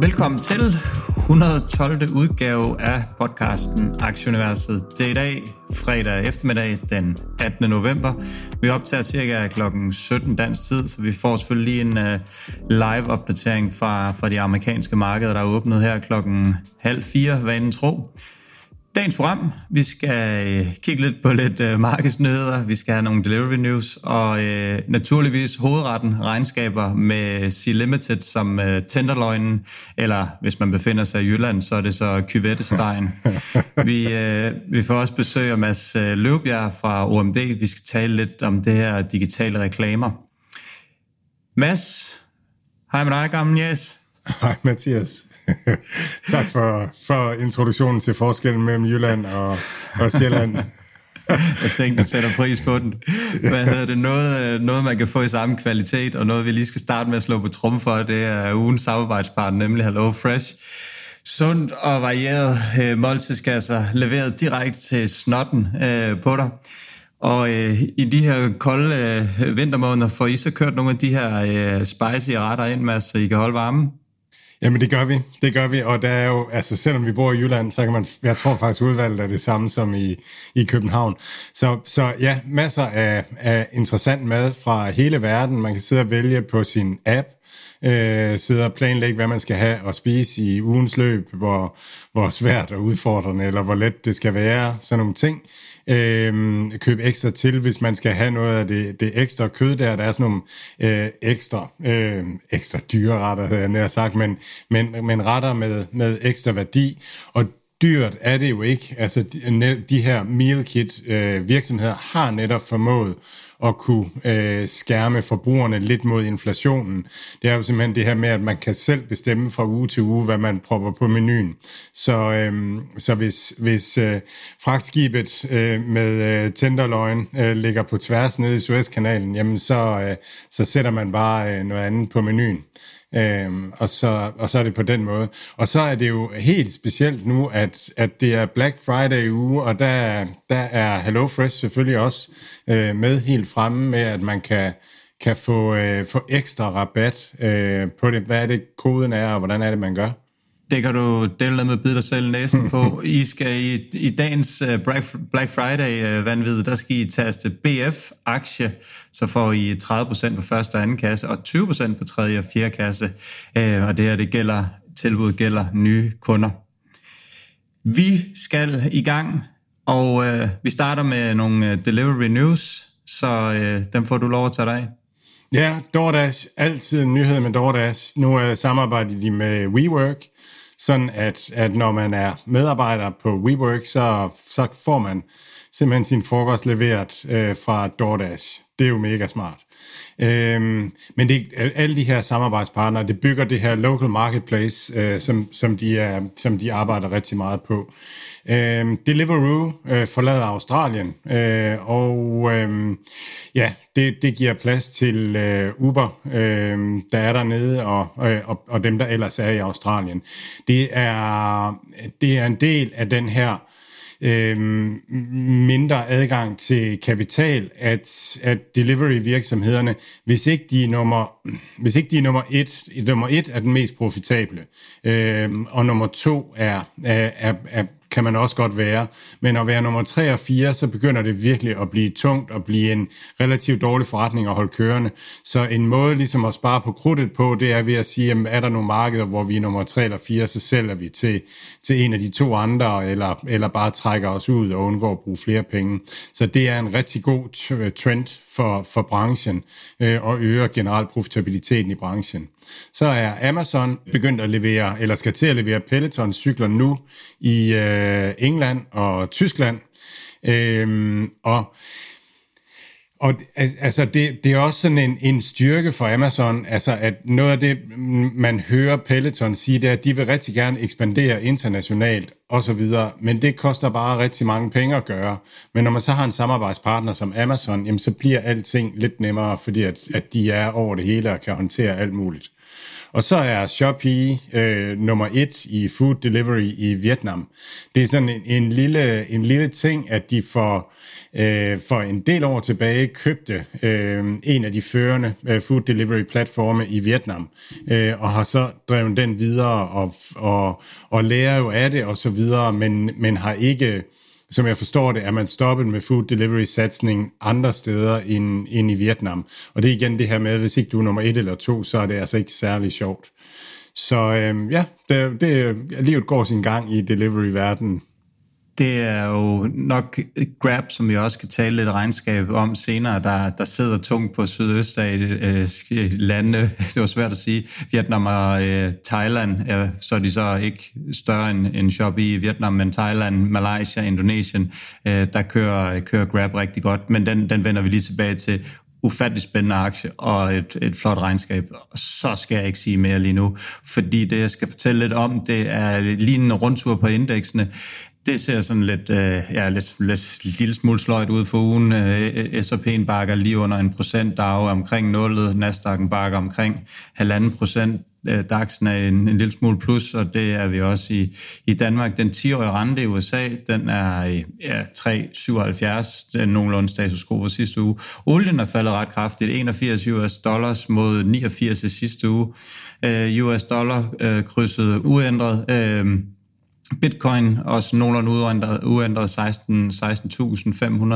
Velkommen til 112. udgave af podcasten Aktieuniverset. Det er i dag, fredag eftermiddag, den 18. november. Vi optager cirka kl. 17 dansk tid, så vi får selvfølgelig lige en uh, live-opdatering fra, fra de amerikanske markeder, der er åbnet her klokken halv fire, vanen tro. Dagens program, vi skal øh, kigge lidt på lidt øh, markedsnyheder, vi skal have nogle delivery news, og øh, naturligvis hovedretten regnskaber med C Limited som øh, tenderløgnen, eller hvis man befinder sig i Jylland, så er det så kyvettestegen. vi, øh, vi får også besøg af Mads øh, Løvbjerg fra OMD, vi skal tale lidt om det her digitale reklamer. Mads, hej med dig, gammel yes. Hej Mathias. tak for, for introduktionen til forskellen mellem Jylland og, og Sjælland. Jeg tænkte, du sætter pris på den. Hvad hedder det? Noget, øh, noget, man kan få i samme kvalitet, og noget, vi lige skal starte med at slå på trum for, det er ugens samarbejdspartner, nemlig Hello Fresh. Sundt og varieret øh, måltidskasser, leveret direkte til snotten øh, på dig. Og øh, i de her kolde øh, vintermåneder får I så kørt nogle af de her øh, spicy retter ind, Mads, så I kan holde varmen? Jamen det gør vi, det gør vi, og der er jo, altså selvom vi bor i Jylland, så kan man, jeg tror faktisk udvalget er det samme som i, i København. Så, så ja, masser af, af interessant mad fra hele verden, man kan sidde og vælge på sin app, øh, sidde og planlægge, hvad man skal have og spise i ugens løb, hvor, hvor svært og udfordrende, eller hvor let det skal være, sådan nogle ting øh, købe ekstra til, hvis man skal have noget af det, det ekstra kød der. Der er sådan nogle øh, ekstra, øh, ekstra dyre retter, havde jeg nær sagt, men, men, men retter med, med ekstra værdi. Og dyrt er det jo ikke. Altså de, de her meal kit øh, virksomheder har netop formået at kunne øh, skærme forbrugerne lidt mod inflationen. Det er jo simpelthen det her med, at man kan selv bestemme fra uge til uge, hvad man propper på menuen. Så, øh, så hvis, hvis øh, fragtskibet øh, med øh, tenderløgn øh, ligger på tværs nede i Suezkanalen, jamen så, øh, så sætter man bare øh, noget andet på menuen. Øhm, og, så, og så er det på den måde. Og så er det jo helt specielt nu, at, at det er Black Friday uge, og der, der er HelloFresh selvfølgelig også øh, med helt fremme med, at man kan, kan få, øh, få ekstra rabat øh, på det. Hvad er det, koden er, og hvordan er det, man gør? Det kan du dele med at bide dig selv næsen på. I skal i, i dagens uh, Black Friday uh, vanvid, der skal I taste BF aktie, så får I 30% på første og anden kasse og 20% på tredje og fjerde kasse. Uh, og det her, det gælder, tilbud gælder nye kunder. Vi skal i gang, og uh, vi starter med nogle delivery news, så uh, dem får du lov at tage dig af. Ja, DoorDash, altid en nyhed med DoorDash. Nu øh, samarbejder de med WeWork, sådan at, at når man er medarbejder på WeWork, så, så får man simpelthen sin frokost leveret øh, fra DoorDash. Det er jo mega smart. Øhm, men det, alle de her samarbejdspartnere, det bygger det her local marketplace, øh, som, som, de er, som de arbejder rigtig meget på. Øhm, Deliveroo øh, forlader Australien, øh, og øh, ja, det, det giver plads til øh, Uber, øh, der er dernede, og, øh, og, og dem, der ellers er i Australien. Det er, det er en del af den her øh, mindre adgang til kapital, at, at delivery-virksomhederne, hvis ikke de er nummer, hvis ikke de er nummer et, nummer et er den mest profitable, øh, og nummer to er, er, er, er kan man også godt være. Men at være nummer 3 og 4, så begynder det virkelig at blive tungt og blive en relativt dårlig forretning at holde kørende. Så en måde ligesom at spare på krudtet på, det er ved at sige, jamen, er der nogle markeder, hvor vi er nummer 3 eller 4, så sælger vi til, til en af de to andre, eller, eller bare trækker os ud og undgår at bruge flere penge. Så det er en rigtig god trend for, for branchen øh, og øger generelt profitabiliteten i branchen. Så er Amazon begyndt at levere, eller skal til at levere Peloton-cykler nu i øh, England og Tyskland. Øhm, og og altså, det, det er også sådan en, en styrke for Amazon, altså at noget af det, man hører Peloton sige, det er, at de vil rigtig gerne ekspandere internationalt og så videre, men det koster bare rigtig mange penge at gøre. Men når man så har en samarbejdspartner som Amazon, jamen så bliver alting lidt nemmere, fordi at, at de er over det hele og kan håndtere alt muligt. Og så er Shopee øh, nummer et i food delivery i Vietnam. Det er sådan en, en, lille, en lille ting, at de får øh, for en del år tilbage købte øh, en af de førende øh, food delivery platforme i Vietnam, øh, og har så drevet den videre og, og, og lærer jo af det og så videre, men, men har ikke som jeg forstår det, er man stoppet med food delivery satsning andre steder end, end i Vietnam. Og det er igen det her med, hvis ikke du er nummer et eller to, så er det altså ikke særlig sjovt. Så øhm, ja, det, det, livet går sin gang i delivery-verdenen. Det er jo nok Grab, som vi også skal tale lidt regnskab om senere, der, der sidder tungt på sydøstlande, øh, øh, det var svært at sige. Vietnam og øh, Thailand, ja, så er de så ikke større end, end Shopee i Vietnam, men Thailand, Malaysia, Indonesien, øh, der kører, kører Grab rigtig godt. Men den, den vender vi lige tilbage til ufattelig spændende aktie og et, et flot regnskab. Så skal jeg ikke sige mere lige nu, fordi det, jeg skal fortælle lidt om, det er lignende rundtur på indeksene. Det ser sådan lidt, øh, ja, lidt, lidt lille smule sløjt ud for ugen. Øh, S&P'en bakker lige under en procent, DAO er omkring 0, Nasdaq'en bakker omkring halvanden procent. Øh, DAX'en er en, en lille smule plus, og det er vi også i, i Danmark. Den 10-årige rente i USA, den er ja, 3,77. Den er nogenlunde status quo for sidste uge. Olien er faldet ret kraftigt. 81 US dollars mod 89 i sidste uge. Øh, uh, US dollar uh, krydset uændret. Uh, Bitcoin også nogenlunde uændret, uændret 16, 16.500,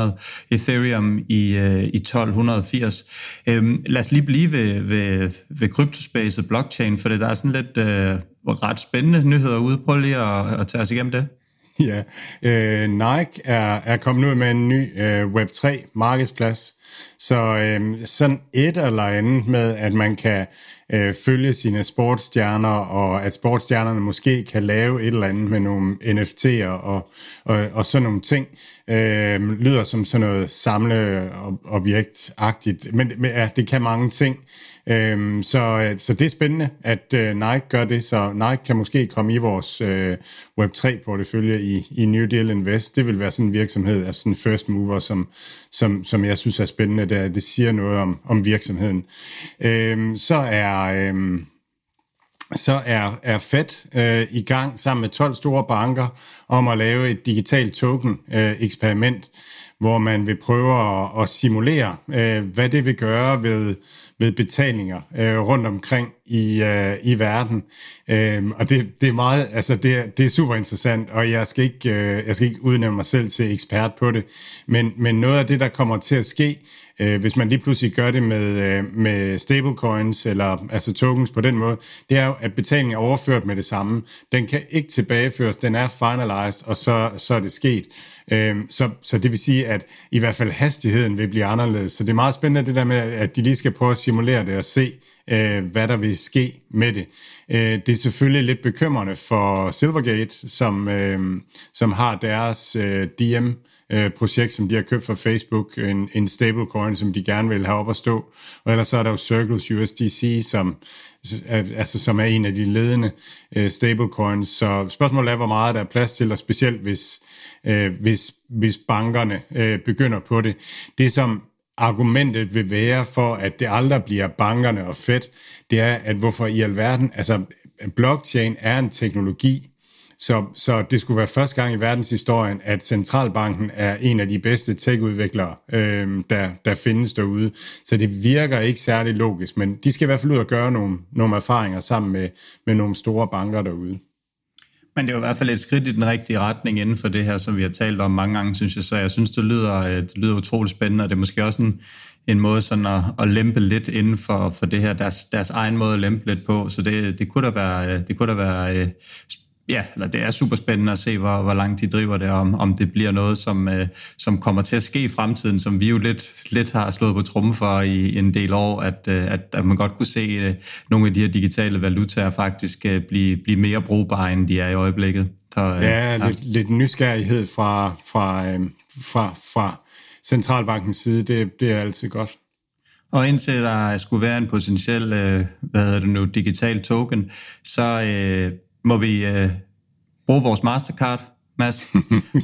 Ethereum i, øh, i 1280. Øhm, lad os lige blive ved, ved, ved kryptospacet, blockchain, for det der er sådan lidt øh, ret spændende nyheder ude. Prøv lige at, at tage os igennem det. Ja, øh, Nike er, er kommet ud med en ny øh, Web3 markedsplads, så øh, sådan et eller andet med, at man kan øh, følge sine sportsstjerner, og at sportsstjernerne måske kan lave et eller andet med nogle NFT'er og, og, og sådan nogle ting, øh, lyder som sådan noget samleobjektagtigt, men, men ja, det kan mange ting. Øhm, så, øh, så det er spændende, at øh, Nike gør det, så Nike kan måske komme i vores øh, Web3-portefølje i, i New Deal Invest. Det vil være sådan en virksomhed, altså sådan first mover, som, som, som jeg synes er spændende. Det, det siger noget om, om virksomheden. Øhm, så er... Øh, så er, er Fed øh, i gang sammen med 12 store banker om at lave et digitalt token-eksperiment, øh, hvor man vil prøve at, at simulere, øh, hvad det vil gøre ved, ved betalinger øh, rundt omkring i, øh, i verden. Øh, og det, det er meget, altså det, det er super interessant, og jeg skal ikke, øh, jeg skal ikke udnævne mig selv til ekspert på det, men, men noget af det, der kommer til at ske, øh, hvis man lige pludselig gør det med, øh, med stablecoins, eller altså tokens på den måde, det er jo, at betalingen er overført med det samme. Den kan ikke tilbageføres, den er finalized, og så, så er det sket. Øh, så, så det vil sige, at i hvert fald hastigheden vil blive anderledes. Så det er meget spændende det der med, at de lige skal prøve at simulere det og se, øh, hvad der vil ske med det. Øh, det er selvfølgelig lidt bekymrende for Silvergate, som, øh, som har deres øh, DM, øh, projekt, som de har købt fra Facebook, en, en stablecoin, som de gerne vil have op at stå. Og ellers så er der jo Circles USDC, som, altså, som er en af de ledende øh, stablecoins. Så spørgsmålet er, hvor meget der er plads til, og specielt hvis, øh, hvis, hvis bankerne øh, begynder på det. Det som argumentet vil være for, at det aldrig bliver bankerne og fedt, det er, at hvorfor i alverden, altså blockchain er en teknologi, så, så det skulle være første gang i verdenshistorien, at Centralbanken er en af de bedste tech-udviklere, øh, der, der findes derude. Så det virker ikke særlig logisk, men de skal i hvert fald ud og gøre nogle, nogle erfaringer sammen med, med nogle store banker derude. Men det er jo i hvert fald et skridt i den rigtige retning inden for det her, som vi har talt om mange gange, synes jeg. Så jeg synes, det lyder, øh, det lyder utroligt spændende, og det er måske også en, en måde sådan at, at lempe lidt inden for, for det her, deres, deres egen måde at lempe lidt på. Så det, det kunne da være, øh, det kunne da være øh, ja, eller det er super spændende at se, hvor, hvor langt de driver det, om, om det bliver noget, som, øh, som kommer til at ske i fremtiden, som vi jo lidt, lidt har slået på trummen for i en del år, at, øh, at, at man godt kunne se øh, nogle af de her digitale valutaer faktisk øh, blive, blive mere brugbare, end de er i øjeblikket. Så, øh, ja, ja. Lidt, lidt nysgerrighed fra, fra, øh, fra, fra centralbankens side, det, det er altid godt. Og indtil der skulle være en potentiel, øh, hvad hedder det nu, digital token, så øh, må vi øh, bruge vores Mastercard, Mads.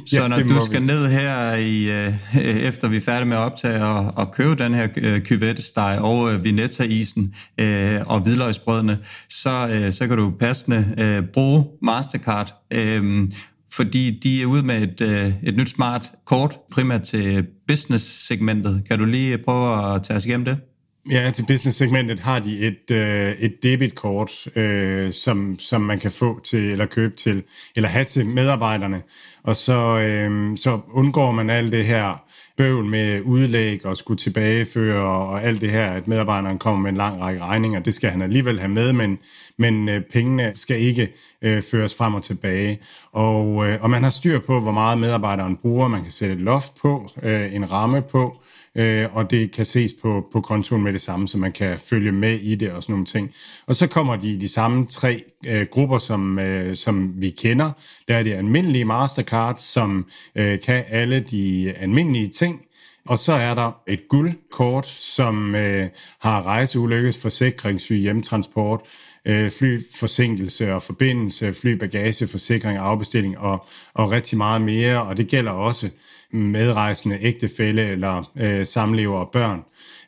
Så ja, når du skal vi. ned her, i, øh, efter vi er færdige med at optage, og, og købe den her øh, kyvettesteg og øh, Vinetta-isen øh, og hvidløgsbrødene, så, øh, så kan du passende øh, bruge Mastercard. Øh, fordi de er ude med et, øh, et nyt smart kort, primært til business-segmentet. Kan du lige prøve at tage os igennem det? Ja, til business-segmentet har de et, øh, et debitkort, øh, som, som man kan få til, eller købe til, eller have til medarbejderne. Og så, øh, så undgår man alt det her bøvl med udlæg og skulle tilbageføre og alt det her, at medarbejderen kommer med en lang række regninger. Det skal han alligevel have med, men, men øh, pengene skal ikke øh, føres frem og tilbage. Og, øh, og man har styr på, hvor meget medarbejderen bruger. Man kan sætte et loft på, øh, en ramme på, øh, og det kan ses på, på kontoen med det samme, så man kan følge med i det og sådan nogle ting. Og så kommer de i de samme tre øh, grupper, som, øh, som vi kender. Der er det almindelige Mastercard, som øh, kan alle de almindelige ting, og så er der et guldkort, som øh, har rejseulykkes, forsikring, hjemtransport, øh, flyforsinkelse og forbindelse, flybagageforsikring, afbestilling og, og rigtig meget mere. Og det gælder også medrejsende ægtefælle eller øh, samlever og børn,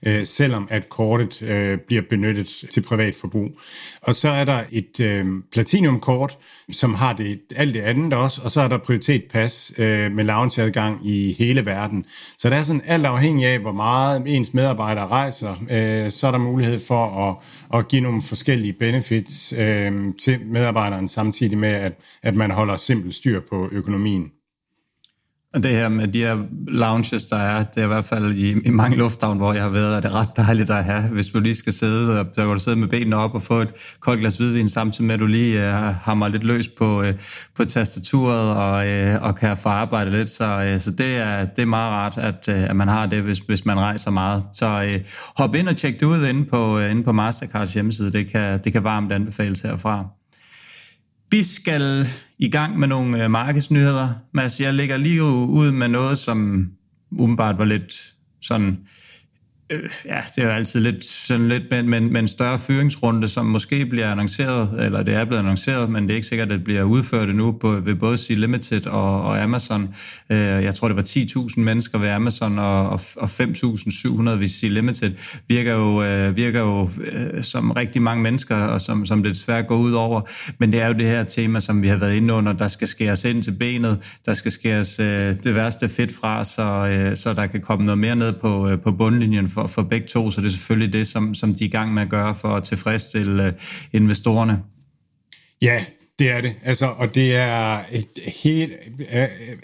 øh, selvom at kortet øh, bliver benyttet til privat forbrug. Og så er der et øh, platinumkort, som har det alt det andet også, og så er der prioritetpas øh, med loungeadgang i hele verden. Så det er sådan alt afhængig af, hvor meget ens medarbejdere rejser, øh, så er der mulighed for at, at give nogle forskellige benefits øh, til medarbejderen, samtidig med, at, at man holder simpelt styr på økonomien. Og det her med de her lounges, der er, det er i hvert fald i, i mange lufthavn, hvor jeg har været, er det ret dejligt at have. Hvis du lige skal sidde, så, så kan du sidde med benene op og få et koldt glas hvidvin, samtidig med, at du lige øh, uh, hammer lidt løs på, uh, på tastaturet og, uh, og kan få arbejde lidt. Så, uh, så det, er, det er meget rart, at, uh, at man har det, hvis, hvis man rejser meget. Så uh, hop ind og tjek det ud inde på, uh, inde på Mastercards hjemmeside. Det kan, det kan varmt anbefales herfra. Vi skal i gang med nogle øh, markedsnyheder. Mads, jeg lægger lige ud med noget, som umiddelbart var lidt sådan øh, ja, det er jo altid lidt, sådan lidt med, med, med en større fyringsrunde, som måske bliver annonceret, eller det er blevet annonceret, men det er ikke sikkert, at det bliver udført endnu på, ved både C Limited og, og Amazon. Øh, jeg tror, det var 10.000 mennesker ved Amazon, og, og, og 5.700 ved C Limited. Virker jo, øh, virker jo øh, som rigtig mange mennesker, og som, som det desværre går ud over. Men det er jo det her tema, som vi har været inde under, der skal skæres ind til benet, der skal skæres øh, det værste fedt fra, så, øh, så der kan komme noget mere ned på, øh, på bundlinjen for, for begge to, så det er selvfølgelig det, som, som de er i gang med at gøre for at tilfredsstille øh, investorerne. Ja, det er det. Altså, og det er et helt...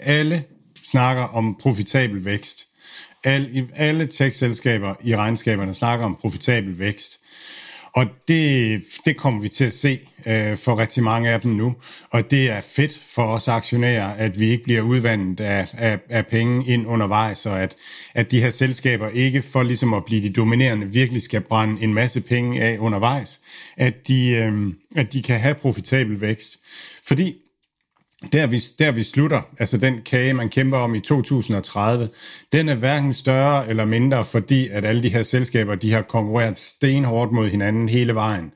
Alle snakker om profitabel vækst. Alle, alle tech-selskaber i regnskaberne snakker om profitabel vækst. Og det, det kommer vi til at se øh, for rigtig mange af dem nu. Og det er fedt for os aktionærer, at vi ikke bliver udvandet af, af, af penge ind undervejs, og at, at de her selskaber ikke for ligesom at blive de dominerende virkelig skal brænde en masse penge af undervejs. At de, øh, at de kan have profitabel vækst. Fordi der vi, der vi slutter, altså den kage, man kæmper om i 2030, den er hverken større eller mindre, fordi at alle de her selskaber, de har konkurreret stenhårdt mod hinanden hele vejen.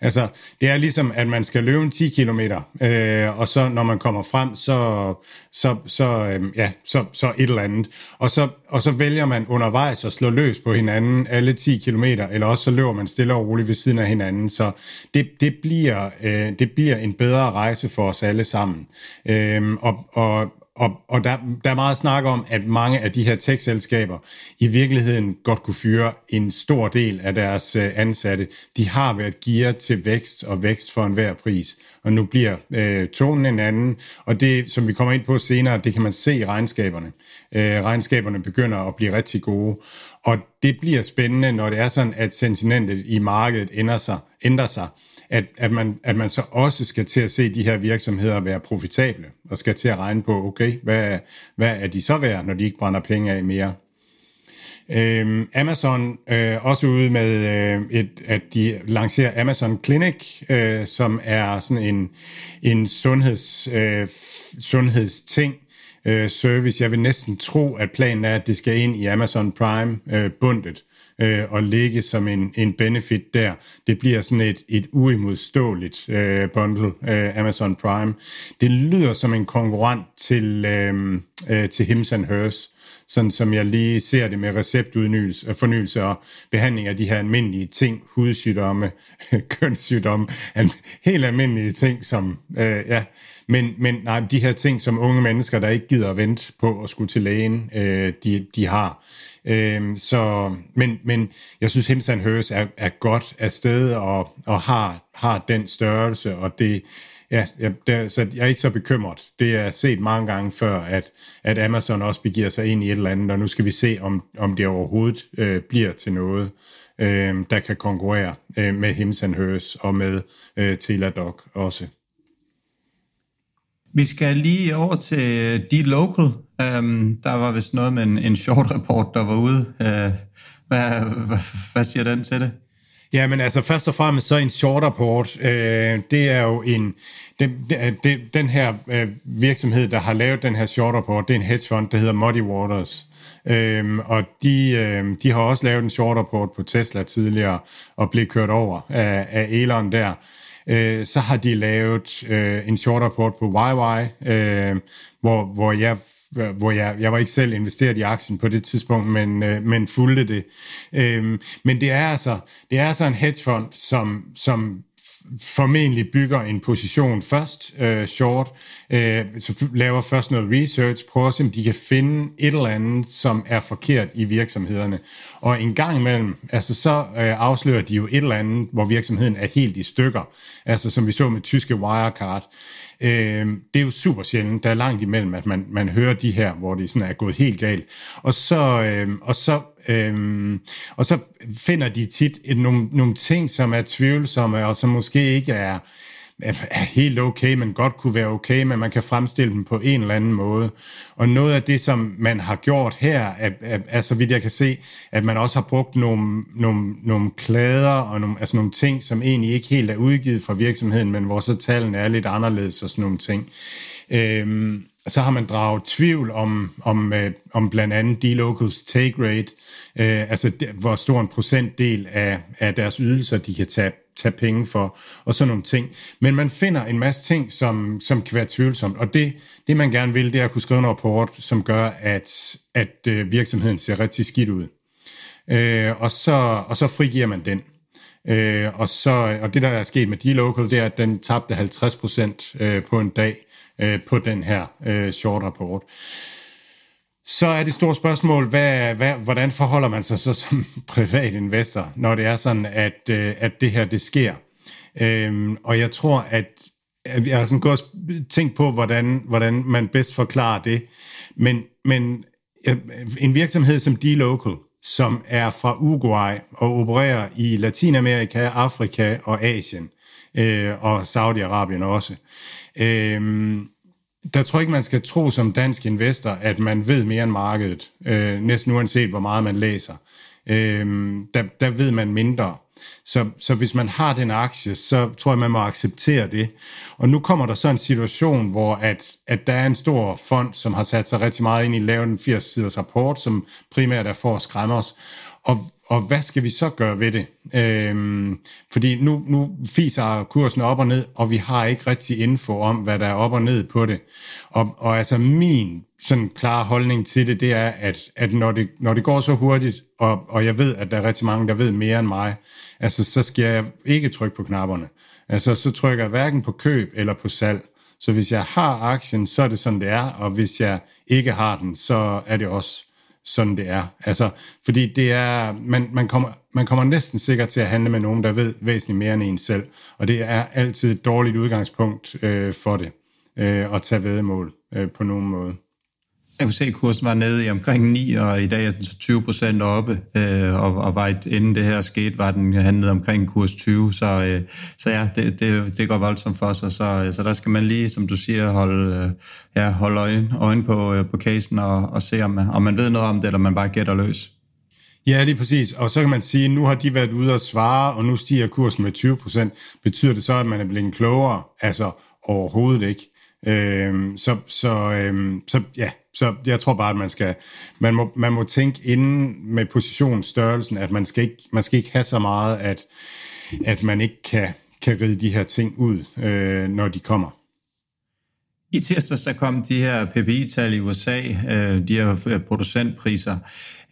Altså, det er ligesom, at man skal løbe 10 km, øh, og så når man kommer frem, så, så, så, øh, ja, så, så et eller andet. Og så, og så vælger man undervejs at slå løs på hinanden alle 10 km, eller også så løber man stille og roligt ved siden af hinanden. Så det, det, bliver, øh, det bliver en bedre rejse for os alle sammen. Øh, og, og, og, og der, der er meget snak om, at mange af de her tech-selskaber i virkeligheden godt kunne fyre en stor del af deres øh, ansatte. De har været gearet til vækst og vækst for enhver pris. Og nu bliver øh, tonen en anden. Og det, som vi kommer ind på senere, det kan man se i regnskaberne. Øh, regnskaberne begynder at blive rigtig gode. Og det bliver spændende, når det er sådan, at sentimentet i markedet ændrer sig. Ændrer sig at, at, man, at man så også skal til at se de her virksomheder være profitable, og skal til at regne på, okay, hvad, hvad er de så værd, når de ikke brænder penge af mere? Øhm, Amazon øh, også ude med, øh, et, at de lancerer Amazon Clinic, øh, som er sådan en, en sundheds, øh, sundhedsting, øh, service. Jeg vil næsten tro, at planen er, at det skal ind i Amazon Prime øh, bundet øh, og ligge som en, en benefit der. Det bliver sådan et, et uimodståeligt øh, bundle, øh, Amazon Prime. Det lyder som en konkurrent til, øh, øh, til Hims and Hers sådan som jeg lige ser det med receptudnyelse, øh, fornyelse og behandling af de her almindelige ting, hudsygdomme, kønssygdomme, helt almindelige ting, som, øh, ja, men, men nej, de her ting, som unge mennesker, der ikke gider at vente på at skulle til lægen, øh, de, de har. Øh, så, men, men jeg synes, Himsan Hers er, er godt afsted og, og har, har den størrelse, og det, Ja, ja der, så jeg er ikke så bekymret. Det er set mange gange før, at, at Amazon også begiver sig ind i et eller andet, og nu skal vi se, om, om det overhovedet øh, bliver til noget, øh, der kan konkurrere øh, med Hims and Hers og med øh, Teladoc også. Vi skal lige over til øh, de local. Øhm, der var vist noget med en, en short report, der var ude. Øh, hvad, hvad, hvad siger den til det? Ja, men altså først og fremmest så en short report, øh, det er jo en, det, det, den her øh, virksomhed, der har lavet den her short report, det er en hedgefond, der hedder Muddy Waters. Øhm, og de, øhm, de har også lavet en short report på Tesla tidligere, og blev kørt over af, af Elon der. Øh, så har de lavet øh, en short report på YY, øh, hvor, hvor jeg hvor jeg, jeg var ikke selv investeret i aktien på det tidspunkt, men, øh, men fulgte det. Øhm, men det er altså det er altså en hedgefond, som, som formentlig bygger en position først øh, short, øh, så laver først noget research, prøver at se, om de kan finde et eller andet, som er forkert i virksomhederne. Og en gang imellem, altså så øh, afslører de jo et eller andet, hvor virksomheden er helt i stykker. Altså som vi så med tyske Wirecard. Øh, det er jo super sjældent. Der er langt imellem, at man, man hører de her, hvor det sådan er gået helt galt. Og så, øh, og så, øh, og så finder de tit et, nogle, nogle ting, som er tvivlsomme, og som måske ikke er er helt okay, men godt kunne være okay, men man kan fremstille dem på en eller anden måde. Og noget af det, som man har gjort her, er, er, er så vidt jeg kan se, at man også har brugt nogle, nogle, nogle klæder og nogle, altså nogle ting, som egentlig ikke helt er udgivet fra virksomheden, men hvor så tallene er lidt anderledes og sådan nogle ting. Øhm, så har man draget tvivl om, om, øh, om blandt andet D-Locals take rate, øh, altså de, hvor stor en procentdel af, af deres ydelser, de kan tage tage penge for, og sådan nogle ting. Men man finder en masse ting, som, som kan være tvivlsomt, og det, det man gerne vil, det er at kunne skrive en rapport, som gør, at, at øh, virksomheden ser rigtig skidt ud. Øh, og, så, og så frigiver man den. Øh, og, så, og det, der er sket med D-Local, det er, at den tabte 50% øh, på en dag øh, på den her øh, short rapport. Så er det store spørgsmål, hvad, hvad, hvordan forholder man sig så som privat investor, når det er sådan, at, øh, at det her det sker? Øhm, og jeg tror, at, jeg har sådan gået tænkt på, hvordan, hvordan man bedst forklarer det. Men, men en virksomhed som D-Local, som er fra Uruguay og opererer i Latinamerika, Afrika og Asien, øh, og Saudi-Arabien også. Øh, der tror jeg ikke, man skal tro som dansk investor, at man ved mere end markedet, øh, næsten uanset hvor meget man læser. Øh, der, der ved man mindre. Så, så hvis man har den aktie, så tror jeg, man må acceptere det. Og nu kommer der så en situation, hvor at, at der er en stor fond, som har sat sig rigtig meget ind i at lave en 80-siders rapport, som primært er for at skræmme os. Og, og hvad skal vi så gøre ved det? Øhm, fordi nu, nu fiser kursen op og ned, og vi har ikke rigtig info om, hvad der er op og ned på det. Og, og altså min sådan klare holdning til det, det er, at, at når, det, når det går så hurtigt, og, og jeg ved, at der er rigtig mange, der ved mere end mig, altså så skal jeg ikke trykke på knapperne. Altså så trykker jeg hverken på køb eller på salg. Så hvis jeg har aktien, så er det sådan, det er, og hvis jeg ikke har den, så er det også sådan det er. Altså, fordi det er, man, man, kommer, man kommer næsten sikkert til at handle med nogen, der ved væsentligt mere end en selv, og det er altid et dårligt udgangspunkt øh, for det, øh, at tage vedmål øh, på nogen måde. Jeg kunne se, at kursen var nede i omkring 9, og i dag er den så 20 procent oppe, øh, og, og var et, inden det her skete, var den handlet omkring kurs 20, så, øh, så ja, det, det, det går voldsomt for sig, så, øh, så der skal man lige, som du siger, holde, øh, ja, holde øje, øjen på, øh, på casen og, og se, om, om man ved noget om det, eller man bare gætter løs. Ja, det er præcis. Og så kan man sige, at nu har de været ude og svare, og nu stiger kursen med 20 procent. Betyder det så, at man er blevet klogere? Altså overhovedet ikke. Øh, så, så, øh, så ja, så jeg tror bare, at man skal, man må, man må tænke inden med positionsstørrelsen, at man skal ikke, man skal ikke have så meget, at, at man ikke kan, kan ride de her ting ud, øh, når de kommer. I tirsdags så kom de her PPI-tal i USA, øh, de her øh, producentpriser.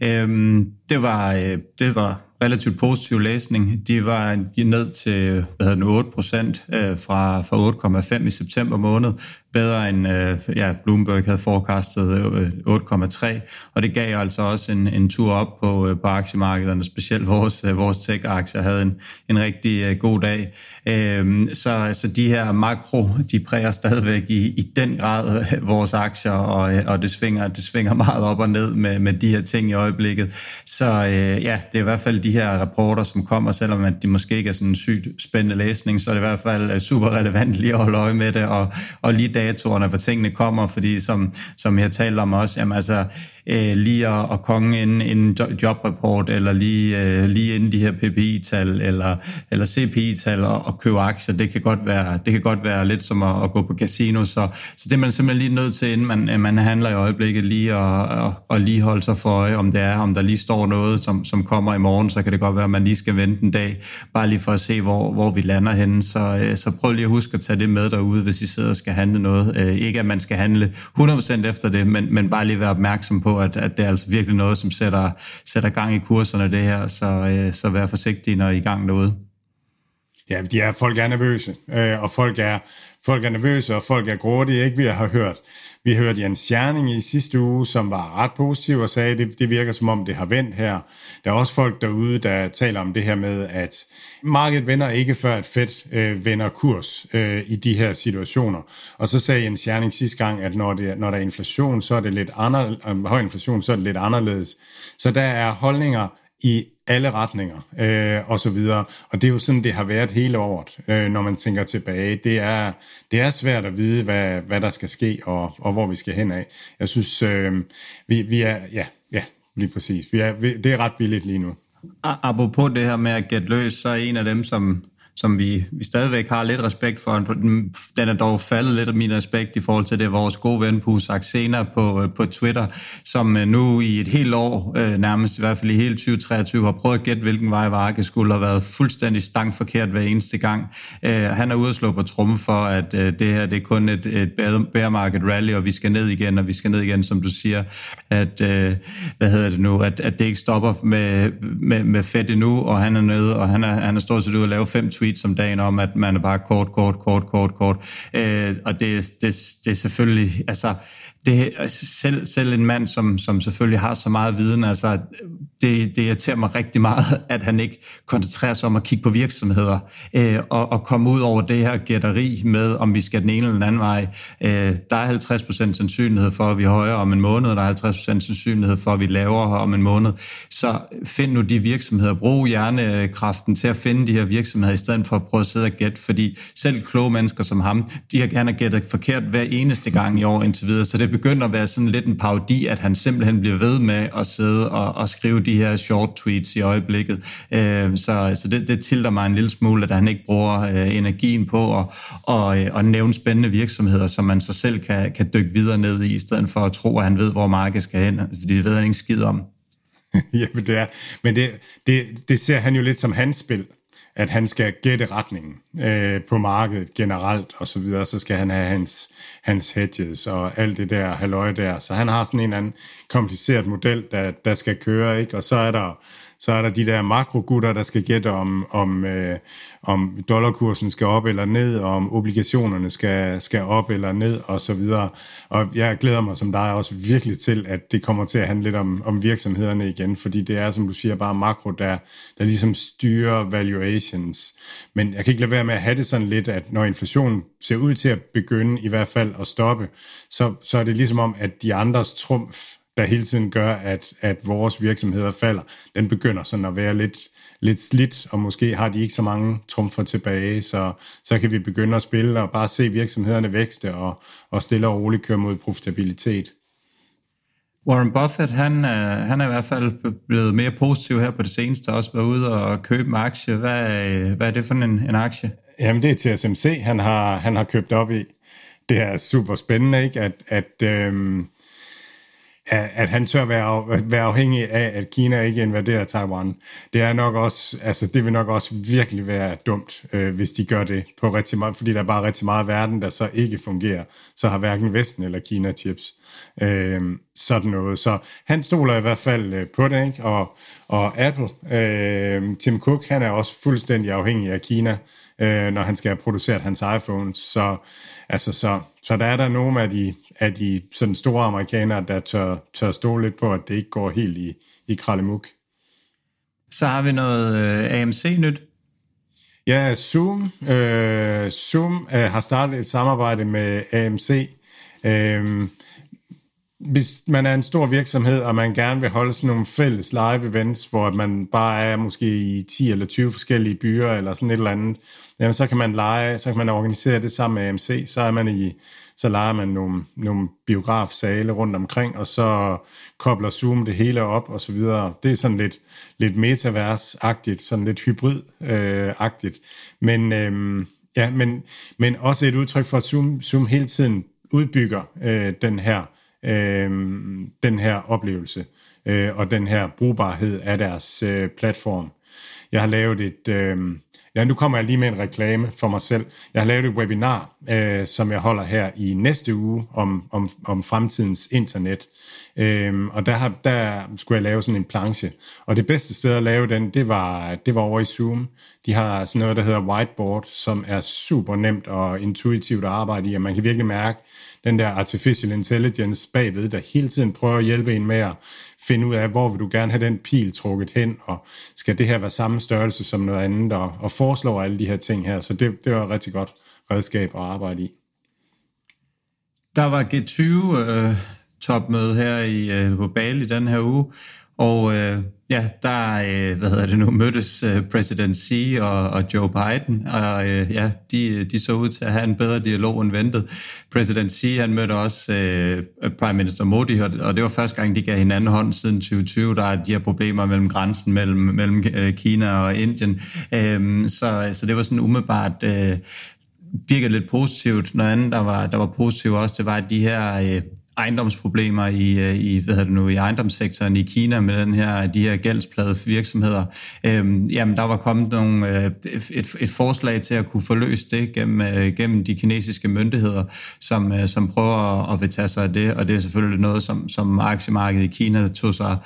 Øh, det, var, øh, det var relativt positiv læsning. De var de ned til hvad hedder det, 8 procent øh, fra, fra 8,5 i september måned, bedre end øh, ja, Bloomberg havde forecastet øh, 8,3, og det gav altså også en, en tur op på, øh, på aktiemarkederne, specielt vores, øh, vores tech-aktier havde en, en rigtig øh, god dag. Øh, så, altså, de her makro, de præger stadigvæk i, i den grad øh, vores aktier, og, øh, og det, svinger, det svinger meget op og ned med, med de her ting i øjeblikket. Så øh, ja, det er i hvert fald de her rapporter, som kommer, selvom at de måske ikke er sådan en sygt spændende læsning, så er det i hvert fald øh, super relevant lige at holde øje med det, og, og lige datoerne, hvor tingene kommer, fordi som, som jeg talte om også, jamen altså, øh, lige at, at konge en, en jobreport, eller lige, øh, lige inden de her PPI-tal, eller, eller CPI-tal, og, og købe aktier, det kan godt være, det kan godt være lidt som at, at gå på casino, så, så det er man simpelthen lige nødt til, inden man, øh, man handler i øjeblikket, lige at, at, at lige holde sig for øje, om det er, om der lige står noget, som, som kommer i morgen, så kan det godt være, at man lige skal vente en dag, bare lige for at se, hvor, hvor vi lander henne, så, øh, så prøv lige at huske at tage det med derude, hvis I sidder og skal handle noget. Øh, ikke at man skal handle 100% efter det, men, men bare lige være opmærksom på, at, at det er altså virkelig noget, som sætter, sætter gang i kurserne det her, så, øh, så vær forsigtig, når I er i gang derude. Ja, de er, folk er nervøse, øh, og folk er, folk er nervøse, og folk er grådige, ikke? Vi har hørt, vi hørte Jens Scherning i sidste uge, som var ret positiv og sagde, at det, det virker som om, det har vendt her. Der er også folk derude, der taler om det her med, at markedet vender ikke før, at Fed øh, vender kurs øh, i de her situationer. Og så sagde Jens Scherning sidste gang, at når, det, når der er inflation, så er det lidt anderledes, øh, høj inflation, så er det lidt anderledes. Så der er holdninger i alle retninger øh, og så videre. Og det er jo sådan, det har været hele året, øh, når man tænker tilbage. Det er, det er svært at vide, hvad, hvad der skal ske og, og hvor vi skal hen af. Jeg synes, øh, vi, vi er, ja, ja, lige præcis. Vi er, vi, det er ret billigt lige nu. Apropos det her med at gætte løs, så er en af dem, som som vi, vi stadigvæk har lidt respekt for. Den er dog faldet lidt af min respekt i forhold til det, vores gode ven Pus Axena på, øh, på Twitter, som øh, nu i et helt år, øh, nærmest i hvert fald i hele 2023, har prøvet at gætte, hvilken vej Varke skulle have været fuldstændig stang forkert hver eneste gang. Han er ude at slå på trumme for, at det her det er kun et, et bear market rally, og vi skal ned igen, og vi skal ned igen, som du siger, at, hvad hedder det nu, at, at det ikke stopper med, med, med fedt endnu, og han er nede, og han er, han er stort set ude at lave fem tweets tweets om dagen om, at man er bare kort, kort, kort, kort, kort. Øh, og det, det, det er selvfølgelig, altså, det, selv, selv en mand, som, som selvfølgelig har så meget viden, altså, det, det irriterer mig rigtig meget, at han ikke koncentrerer sig om at kigge på virksomheder øh, og, og komme ud over det her gætteri med, om vi skal den ene eller den anden vej. Øh, der er 50% sandsynlighed for, at vi er højere om en måned, og der er 50% sandsynlighed for, at vi er lavere om en måned. Så find nu de virksomheder, brug hjernekraften til at finde de her virksomheder, i stedet for at prøve at sidde og gætte, fordi selv kloge mennesker som ham, de har gerne gættet forkert hver eneste gang i år indtil videre, så det begynder at være sådan lidt en parodi, at han simpelthen bliver ved med at sidde og, og skrive de her short tweets i øjeblikket. Øh, så så det, det tilter mig en lille smule, at han ikke bruger øh, energien på at, og, øh, og nævne spændende virksomheder, som man så selv kan, kan dykke videre ned i, i stedet for at tro, at han ved, hvor markedet skal hen, fordi det ved han ikke skid om. Jamen det er, men det, det, det ser han jo lidt som hans spil at han skal gætte retningen øh, på markedet generelt og så videre, så skal han have hans, hans hedges og alt det der halløj der. Så han har sådan en eller anden kompliceret model, der, der skal køre, ikke? Og så er der så er der de der makrogutter, der skal gætte om, om, øh, om dollarkursen skal op eller ned, og om obligationerne skal, skal op eller ned, og så videre. Og jeg glæder mig som dig også virkelig til, at det kommer til at handle lidt om, om virksomhederne igen, fordi det er, som du siger, bare makro, der, der ligesom styrer valuations. Men jeg kan ikke lade være med at have det sådan lidt, at når inflationen ser ud til at begynde i hvert fald at stoppe, så, så er det ligesom om, at de andres trumf der hele tiden gør, at, at vores virksomheder falder, den begynder sådan at være lidt, lidt slidt, og måske har de ikke så mange trumfer tilbage, så, så kan vi begynde at spille og bare se virksomhederne vækste og, og stille og roligt køre mod profitabilitet. Warren Buffett, han, han er i hvert fald blevet mere positiv her på det seneste, også været ude og købe en aktie. Hvad, hvad er det for en, en aktie? Jamen, det er TSMC, han har, han har købt op i. det er super spændende, ikke? At, at, øhm, at, at han tør være, være afhængig af, at Kina ikke invaderer Taiwan. Det er nok også, altså det vil nok også virkelig være dumt, øh, hvis de gør det på rigtig meget, fordi der er bare rigtig meget verden, der så ikke fungerer. Så har hverken Vesten eller Kina chips. Øh, sådan noget. Så han stoler i hvert fald øh, på det, ikke? Og, og Apple, øh, Tim Cook, han er også fuldstændig afhængig af Kina, øh, når han skal have produceret hans iPhone. Så, altså, så, så der er der nogle af de, af de sådan store amerikanere, der tør, tør stå lidt på, at det ikke går helt i, i krallemuk. Så har vi noget øh, AMC-nyt. Ja, Zoom, øh, Zoom øh, har startet et samarbejde med AMC. Øh, hvis man er en stor virksomhed, og man gerne vil holde sådan nogle fælles live events, hvor man bare er måske i 10 eller 20 forskellige byer, eller sådan et eller andet, jamen så kan man lege, så kan man organisere det sammen med AMC, så er man i, så leger man nogle, nogle biografsale rundt omkring, og så kobler Zoom det hele op, og så videre. Det er sådan lidt, lidt metavers-agtigt, sådan lidt hybrid-agtigt. Øh, men, øhm, ja, men, men også et udtryk for, at Zoom, Zoom hele tiden udbygger øh, den her øh, den her oplevelse øh, og den her brugbarhed af deres øh, platform. Jeg har lavet et... Øh, ja, nu kommer jeg lige med en reklame for mig selv. Jeg har lavet et webinar, øh, som jeg holder her i næste uge om, om, om fremtidens internet. Øh, og der, har, der skulle jeg lave sådan en planche. Og det bedste sted at lave den, det var, det var over i Zoom. De har sådan noget, der hedder whiteboard, som er super nemt og intuitivt at arbejde i, og man kan virkelig mærke den der artificial intelligence bagved, der hele tiden prøver at hjælpe en med at finde ud af, hvor vil du gerne have den pil trukket hen, og skal det her være samme størrelse som noget andet, og, og foreslår alle de her ting her. Så det, det var et rigtig godt redskab at arbejde i. Der var G20 øh, her i øh, på Bali den her uge, og øh, ja, der øh, hvad hedder det nu, mødtes øh, præsident Xi og, og Joe Biden, og øh, ja, de, de så ud til at have en bedre dialog end ventet. Præsident Xi, han mødte også øh, Prime Minister Modi, og, og det var første gang, de gav hinanden hånd siden 2020. Der er de her problemer mellem grænsen mellem, mellem øh, Kina og Indien. Øh, så, så det var sådan umiddelbart... Øh, virkede lidt positivt. Noget andet, der var, der var positivt også, det var, at de her øh, ejendomsproblemer i, øh, i, hvad det nu, i ejendomssektoren i Kina med den her, de her gældsplade virksomheder. Øhm, jamen, der var kommet nogle, øh, et, et forslag til at kunne forløse det gennem, øh, gennem de kinesiske myndigheder, som, øh, som prøver at, at tage sig af det, og det er selvfølgelig noget, som, som aktiemarkedet i Kina tog sig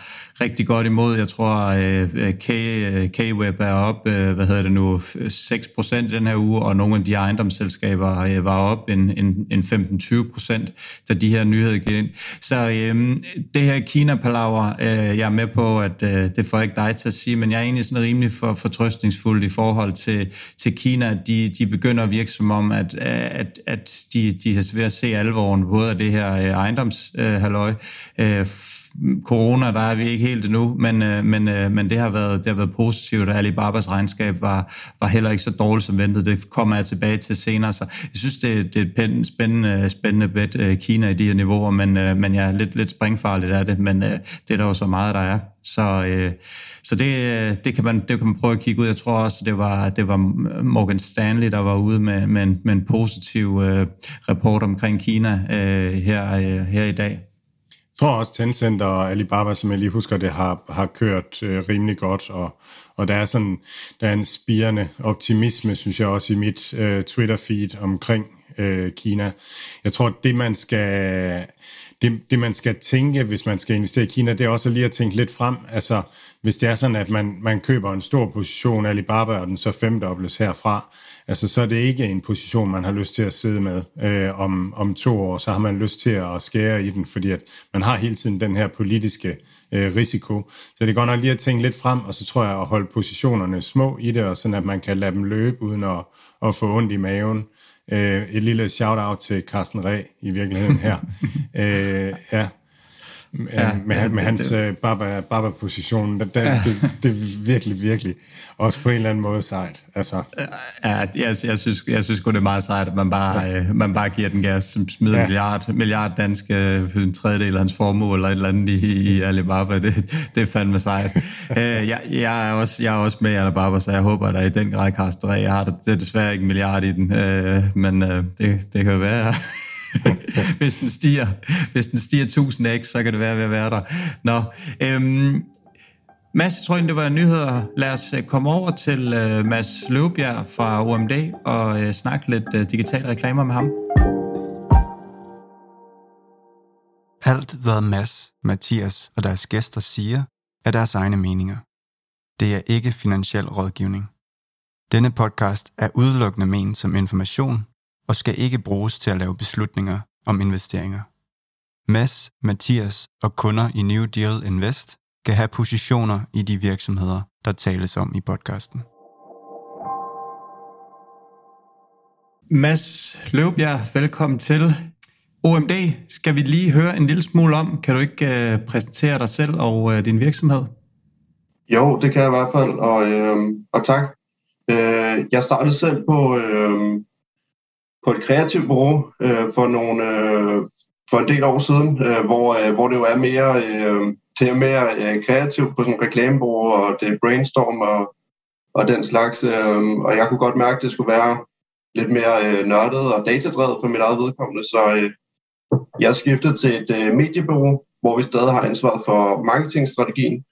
rigtig godt imod. Jeg tror, øh, øh K, øh, K-Web er op, øh, hvad hedder det nu, 6% i den her uge, og nogle af de ejendomsselskaber øh, var op en, en, en 15-20%, da de her nyheder gik ind. Så øhm, det her Kina-palaver, øh, jeg er med på, at øh, det får ikke dig til at sige, men jeg er egentlig sådan rimelig for, fortrøstningsfuld i forhold til, til Kina. De, de begynder at virke som om, at, at, at de, de har ved at se alvoren både af det her øh, ejendomshalløj, øh, corona, der er vi ikke helt endnu, men, øh, men, øh, men det, har været, det har været positivt, og Alibabas regnskab var, var heller ikke så dårligt som ventet. Det kommer jeg tilbage til senere, så jeg synes, det, det er et spændende, spændende bet, øh, Kina i de her niveauer, men, øh, men jeg er lidt, lidt springfarligt af det, men øh, det er der jo så meget, der er. Så, så det, det, kan man, det kan man prøve at kigge ud. Jeg tror også, det var, det var Morgan Stanley, der var ude med, med, en, med en positiv rapport omkring Kina her, her i dag tror også, Tencent og Alibaba, som jeg lige husker, det har, har kørt øh, rimelig godt, og, og der er sådan der er en spirende optimisme, synes jeg også, i mit øh, Twitter-feed omkring øh, Kina. Jeg tror, det man skal det, det man skal tænke, hvis man skal investere i Kina, det er også lige at tænke lidt frem. Altså, hvis det er sådan, at man, man køber en stor position Alibaba, og den så femdobles herfra, altså så er det ikke en position, man har lyst til at sidde med øh, om, om to år. Så har man lyst til at skære i den, fordi at man har hele tiden den her politiske øh, risiko. Så det er godt nok lige at tænke lidt frem, og så tror jeg at holde positionerne små i det, og sådan at man kan lade dem løbe uden at, at få ondt i maven. Øh, et lille shout-out til Carsten Ræ i virkeligheden her. øh, ja, ja, med, ja, med hans det, baba, baba-position. Det, det, ja. det, det er virkelig, virkelig også på en eller anden måde sejt. Altså. Ja, jeg, jeg, synes, jeg synes godt det er meget sejt, at man bare, ja. øh, man bare giver den gas, som smider ja. en milliard, milliard danske, øh, en tredjedel af hans formue, eller et eller andet i, i Alibaba. Det, det er fandme sejt. øh, jeg, jeg, er også, jeg er også med i Alibaba, så jeg håber, at der i den grad kaster Jeg har det, det er desværre ikke en milliard i den, øh, men øh, det, det kan være, hvis, den stiger, hvis den stiger 1000x, så kan det være ved at være der. Nå, øhm, Mads, jeg tror det var nyheder. Lad os øh, komme over til uh, Mads Løvbjerg fra OMD og uh, snakke lidt uh, digitale reklamer med ham. Alt, hvad Mads, Mathias og deres gæster siger, er deres egne meninger. Det er ikke finansiel rådgivning. Denne podcast er udelukkende ment som information og skal ikke bruges til at lave beslutninger om investeringer. Mads, Mathias og kunder i New Deal Invest kan have positioner i de virksomheder, der tales om i podcasten. Mads Løvbjerg, velkommen til. OMD skal vi lige høre en lille smule om. Kan du ikke uh, præsentere dig selv og uh, din virksomhed? Jo, det kan jeg i hvert fald, og, øh, og tak. Øh, jeg startede selv på, øh, på et kreativt bureau øh, for, nogle, øh, for en del år siden, øh, hvor, øh, hvor det jo er mere, øh, det er mere øh, kreativt på sådan en reklamebureau, og det er brainstorm og, og den slags. Øh, og jeg kunne godt mærke, at det skulle være lidt mere øh, nørdet og datadrevet for mit eget vedkommende, så øh, jeg skiftede til et øh, mediebureau, hvor vi stadig har ansvaret for marketingstrategien,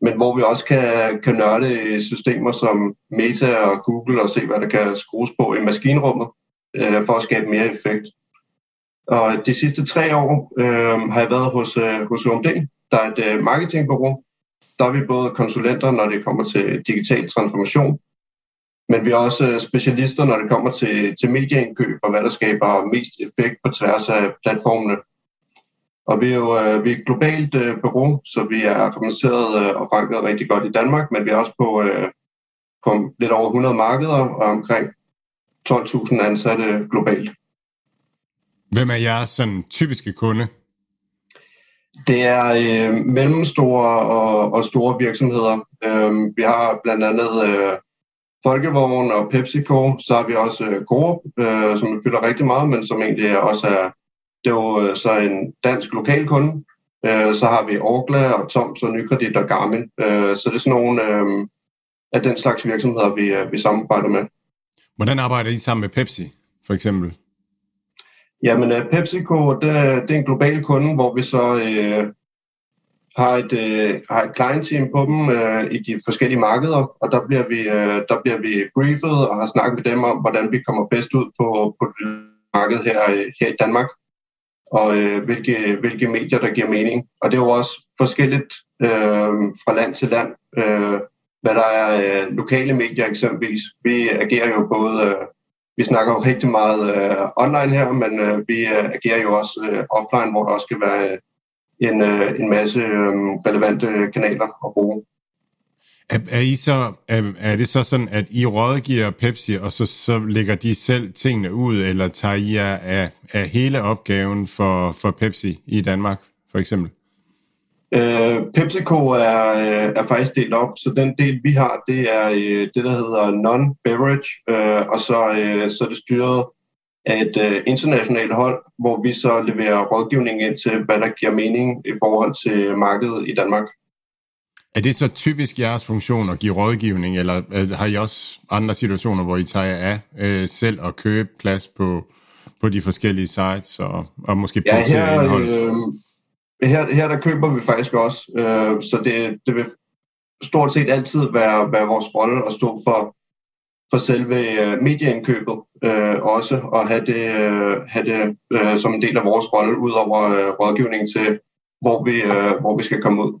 men hvor vi også kan, kan nørde systemer som Meta og Google og se, hvad der kan skrues på i maskinrummet øh, for at skabe mere effekt. Og de sidste tre år øh, har jeg været hos, øh, hos UMD, der er et øh, marketingbureau. Der er vi både konsulenter, når det kommer til digital transformation, men vi er også øh, specialister, når det kommer til, til medieindkøb og hvad der skaber mest effekt på tværs af platformene. Og vi er jo øh, vi er et globalt øh, bureau, så vi er repræsenteret øh, og forankret rigtig godt i Danmark, men vi er også på, øh, på lidt over 100 markeder og omkring 12.000 ansatte globalt. Hvem er jeres sådan, typiske kunde? Det er øh, mellemstore og, og store virksomheder. Øh, vi har blandt andet øh, Folkevogn og PepsiCo. Så har vi også øh, Coop, øh, som fylder rigtig meget, men som egentlig også er, det er jo øh, så en dansk lokalkunde. Øh, så har vi Orgla og Toms og Nykredit og Garmin. Øh, så det er sådan nogle øh, af den slags virksomheder, vi, øh, vi samarbejder med. Hvordan arbejder I sammen med Pepsi, for eksempel? Jamen, øh, PepsiCo, det, det er en global kunde, hvor vi så øh, har et, øh, har et client-team på dem øh, i de forskellige markeder, og der bliver, vi, øh, der bliver vi briefet og har snakket med dem om, hvordan vi kommer bedst ud på, på det marked her, øh, her i Danmark, og øh, hvilke, hvilke medier, der giver mening. Og det er jo også forskelligt øh, fra land til land, øh, hvad der er øh, lokale medier eksempelvis. Vi agerer jo både... øh, vi snakker jo rigtig meget øh, online her, men øh, vi øh, agerer jo også øh, offline, hvor der også skal være øh, en, øh, en masse øh, relevante kanaler at bruge. Er, er, I så, er, er det så sådan, at I rådgiver Pepsi, og så, så lægger de selv tingene ud, eller tager I jer af, af hele opgaven for, for Pepsi i Danmark, for eksempel? Øh, PepsiCo er, øh, er faktisk delt op, så den del, vi har, det er øh, det, der hedder non-beverage, øh, og så, øh, så er det styret af et øh, internationalt hold, hvor vi så leverer rådgivning ind til, hvad der giver mening i forhold til markedet i Danmark. Er det så typisk jeres funktion at give rådgivning, eller har I også andre situationer, hvor I tager af øh, selv og købe plads på, på de forskellige sites, og, og måske ja, her, indhold? Øh, her, her der køber vi faktisk også, øh, så det, det vil stort set altid være, være vores rolle at stå for, for selve øh, medieindkøbet øh, også, og have det, øh, have det øh, som en del af vores rolle, ud over øh, rådgivningen til, hvor vi, øh, hvor vi skal komme ud.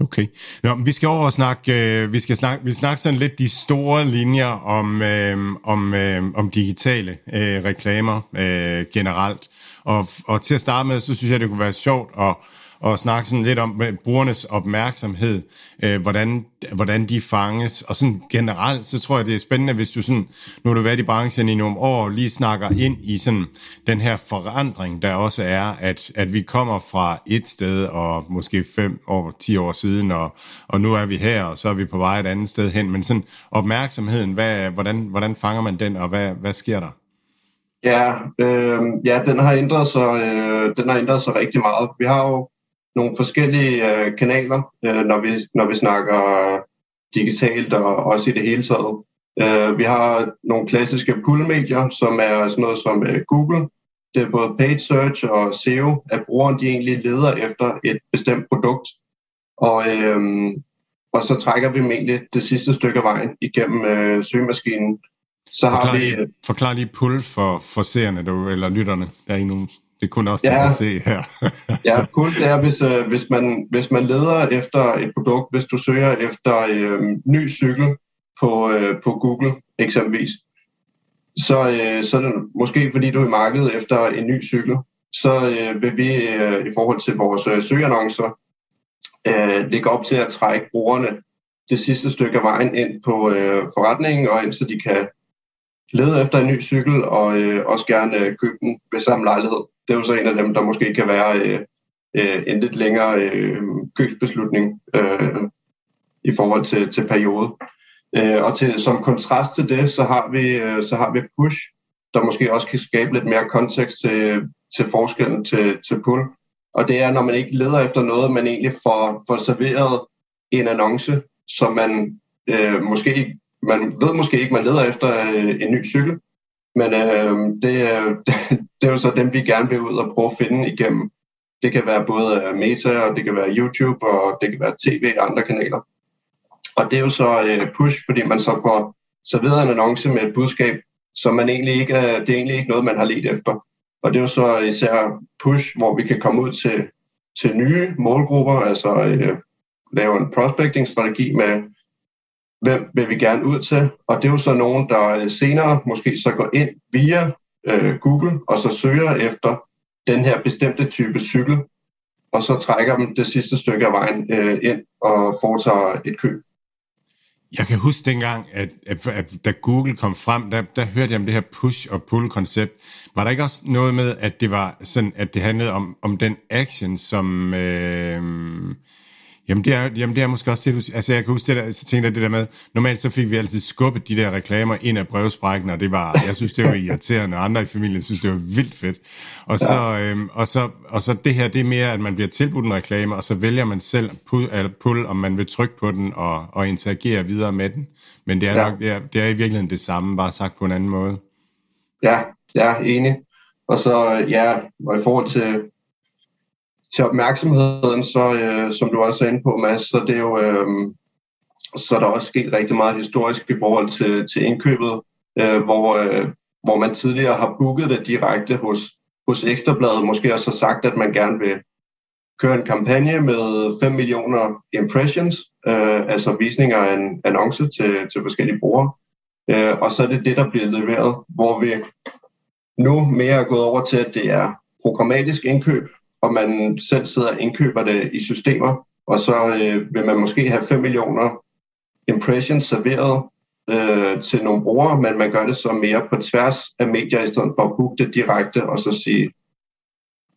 Okay. Nå, vi skal over og snakke, øh, vi skal snakke, vi snakker sådan lidt de store linjer om, øh, om, øh, om digitale øh, reklamer øh, generelt. Og, og til at starte med, så synes jeg, det kunne være sjovt at, at snakke sådan lidt om brugernes opmærksomhed, øh, hvordan, hvordan de fanges. Og sådan generelt, så tror jeg, det er spændende, hvis du sådan, nu har du været i branchen i nogle år, lige snakker ind i sådan den her forandring, der også er, at, at vi kommer fra et sted, og måske fem år, ti år siden, og, og nu er vi her, og så er vi på vej et andet sted hen. Men sådan opmærksomheden, hvad, hvordan, hvordan fanger man den, og hvad, hvad sker der? Ja, øh, ja den, har ændret sig, øh, den har ændret sig rigtig meget. Vi har jo nogle forskellige øh, kanaler, øh, når, vi, når vi snakker digitalt og også i det hele taget. Øh, vi har nogle klassiske pull-medier, som er sådan noget som øh, Google. Det er både paid search og SEO, at brugeren de egentlig leder efter et bestemt produkt. Og, øh, og så trækker vi dem egentlig det sidste stykke af vejen igennem øh, søgemaskinen. Så forklar, har vi, forklar lige pull for, for seerne du, eller lytterne. Der er ikke nogen, det er kun også ja, der kan se her. ja, pull det er, hvis, øh, hvis, man, hvis man leder efter et produkt, hvis du søger efter øh, ny cykel på, øh, på Google eksempelvis, så, øh, så er det måske fordi du er i markedet efter en ny cykel, så øh, vil vi øh, i forhold til vores øh, søgeannoncer øh, lægge op til at trække brugerne det sidste stykke af vejen ind på øh, forretningen, og ind så de kan lede efter en ny cykel og øh, også gerne øh, købe den ved samme lejlighed. Det er jo så en af dem, der måske kan være øh, øh, en lidt længere øh, købsbeslutning øh, i forhold til, til periode. Øh, og til, som kontrast til det, så har vi, øh, så har vi push, der måske også kan skabe lidt mere kontekst til, til forskellen til, til pull. Og det er, når man ikke leder efter noget, man egentlig får, får serveret en annonce, som man øh, måske man ved måske ikke, man leder efter øh, en ny cykel, men øh, det, er, øh, det er jo så dem, vi gerne vil ud og prøve at finde igennem. Det kan være både øh, Meta, og det kan være YouTube, og det kan være tv og andre kanaler. Og det er jo så øh, push, fordi man så får serveret en annonce med et budskab, som man egentlig ikke, øh, det er egentlig ikke noget, man har let efter. Og det er jo så især push, hvor vi kan komme ud til, til nye målgrupper, altså øh, lave en prospecting-strategi med, hvem vil vi gerne ud til, og det er jo så nogen, der øh, senere måske så går ind via øh, Google, og så søger efter den her bestemte type cykel, og så trækker dem det sidste stykke af vejen øh, ind og foretager et køb. Jeg kan huske dengang, at, at, at da Google kom frem, der, der hørte jeg om det her push- og pull-koncept. Var der ikke også noget med, at det var sådan, at det handlede om, om den action, som... Øh, Jamen det, er, jamen det er måske også det, du, altså jeg kan huske det der, så tænkte jeg det der med, normalt så fik vi altid skubbet de der reklamer ind af brevsprækken, og det var, jeg synes det var irriterende, og andre i familien synes det var vildt fedt. Og så, ja. øhm, og så, og så det her, det er mere, at man bliver tilbudt en reklame, og så vælger man selv pull, eller pull om man vil trykke på den og, og interagere videre med den. Men det er ja. nok, det er, det er i virkeligheden det samme, bare sagt på en anden måde. Ja, jeg er enig. Og så ja, og i forhold til til opmærksomheden, så øh, som du også er inde på, Mads, så det er jo øh, så er der også sket rigtig meget historisk i forhold til, til indkøbet, øh, hvor, øh, hvor man tidligere har booket det direkte hos, hos Ekstrabladet, måske også har sagt, at man gerne vil køre en kampagne med 5 millioner impressions, øh, altså visninger af en annonce til, til forskellige brugere. Øh, og så er det det, der bliver leveret, hvor vi nu mere er gået over til, at det er programmatisk indkøb, og man selv sidder og indkøber det i systemer, og så øh, vil man måske have 5 millioner impressions serveret øh, til nogle brugere, men man gør det så mere på tværs af medier, i stedet for at booke det direkte, og så sige,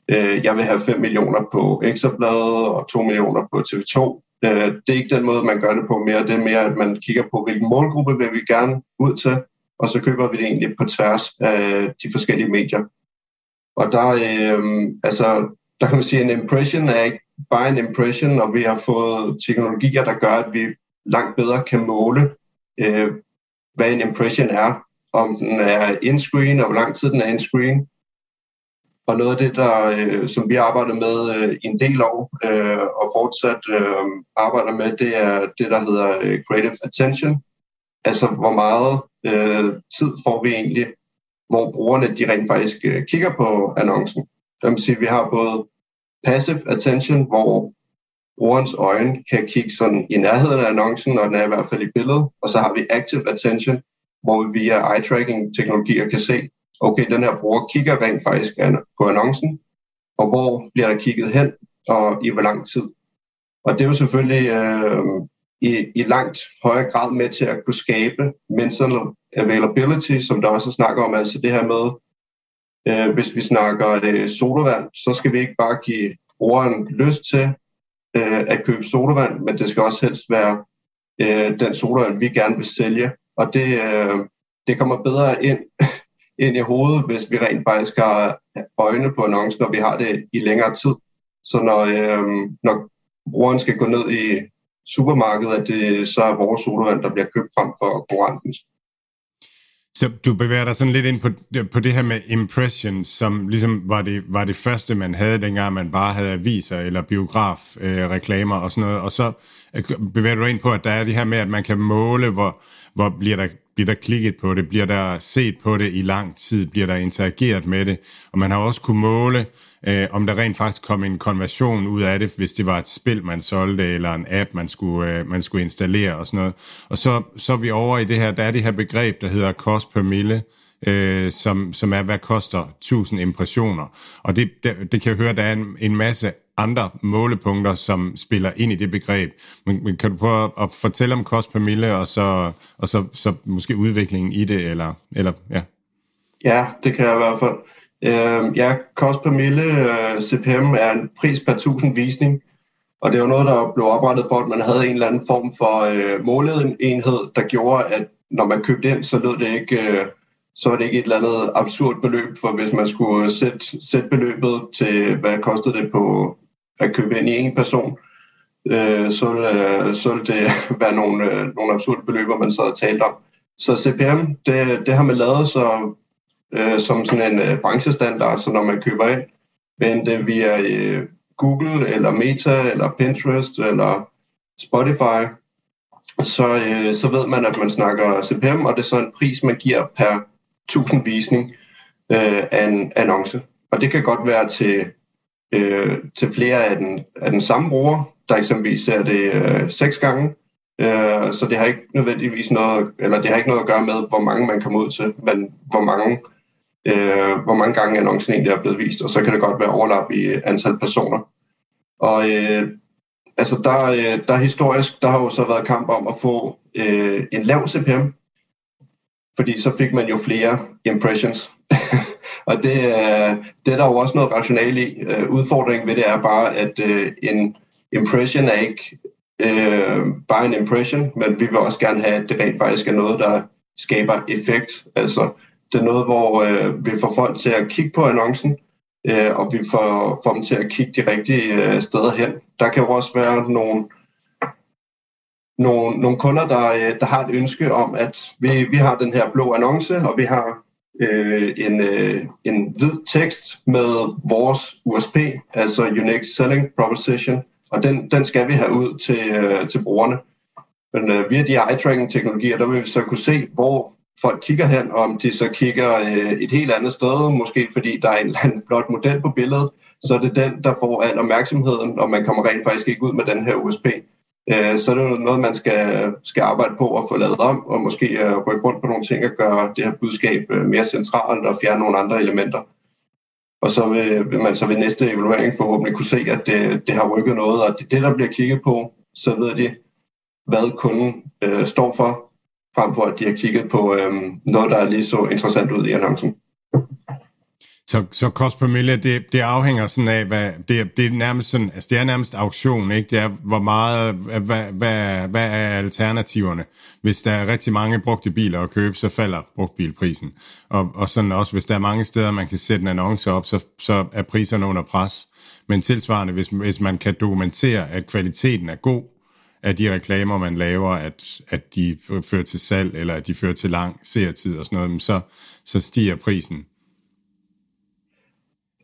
øh, jeg vil have 5 millioner på Ekstrabladet og 2 millioner på TV2. Øh, det er ikke den måde, man gør det på mere. Det er mere, at man kigger på, hvilken målgruppe vil vi gerne ud til, og så køber vi det egentlig på tværs af de forskellige medier. Og der, øh, altså, der kan man sige, at en impression er ikke bare en impression, og vi har fået teknologier, der gør, at vi langt bedre kan måle, øh, hvad en impression er, om den er in-screen, og hvor lang tid den er in-screen. Og noget af det, der, øh, som vi arbejder med øh, i en del år, øh, og fortsat øh, arbejder med, det er det, der hedder øh, creative attention. Altså, hvor meget øh, tid får vi egentlig, hvor brugerne de rent faktisk øh, kigger på annoncen. Det vil sige, at vi har både passive attention, hvor brugerens øjne kan kigge sådan i nærheden af annoncen, når den er i hvert fald i billedet. Og så har vi active attention, hvor vi via eye-tracking-teknologier kan se, okay, den her bruger kigger rent faktisk på annoncen, og hvor bliver der kigget hen, og i hvor lang tid. Og det er jo selvfølgelig øh, i, i langt højere grad med til at kunne skabe mental availability, som der også snakker om, altså det her med, Øh, hvis vi snakker øh, sodavand, så skal vi ikke bare give brugeren lyst til øh, at købe sodavand, men det skal også helst være øh, den sodavand, vi gerne vil sælge. Og det, øh, det kommer bedre ind, ind i hovedet, hvis vi rent faktisk har øjne på annoncen, når vi har det i længere tid. Så når, øh, når brugeren skal gå ned i supermarkedet, at det så er vores sodavand, der bliver købt frem for konkurrentens. Så du bevæger dig sådan lidt ind på, på det her med impressions, som ligesom var det, var det første, man havde, dengang man bare havde aviser eller biografreklamer øh, og sådan noget. Og så øh, bevæger du dig ind på, at der er det her med, at man kan måle, hvor, hvor bliver der bliver der klikket på det, bliver der set på det i lang tid, bliver der interageret med det, og man har også kunne måle, øh, om der rent faktisk kom en konversion ud af det, hvis det var et spil, man solgte, eller en app, man skulle, øh, man skulle installere og sådan noget. Og så, så er vi over i det her, der er det her begreb, der hedder kost per mille, øh, som, som er, hvad koster 1000 impressioner. Og det, det, det kan jeg høre, der er en, en masse andre målepunkter, som spiller ind i det begreb. Men, men kan du prøve at fortælle om kost per mille, og så, og så, så måske udviklingen i det, eller, eller ja? Ja, det kan jeg i hvert fald. Øh, ja, kost per mille, øh, CPM, er en pris per 1000 visning, og det er jo noget, der blev oprettet for, at man havde en eller anden form for øh, måleenhed, der gjorde, at når man købte ind, så lød det ikke... Øh, så er det ikke et eller andet absurd beløb, for hvis man skulle øh, sætte, sætte beløbet til, hvad kostede det på at købe ind i en person, øh, så, øh, så ville det være nogle, øh, nogle absurde beløber, man så havde talt om. Så CPM, det, det har man lavet så, øh, som sådan en øh, branchestandard, så når man køber ind, enten det via øh, Google, eller Meta, eller Pinterest, eller Spotify, så, øh, så ved man, at man snakker CPM, og det er så en pris, man giver per 1000 visning øh, af en annonce. Og det kan godt være til øh, til flere af den, af den samme bruger, der eksempelvis ser det øh, seks gange. Øh, så det har ikke nødvendigvis noget, eller det har ikke noget at gøre med, hvor mange man kommer ud til, men hvor mange, øh, hvor mange gange annoncen egentlig er blevet vist, og så kan det godt være overlap i antal personer. Og øh, altså der, øh, der historisk, der har jo så været kamp om at få øh, en lav CPM, fordi så fik man jo flere impressions. Og det, øh, det er der jo også noget rationale i. Øh, udfordringen ved det er bare, at øh, en impression er ikke øh, bare en impression, men vi vil også gerne have, at det rent faktisk er noget, der skaber effekt. Altså, det er noget, hvor øh, vi får folk til at kigge på annoncen, øh, og vi får, får dem til at kigge de rigtige øh, steder hen. Der kan jo også være nogle, nogle, nogle kunder, der, øh, der har et ønske om, at vi, vi har den her blå annonce, og vi har øh, en, øh, en hvid tekst med vores USP, altså Unique Selling Proposition, og den, den skal vi have ud til, øh, til brugerne. Men øh, via de eye-tracking-teknologier, der vil vi så kunne se, hvor folk kigger hen, og om de så kigger øh, et helt andet sted, måske fordi der er en eller anden flot model på billedet, så er det den, der får al opmærksomheden, og man kommer rent faktisk ikke ud med den her USP. Øh, så er det noget, man skal, skal arbejde på at få lavet om, og måske øh, rykke rundt på nogle ting og gøre det her budskab øh, mere centralt og fjerne nogle andre elementer. Og så vil, vil man så ved næste evaluering forhåbentlig kunne se, at det, det har rykket noget, og det, det der bliver kigget på, så ved de, hvad kunden øh, står for, frem for at de har kigget på øh, noget, der lige så interessant ud i annoncen. Så, så kost per mille, det, det afhænger sådan af, hvad, det, det er nærmest sådan, altså det er nærmest auktion, ikke? Det er, hvor meget, øh, hvad, hvad, hvad er alternativerne? Hvis der er rigtig mange brugte biler at købe, så falder brugtbilprisen. Og, og sådan også, hvis der er mange steder, man kan sætte en annonce op, så, så er priserne under pres. Men tilsvarende, hvis, hvis man kan dokumentere, at kvaliteten er god, af de reklamer, man laver, at, at de fører til salg, eller at de fører til lang seertid og sådan noget, så, så stiger prisen.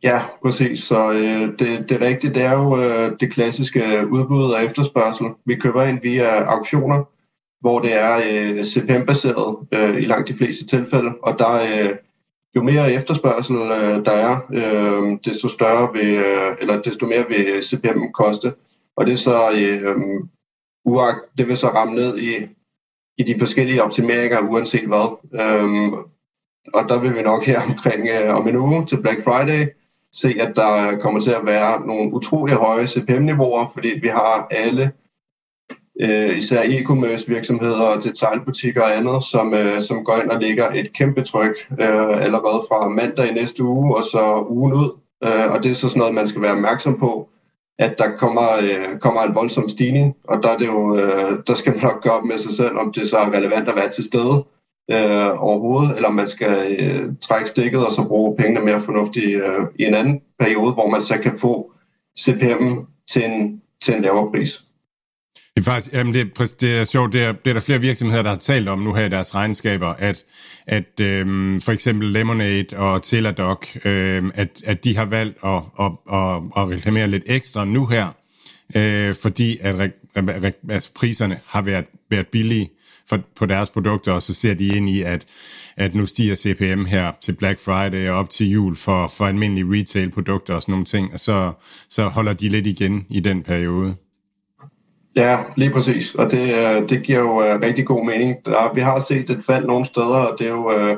Ja, præcis. Så øh, det, det rigtige, det er jo øh, det klassiske udbud og efterspørgsel. Vi køber ind via auktioner, hvor det er øh, CPM-baseret øh, i langt de fleste tilfælde, og der øh, jo mere efterspørgsel øh, der er, øh, desto større vil, øh, eller desto mere vil CPM koste. Og det er så øh, uagt, det vil så ramme ned i, i de forskellige optimeringer, uanset hvad. Øhm, og der vil vi nok her omkring øh, om en uge til Black Friday se, at der kommer til at være nogle utrolig høje CPM-niveauer, fordi vi har alle, øh, især e-commerce virksomheder og detaljbutikker og andet, som, øh, som går ind og lægger et kæmpe tryk øh, allerede fra mandag i næste uge og så ugen ud. Øh, og det er så sådan noget, man skal være opmærksom på, at der kommer, øh, kommer en voldsom stigning, og der, er det jo, øh, der skal man nok gøre op med sig selv, om det så er relevant at være til stede øh, overhovedet, eller om man skal øh, trække stikket og så bruge pengene mere fornuftigt øh, i en anden periode, hvor man så kan få CPM til en, til en lavere pris. Det er faktisk, jamen det, det er sjovt, det er, det er der flere virksomheder, der har talt om nu her i deres regnskaber, at, at øhm, for eksempel Lemonade og Teladoc, øhm, at, at de har valgt at, at, at, at reklamere lidt ekstra nu her, øh, fordi at re, re, altså priserne har været, været billige for, på deres produkter, og så ser de ind i, at, at nu stiger CPM her til Black Friday og op til jul for, for almindelige retail-produkter og sådan nogle ting, og så, så holder de lidt igen i den periode. Ja, lige præcis. Og det, øh, det giver jo øh, rigtig god mening. Der, vi har set et fald nogle steder, og det er jo, øh,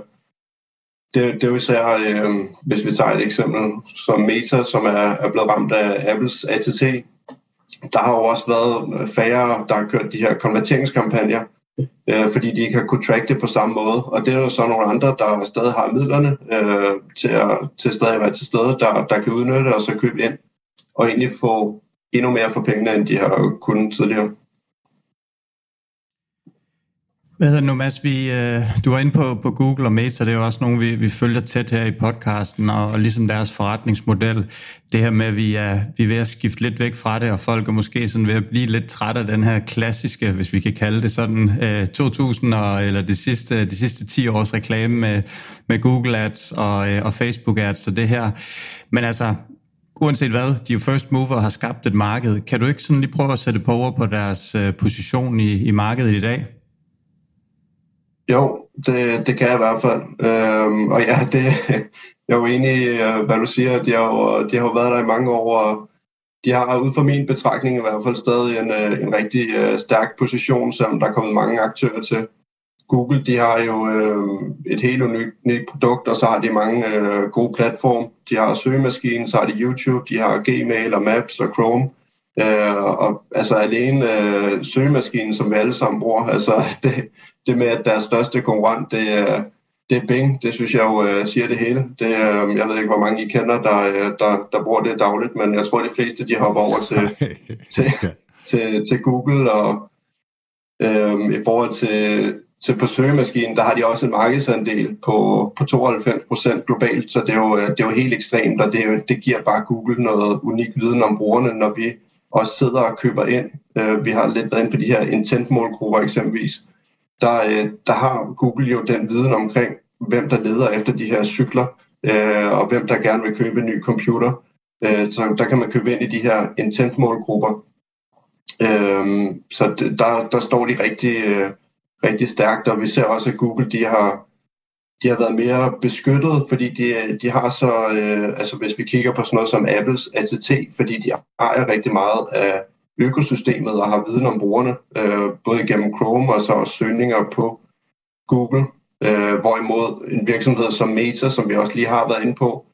det, det er jo især, uh, hvis vi tager et eksempel som Meta, som er, er blevet ramt af Apples ATT. Der har jo også været færre, der har kørt de her konverteringskampagner, fordi de ikke har kunnet track det på samme måde. Og det er jo så nogle andre, der stadig har midlerne til, at, til stadig at være til stede, der, der kan udnytte og så købe ind og egentlig få endnu mere for pengene, end de har kunnet tidligere. Hvad hedder det nu, Mads? Vi, øh, du var inde på, på Google og Meta, det er jo også nogle, vi, vi følger tæt her i podcasten, og, og ligesom deres forretningsmodel, det her med, at vi er, vi er ved at skifte lidt væk fra det, og folk er måske sådan ved at blive lidt trætte af den her klassiske, hvis vi kan kalde det sådan, øh, 2000 og, eller de sidste, de sidste 10 års reklame med, med Google Ads og, øh, og Facebook Ads og det her. Men altså, uanset hvad, de er first mover har skabt et marked. Kan du ikke sådan lige prøve at sætte på over på deres øh, position i, i markedet i dag? Jo, det, det kan jeg i hvert fald. Øhm, og ja, det, jeg er jo enig i, øh, hvad du siger. De har, jo, de har jo været der i mange år, og de har ud fra min betragtning i hvert fald stadig en, øh, en rigtig stærk position, som der er kommet mange aktører til. Google de har jo øh, et helt unikt produkt, og så har de mange øh, gode platforme. De har søgemaskinen, så har de YouTube, de har Gmail og Maps og Chrome. Øh, og altså alene øh, søgemaskinen, som vi alle sammen bruger, altså det, det med, at deres største konkurrent, det er, det er Bing, det synes jeg jo øh, siger det hele. Det, øh, jeg ved ikke, hvor mange I kender, der, øh, der, der bruger det dagligt, men jeg tror, de fleste, de hopper over til, til, til, til Google, og øh, i forhold til så på søgemaskinen, der har de også en markedsandel på, på 92 procent globalt, så det er, jo, øh, det er jo helt ekstremt, og det, er jo, det giver bare Google noget unik viden om brugerne, når vi også sidder og køber ind. Øh, vi har lidt været inde på de her intent-målgrupper eksempelvis. Der, øh, der har Google jo den viden omkring, hvem der leder efter de her cykler, og hvem der gerne vil købe en ny computer. Så der kan man købe ind i de her intent-målgrupper. Så der, der står de rigtige Rigtig stærkt, og vi ser også, at Google de har, de har været mere beskyttet, fordi de, de har så, øh, altså hvis vi kigger på sådan noget som Apples ATT, fordi de ejer rigtig meget af økosystemet og har viden om brugerne, øh, både gennem Chrome og så også søgninger på Google, øh, hvorimod en virksomhed som Meta, som vi også lige har været inde på,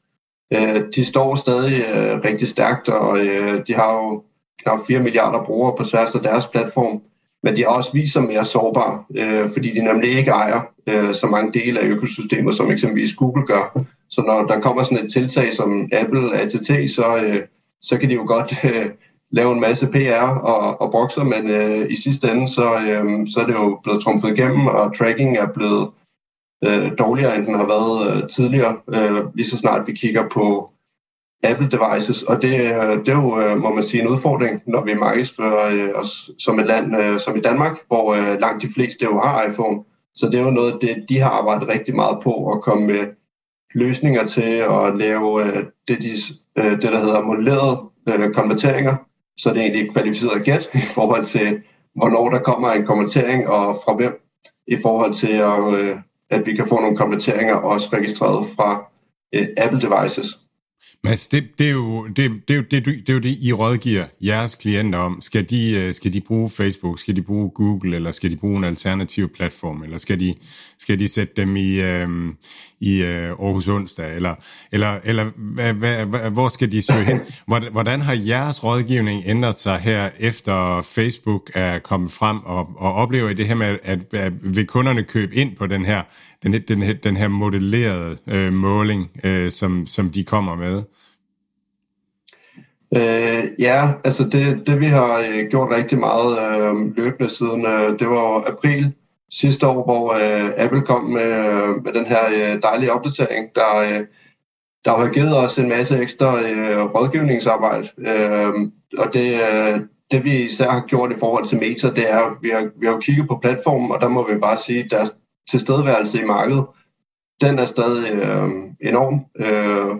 øh, de står stadig øh, rigtig stærkt, og øh, de har jo knap 4 milliarder brugere på tværs af deres platform, men de har også vist sig mere sårbare, øh, fordi de nemlig ikke ejer øh, så mange dele af økosystemer, som eksempelvis Google gør. Så når der kommer sådan et tiltag som Apple ATT, så, øh, så kan de jo godt øh, lave en masse PR og, og brokser, men øh, i sidste ende, så, øh, så er det jo blevet trumfet igennem, og tracking er blevet øh, dårligere, end den har været øh, tidligere, øh, lige så snart vi kigger på Apple devices, og det, øh, det er jo, øh, må man sige, en udfordring, når vi markedsfører øh, os som et land som i Danmark, hvor langt de fleste jo har iPhone. Så det er jo noget, det, de har arbejdet rigtig meget på at komme med løsninger til at lave det, de, det der hedder modellerede konverteringer, så det er egentlig kvalificeret gæt i forhold til, hvornår der kommer en konvertering og fra hvem, i forhold til, at, at vi kan få nogle konverteringer også registreret fra Apple devices. Mads, det, det, er jo, det, det, er jo, det, det er jo det, I rådgiver jeres klienter om. Skal de, øh, skal de bruge Facebook, skal de bruge Google, eller skal de bruge en alternativ platform, eller skal de, skal de sætte dem i, øh, i øh, Aarhus onsdag, eller, eller, eller hvad, hvad, hvad, hvor skal de søge hen? Hvordan har jeres rådgivning ændret sig her, efter Facebook er kommet frem, og, og oplever I det her med, at, at vil kunderne købe ind på den her, den, den, den her modellerede øh, måling, øh, som, som de kommer med? Øh, ja, altså det, det vi har øh, gjort rigtig meget øh, løbende siden, øh, det var april sidste år, hvor øh, Apple kom med, øh, med den her øh, dejlige opdatering, der, øh, der har givet os en masse ekstra øh, rådgivningsarbejde. Øh, og det, øh, det vi især har gjort i forhold til Meta, det er, at vi har, vi har kigget på platformen, og der må vi bare sige, at deres tilstedeværelse i markedet, den er stadig øh, enorm. Øh,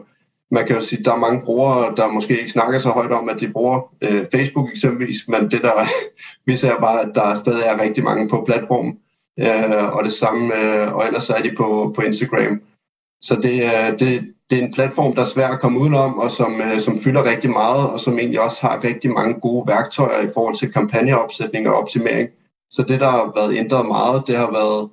man kan jo sige, at der er mange brugere, der måske ikke snakker så højt om, at de bruger øh, Facebook eksempelvis, men det der, vi ser bare, at der stadig er rigtig mange på platformen, øh, og det samme, øh, og ellers er de på, på Instagram. Så det, er, det, det er en platform, der er svær at komme udenom, og som, øh, som fylder rigtig meget, og som egentlig også har rigtig mange gode værktøjer i forhold til kampagneopsætning og optimering. Så det, der har været ændret meget, det har været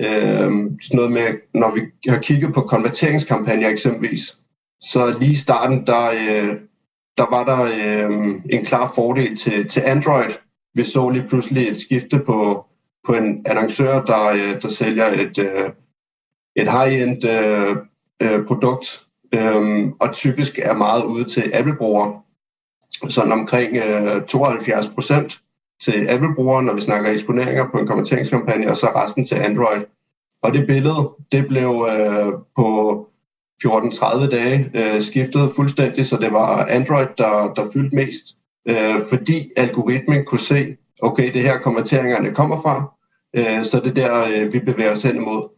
øh, sådan noget med, når vi har kigget på konverteringskampagner eksempelvis, så lige i starten, der, øh, der var der øh, en klar fordel til, til Android. Vi så lige pludselig et skifte på, på en annoncør, der, øh, der sælger et, øh, et high-end øh, øh, produkt, øh, og typisk er meget ude til Apple-brugere. Sådan omkring øh, 72 procent til Apple-brugere, når vi snakker eksponeringer på en kommenteringskampagne, og så resten til Android. Og det billede, det blev øh, på 14-30 dage øh, skiftet fuldstændig, så det var Android, der, der fyldte mest, øh, fordi algoritmen kunne se, okay, det her konverteringerne kommer fra, øh, så det der, øh, vi bevæger os hen imod.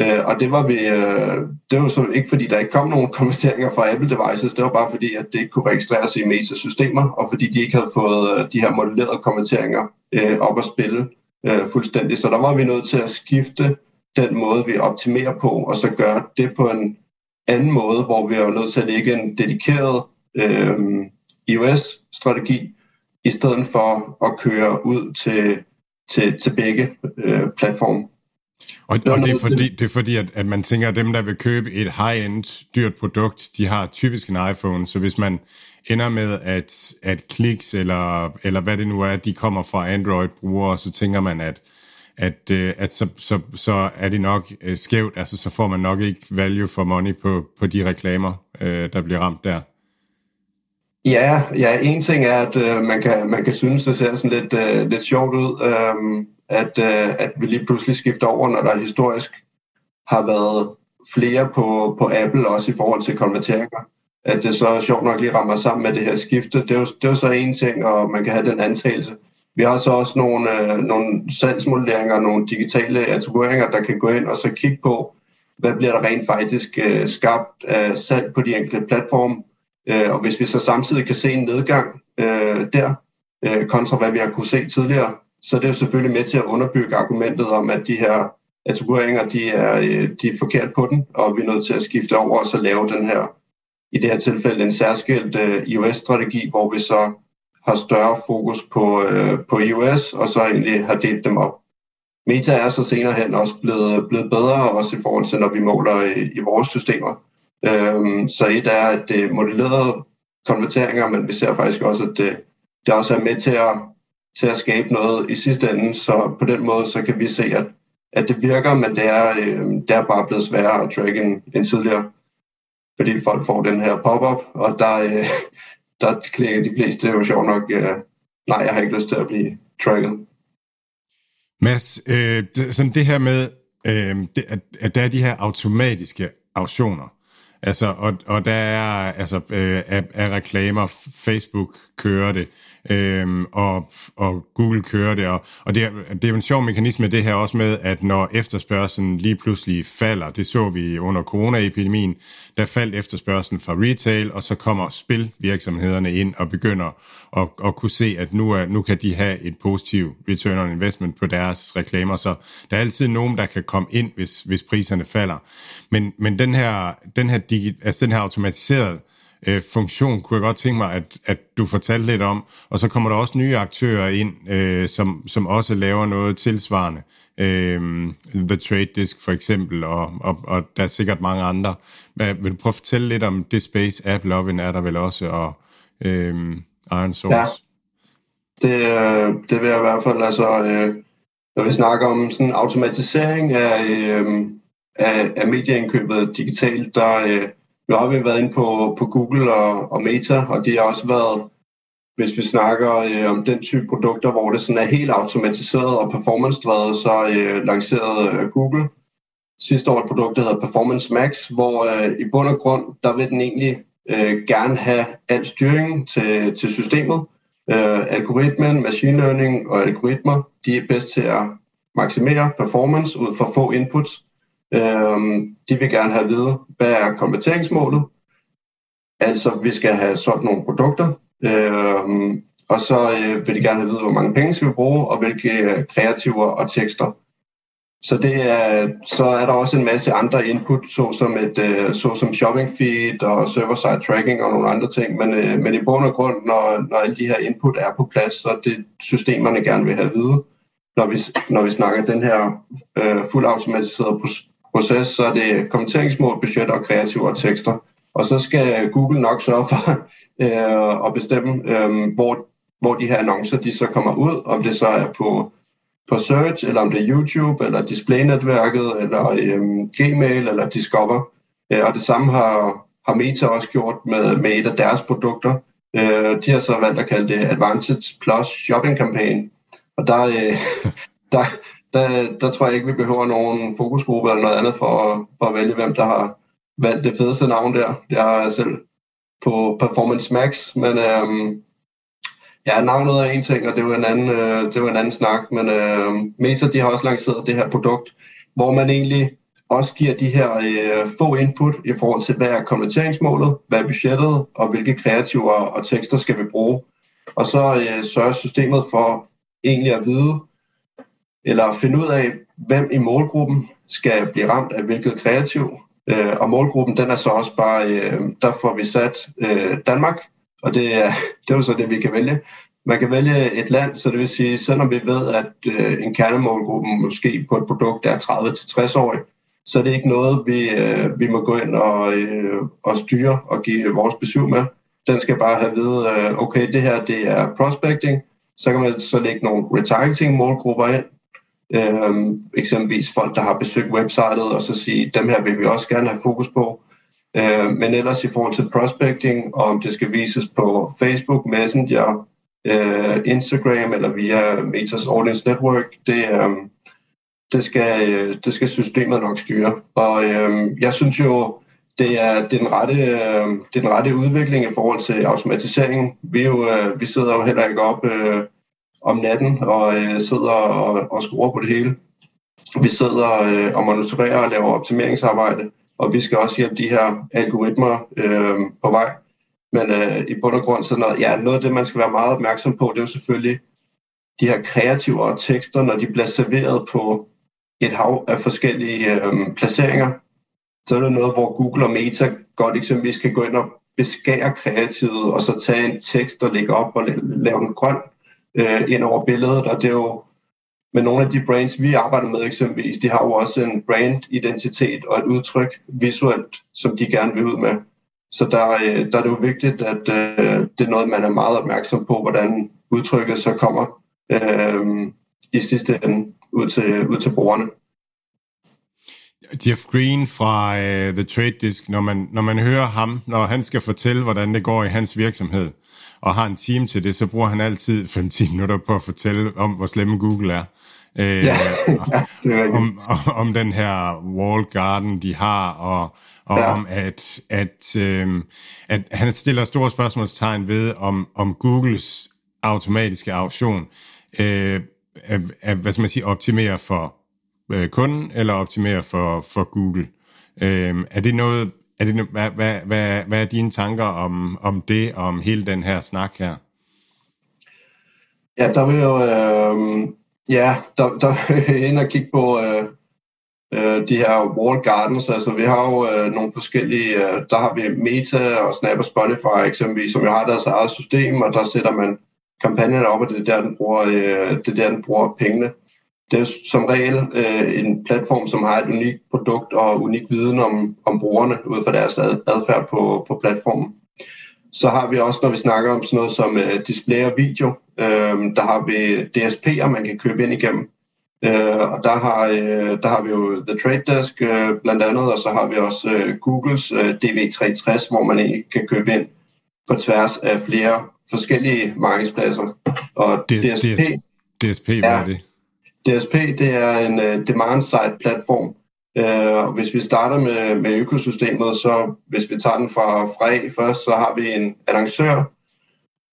Øh, og det var vi, øh, det var så ikke fordi, der ikke kom nogen konverteringer fra Apple devices, det var bare fordi, at det ikke kunne registreres i Mesa systemer, og fordi de ikke havde fået øh, de her modellerede konverteringer øh, op at spille øh, fuldstændig. Så der var vi nødt til at skifte den måde, vi optimerer på, og så gøre det på en anden måde, hvor vi er nødt til at lægge en dedikeret øh, iOS-strategi, i stedet for at køre ud til, til, til begge øh, platforme. Og, og det er fordi, det er fordi at, at man tænker, at dem, der vil købe et high-end dyrt produkt, de har typisk en iPhone, så hvis man ender med, at, at kliks eller, eller hvad det nu er, de kommer fra Android-brugere, så tænker man, at, at, øh, at så, så, så er det nok øh, skævt, altså så får man nok ikke value for money på, på de reklamer, øh, der bliver ramt der. Ja, ja, en ting er, at øh, man, kan, man kan synes, det ser sådan lidt, øh, lidt sjovt ud, øh, at, øh, at vi lige pludselig skifter over, når der historisk har været flere på, på Apple, også i forhold til konverteringer. At det så er sjovt nok lige rammer sammen med det her skifte. Det er jo, det er jo så en ting, og man kan have den antagelse. Vi har så også nogle, øh, nogle salgsmodelleringer, nogle digitale attribueringer, der kan gå ind og så kigge på, hvad bliver der rent faktisk øh, skabt af salg på de enkelte platforme. Øh, og hvis vi så samtidig kan se en nedgang øh, der, øh, kontra hvad vi har kunne se tidligere, så det er jo selvfølgelig med til at underbygge argumentet om, at de her attribueringer, de er, øh, de er forkert på den, og vi er nødt til at skifte over og så lave den her, i det her tilfælde, en særskilt øh, iOS-strategi, hvor vi så har større fokus på, øh, på iOS, og så egentlig har delt dem op. Meta er så senere hen også blevet, blevet bedre, også i forhold til, når vi måler i, i vores systemer. Øhm, så et er, at det er modellerede konverteringer, men vi ser faktisk også, at det, det også er med til at, til at skabe noget i sidste ende, så på den måde så kan vi se, at, at det virker, men det er, øh, det er bare blevet sværere at track end, end tidligere, fordi folk får den her pop-up, og der, øh, der klikker de fleste jo sjovt nok, øh, nej, jeg har ikke lyst til at blive tracket. Mads, øh, det, sådan det her med, øh, det, at, at der er de her automatiske auktioner, altså, og, og der er altså, øh, af, er reklamer, Facebook kører det, øhm, og, og Google kører det, og, og det, er, det er en sjov mekanisme det her også med, at når efterspørgselen lige pludselig falder, det så vi under coronaepidemien, der faldt efterspørgselen fra retail, og så kommer spilvirksomhederne ind og begynder at, at kunne se, at nu, er, nu kan de have et positivt return on investment på deres reklamer, så der er altid nogen, der kan komme ind, hvis, hvis priserne falder. Men, men den her, den her, digi, altså den her automatiserede øh, funktion, kunne jeg godt tænke mig, at, at du fortalte lidt om. Og så kommer der også nye aktører ind, øh, som, som også laver noget tilsvarende. Øh, The Trade Disk for eksempel, og, og, og der er sikkert mange andre. Men, vil du prøve at fortælle lidt om det Space App Lovin er der vel også, og øh, Iron Source? Ja, det, øh, det vil jeg i hvert fald, altså, øh, når vi snakker om sådan automatisering af, øh, af, af medieindkøbet digitalt, der, øh, nu har vi været inde på, på Google og, og Meta, og de har også været, hvis vi snakker øh, om den type produkter, hvor det sådan er helt automatiseret og performance-drevet, så øh, lancerede øh, Google sidste år et produkt, der hedder Performance Max, hvor øh, i bund og grund, der vil den egentlig øh, gerne have al styring til, til systemet, Øh, algoritmen, machine learning og algoritmer, de er bedst til at maksimere performance ud fra få inputs. Øhm, de vil gerne have at vide, hvad er konverteringsmålet? Altså, vi skal have solgt nogle produkter, øh, og så øh, vil de gerne have at vide, hvor mange penge skal vi bruge, og hvilke øh, kreativer og tekster så, det er, så er der også en masse andre input, såsom, et, øh, såsom shopping feed og server-side tracking og nogle andre ting. Men, øh, men i bund og grund, når, når alle de her input er på plads, så er det systemerne gerne vil have at vide. Når vi, når vi snakker den her øh, fuldautomatiserede proces, så er det kommenteringsmål, budget og kreative og tekster. Og så skal Google nok sørge for øh, at bestemme, øh, hvor, hvor de her annoncer de så kommer ud, om det så er på på Search, eller om det er YouTube, eller Display-netværket, eller øh, Gmail, eller Discover. Øh, og det samme har, har Meta også gjort med, med et af deres produkter. Øh, de har så valgt at kalde det Advantage Plus Shopping Campaign. Og der, øh, der, der, der tror jeg ikke, vi behøver nogen fokusgruppe eller noget andet for, for at vælge, hvem der har valgt det fedeste navn der. Jeg er selv på Performance Max, men øhm, Ja, navnet er en ting, og det var en anden, øh, det var en anden snak, men øh, Meta de har også lanceret det her produkt, hvor man egentlig også giver de her øh, få input i forhold til, hvad er konverteringsmålet, hvad er budgettet, og hvilke kreativer og tekster skal vi bruge. Og så øh, sørger systemet for egentlig at vide, eller finde ud af, hvem i målgruppen skal blive ramt af hvilket kreativ. Øh, og målgruppen, den er så også bare, øh, der får vi sat øh, Danmark, og det er, det er jo så det, vi kan vælge. Man kan vælge et land, så det vil sige, selvom vi ved, at øh, en kernemålgruppe måske på et produkt er 30-60 år, så er det ikke noget, vi, øh, vi må gå ind og, øh, og styre og give vores besøg med. Den skal bare have at vide, øh, okay, det her det er prospecting, så kan man så lægge nogle retargeting-målgrupper ind, øh, eksempelvis folk, der har besøgt websitet, og så sige, dem her vil vi også gerne have fokus på. Øh, men ellers i forhold til prospecting, om det skal vises på Facebook, Messenger, øh, Instagram eller via Metas Audience Network, det, øh, det, skal, øh, det skal systemet nok styre. Og øh, jeg synes jo, det er, det, er den rette, øh, det er den rette udvikling i forhold til automatiseringen. Vi, jo, øh, vi sidder jo heller ikke op øh, om natten og øh, sidder og, og skruer på det hele. Vi sidder øh, og monitorerer og laver optimeringsarbejde og vi skal også hjælpe de her algoritmer øh, på vej. Men øh, i bund og grund, så noget, ja, noget af det, man skal være meget opmærksom på, det er jo selvfølgelig de her kreative tekster, når de bliver serveret på et hav af forskellige øh, placeringer, så er det noget, hvor Google og Meta godt eksempelvis kan gå ind og beskære kreativet, og så tage en tekst og lægge op og lave den grøn øh, ind over billedet, og det er jo men nogle af de brands, vi arbejder med eksempelvis, de har jo også en brand-identitet og et udtryk visuelt, som de gerne vil ud med. Så der, øh, der er det jo vigtigt, at øh, det er noget, man er meget opmærksom på, hvordan udtrykket så kommer øh, i sidste ende ud til, ud til brugerne. Jeff Green fra uh, The Trade Desk, når man, når man hører ham, når han skal fortælle, hvordan det går i hans virksomhed, og har en team til det, så bruger han altid 5-10 minutter på at fortælle om, hvor slemme Google er. Øh, ja, ja, om, om den her wall garden, de har, og, og ja. om at, at, øh, at han stiller store spørgsmålstegn ved, om, om Googles automatiske auktion øh, er, er, hvad skal man sige, optimerer for øh, kunden, eller optimerer for, for Google. Øh, er det noget, er det, hvad, hvad, hvad, hvad er dine tanker om, om det, om hele den her snak her? Ja, der vil jo, øh, ja, der, der vil jeg ind og kigge på øh, øh, de her wall gardens. Altså, vi har jo øh, nogle forskellige, øh, der har vi Meta og Snap og Spotify eksempelvis, som jo har deres eget system, og der sætter man kampagnen op, og det er der, den bruger, øh, det er der, den bruger pengene det er som regel øh, en platform, som har et unikt produkt og unik viden om, om brugerne ud fra deres ad, adfærd på, på platformen. Så har vi også, når vi snakker om sådan noget som øh, display og video, øh, der har vi DSP'er, man kan købe ind igennem. Øh, og der har, øh, der har vi jo The Trade Desk øh, blandt andet, og så har vi også øh, Googles øh, DV360, hvor man egentlig kan købe ind på tværs af flere forskellige markedspladser. Og DSP, DSP, hvad er det? DSP det er en uh, demand-side platform. Uh, hvis vi starter med, med økosystemet, så hvis vi tager den fra, fra A først, så har vi en annoncør,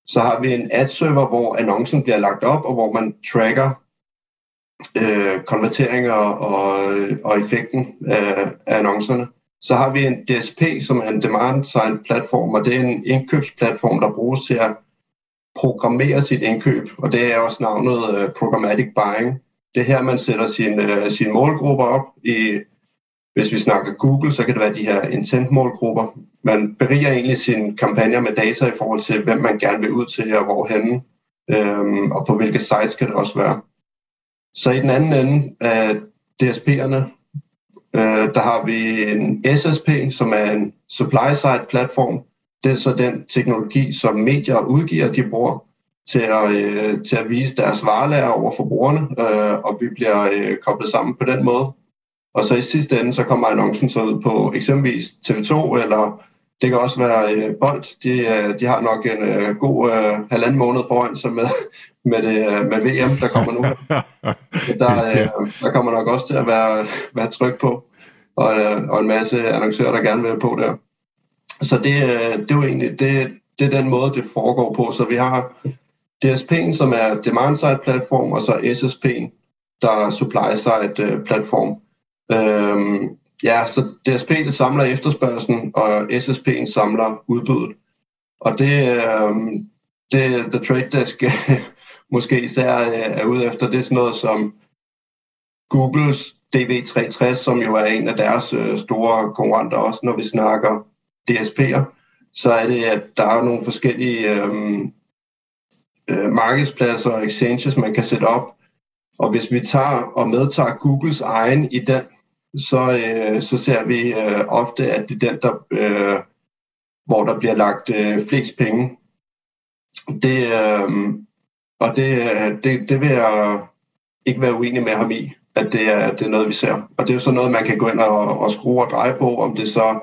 Så har vi en ad-server, hvor annoncen bliver lagt op, og hvor man tracker øh, konverteringer og, og effekten af, af annoncerne. Så har vi en DSP, som er en demand side platform, og det er en indkøbsplatform, der bruges til at programmere sit indkøb, og det er også navnet uh, programmatic buying. Det er her, man sætter sine, uh, øh, sine målgrupper op. I, hvis vi snakker Google, så kan det være de her intent-målgrupper. Man beriger egentlig sine kampagner med data i forhold til, hvem man gerne vil ud til her, hvorhenne, øhm, og på hvilke sites kan det også være. Så i den anden ende af DSP'erne, øh, der har vi en SSP, som er en supply-side platform. Det er så den teknologi, som medier udgiver, de bruger til at, øh, til at vise deres varelager over for brugerne, øh, og vi bliver øh, koblet sammen på den måde. Og så i sidste ende, så kommer annoncen så ud på eksempelvis TV2, eller det kan også være øh, Bold. De, øh, de har nok en øh, god øh, halvanden måned foran sig med, med, det, øh, med VM, der kommer nu. der, øh, der kommer nok også til at være, være tryk på, og, øh, og en masse annoncører, der gerne vil på der. Så det, øh, det er jo egentlig det, det er den måde, det foregår på. Så vi har DSP'en, som er demand-side platform, og så SSP'en, der er supply-side øh, platform. Øhm, ja, så DSP det samler efterspørgselen, og SSP'en samler udbuddet. Og det, øhm, det The Trade Desk måske især øh, er ude efter, det er sådan noget som Googles DV360, som jo er en af deres øh, store konkurrenter også, når vi snakker DSP'er, så er det, at der er nogle forskellige øhm, øh, markedspladser og exchanges, man kan sætte op. Og hvis vi tager og medtager Googles egen i den, så, øh, så ser vi øh, ofte, at det er den, der, øh, hvor der bliver lagt øh, flest penge. Det, øh, og det, det, det vil jeg ikke være uenig med ham i, at det er, det er noget, vi ser. Og det er jo så noget, man kan gå ind og, og skrue og dreje på, om det så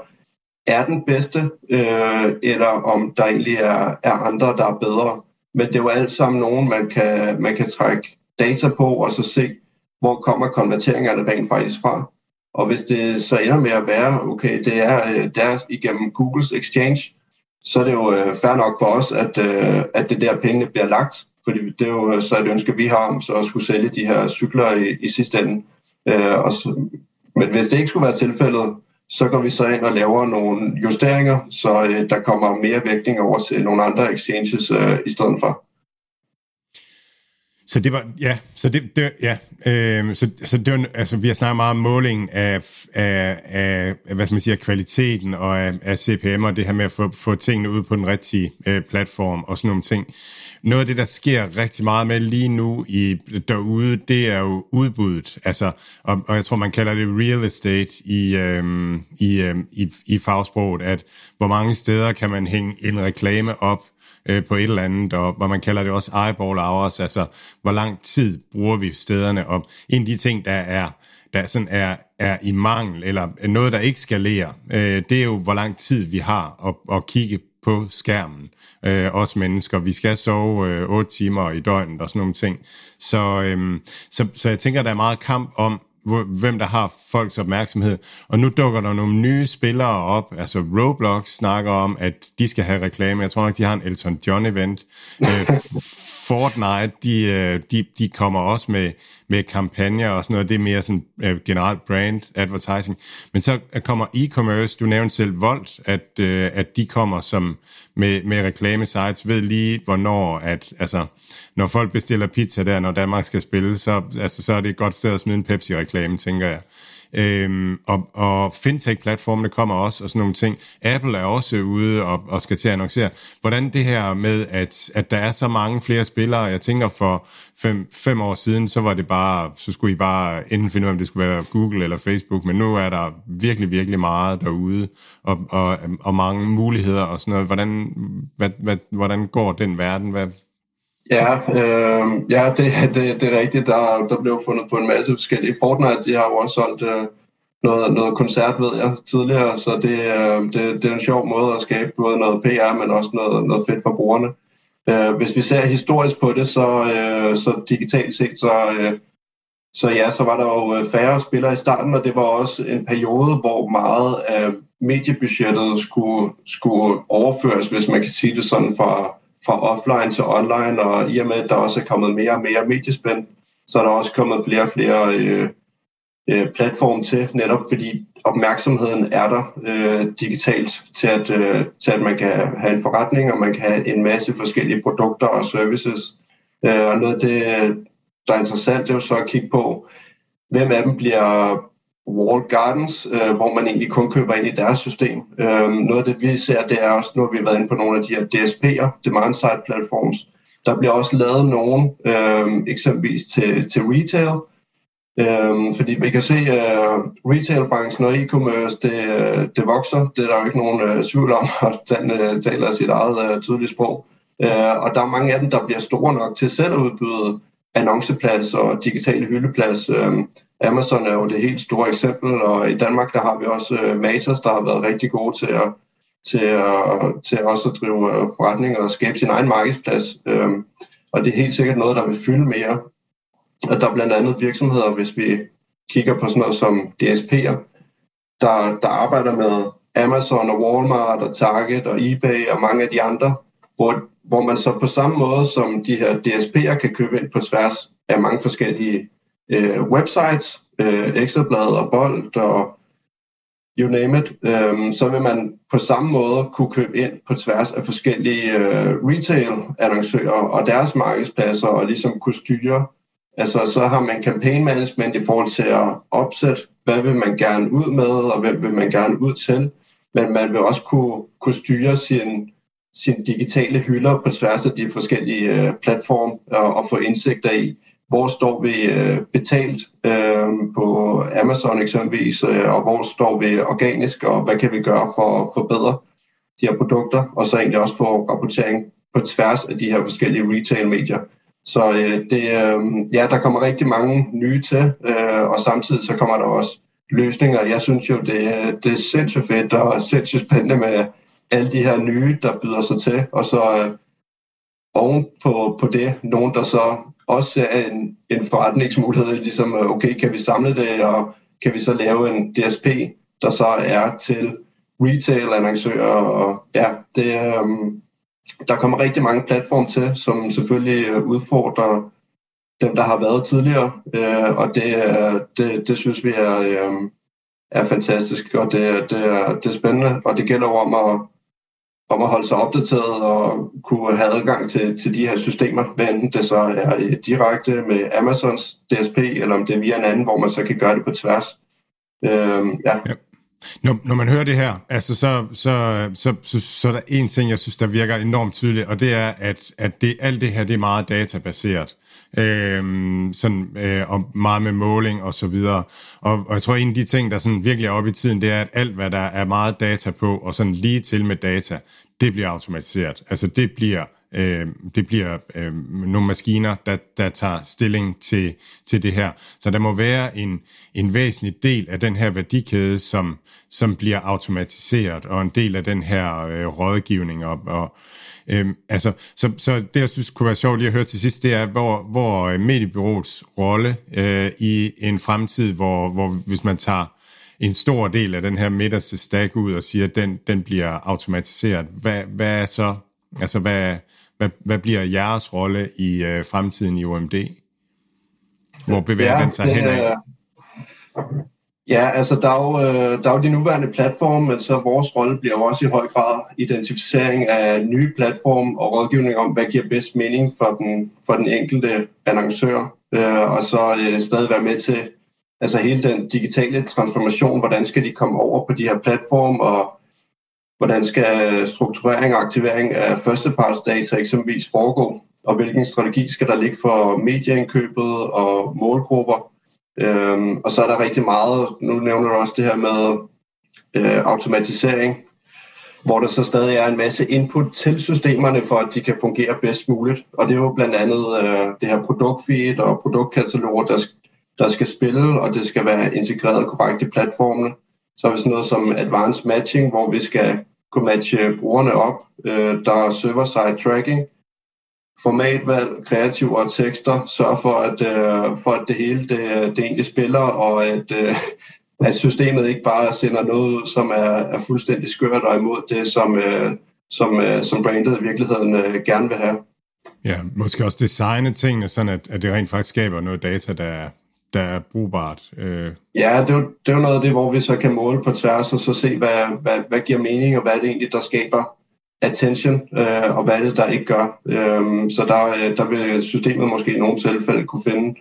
er den bedste, øh, eller om der egentlig er, er andre, der er bedre. Men det er jo alt sammen nogen, man kan, man kan trække data på, og så se, hvor kommer konverteringerne rent faktisk fra. Og hvis det så ender med at være, okay, det er, øh, det er igennem Googles Exchange, så er det jo øh, fair nok for os, at, øh, at det der pengene bliver lagt. Fordi det er jo øh, så et ønske, vi har om så at skulle sælge de her cykler i, i sidste ende. Øh, og så, men hvis det ikke skulle være tilfældet, så går vi så ind og laver nogle justeringer, så øh, der kommer mere vægtning over til nogle andre exchanges øh, i stedet for. Så det var, ja, så det, det ja, øh, så, så det var, altså vi har snakket meget om målingen af, af, af hvad skal man sige, af kvaliteten og af, af CPM og det her med at få, få tingene ud på den rigtige øh, platform og sådan nogle ting. Noget af det, der sker rigtig meget med lige nu i derude, det er jo udbuddet, altså, og, og jeg tror, man kalder det real estate i, øhm, i, øhm, i, i fagsproget, at hvor mange steder kan man hænge en reklame op, øh, på et eller andet, og hvor man kalder det også eyeball hours, altså hvor lang tid bruger vi stederne, og en af de ting, der er der sådan er, er i mangel, eller noget, der ikke skalerer, øh, det er jo, hvor lang tid vi har at, at kigge på skærmen, øh, os mennesker. Vi skal sove øh, 8 timer i døgnet og sådan nogle ting. Så, øh, så, så jeg tænker, der er meget kamp om, hvem der har folks opmærksomhed. Og nu dukker der nogle nye spillere op. Altså Roblox snakker om, at de skal have reklame. Jeg tror nok, de har en Elton John event. Øh, Fortnite, de, øh, de, de kommer også med, med kampagner og sådan noget. Det er mere sådan uh, generelt brand advertising. Men så kommer e-commerce, du nævnte selv Volt, at, uh, at de kommer som med, med reklamesites, ved lige hvornår, at altså, når folk bestiller pizza der, når Danmark skal spille, så, altså, så er det et godt sted at smide en Pepsi-reklame, tænker jeg. Øhm, og, og fintech-platformene kommer også, og sådan nogle ting. Apple er også ude og, og skal til at annoncere. Hvordan det her med, at, at der er så mange flere spillere, jeg tænker for fem, fem år siden, så var det bare, så skulle I bare enten finde ud af, om det skulle være Google eller Facebook, men nu er der virkelig, virkelig meget derude, og, og, og mange muligheder og sådan noget. Hvordan, hvad, hvad, hvordan går den verden? Hvad, Ja, øh, ja det, det, det er rigtigt. Der, der blev fundet på en masse forskellige. Fortnite de har jo også solgt øh, noget, noget koncert, ved jeg, tidligere, så det, øh, det, det er en sjov måde at skabe både noget PR, men også noget, noget fedt for brugerne. Øh, hvis vi ser historisk på det, så, øh, så digitalt set, så, øh, så ja, så var der jo øh, færre spillere i starten, og det var også en periode, hvor meget af mediebudgettet skulle, skulle overføres, hvis man kan sige det sådan, fra fra offline til online, og i og med, at der også er kommet mere og mere mediespænd, så er der også kommet flere og flere øh, øh, platform til, netop fordi opmærksomheden er der øh, digitalt til at, øh, til, at man kan have en forretning, og man kan have en masse forskellige produkter og services. Øh, og noget af det, der er interessant, det er jo så at kigge på, hvem af dem bliver wall gardens, øh, hvor man egentlig kun køber ind i deres system. Øh, noget af det, vi ser, det er også, nu har vi været inde på nogle af de her DSP'er, Demand Side Platforms. Der bliver også lavet nogle, øh, eksempelvis til, til retail, øh, fordi vi kan se, at øh, retailbranchen og e-commerce, det, det vokser. Det er der jo ikke nogen øh, tvivl om, og den uh, taler sit eget øh, tydelige sprog. Øh, og der er mange af dem, der bliver store nok til selv at udbyde annonceplads og digitale hyldeplads. Øhm, Amazon er jo det helt store eksempel, og i Danmark der har vi også øh, Matas, der har været rigtig gode til at, til at, til også at drive øh, forretninger og skabe sin egen markedsplads. Øhm, og det er helt sikkert noget, der vil fylde mere. Og der er blandt andet virksomheder, hvis vi kigger på sådan noget som DSP'er, der, der arbejder med Amazon og Walmart og Target og eBay og mange af de andre, hvor hvor man så på samme måde som de her DSP'er kan købe ind på tværs af mange forskellige øh, websites, øh, Ekstrabladet og Bold og you name it, øh, så vil man på samme måde kunne købe ind på tværs af forskellige øh, retail-annoncører og deres markedspladser og ligesom kunne styre. Altså så har man campaign management i forhold til at opsætte, hvad vil man gerne ud med, og hvem vil man gerne ud til. Men man vil også kunne, kunne styre sin sine digitale hylder på tværs af de forskellige øh, platforme og, og få indsigter i, hvor står vi øh, betalt øh, på Amazon eksempelvis, øh, og hvor står vi organisk, og hvad kan vi gøre for at forbedre de her produkter, og så egentlig også få rapportering på tværs af de her forskellige retail-medier. Så øh, det, øh, ja, der kommer rigtig mange nye til, øh, og samtidig så kommer der også løsninger. Jeg synes jo, det, det er sindssygt fedt og sindssygt spændende med alle de her nye, der byder sig til, og så øh, oven på, på det, nogen, der så også er en, en forretningsmulighed, ligesom, øh, okay, kan vi samle det, og kan vi så lave en DSP, der så er til retail-annoncører, og ja, det, øh, der kommer rigtig mange platforme til, som selvfølgelig øh, udfordrer dem, der har været tidligere, øh, og det, øh, det, det synes vi er, øh, er fantastisk, og det, det, er, det er spændende, og det gælder om at om at holde sig opdateret og kunne have adgang til, til de her systemer, hvad enten det så er øh, direkte med Amazons DSP, eller om det er via en anden, hvor man så kan gøre det på tværs. Øhm, ja. ja. Når, når man hører det her, altså så, så, så, så, så er der en ting, jeg synes, der virker enormt tydeligt, og det er, at, at det, alt det her det er meget databaseret øh, sådan, øh, og meget med måling og så videre. Og, og jeg tror, en af de ting, der sådan virkelig er oppe i tiden, det er, at alt, hvad der er meget data på, og sådan lige til med data, det bliver automatiseret. Altså det bliver øh, det bliver øh, nogle maskiner, der, der tager stilling til, til det her. Så der må være en, en væsentlig del af den her værdikæde, som, som bliver automatiseret, og en del af den her øh, rådgivning. Og, og, øh, altså, så, så det, jeg synes kunne være sjovt lige at høre til sidst, det er, hvor, hvor øh, mediebyråets rolle øh, i en fremtid, hvor, hvor hvis man tager en stor del af den her midterste stack ud og siger, at den, den bliver automatiseret. Hvad, hvad er så, altså hvad, hvad, hvad bliver jeres rolle i øh, fremtiden i OMD? Hvor bevæger ja, den sig hen af? Ja, altså der er, jo, øh, der er jo de nuværende platforme, men så vores rolle bliver jo også i høj grad identificering af nye platforme og rådgivning om, hvad giver bedst mening for den, for den enkelte annoncør, øh, og så øh, stadig være med til altså hele den digitale transformation, hvordan skal de komme over på de her platforme, og hvordan skal strukturering og aktivering af førstepartsdata eksempelvis foregå, og hvilken strategi skal der ligge for medieindkøbet og målgrupper. Øhm, og så er der rigtig meget, nu nævner du også det her med øh, automatisering, hvor der så stadig er en masse input til systemerne, for at de kan fungere bedst muligt. Og det er jo blandt andet øh, det her produktfeed og produktkataloger, der, der skal spille, og det skal være integreret korrekt i platformene. Så er vi sådan noget som advanced matching, hvor vi skal kunne matche brugerne op. Øh, der er server-side tracking, formatvalg, kreative og tekster, sørge for, at, øh, for at det hele det, det egentlig spiller, og at, øh, at systemet ikke bare sender noget ud, som er, er fuldstændig skørt og imod det, som, øh, som, øh, som brandet i virkeligheden øh, gerne vil have. Ja, måske også designe tingene, sådan at, at det rent faktisk skaber noget data, der er, der er brugbart. Øh. Ja, det er, jo, det er jo noget af det, hvor vi så kan måle på tværs og så se, hvad, hvad, hvad giver mening, og hvad er det egentlig, der skaber attention, øh, og hvad er det, der ikke gør. Øh, så der, øh, der vil systemet måske i nogle tilfælde kunne finde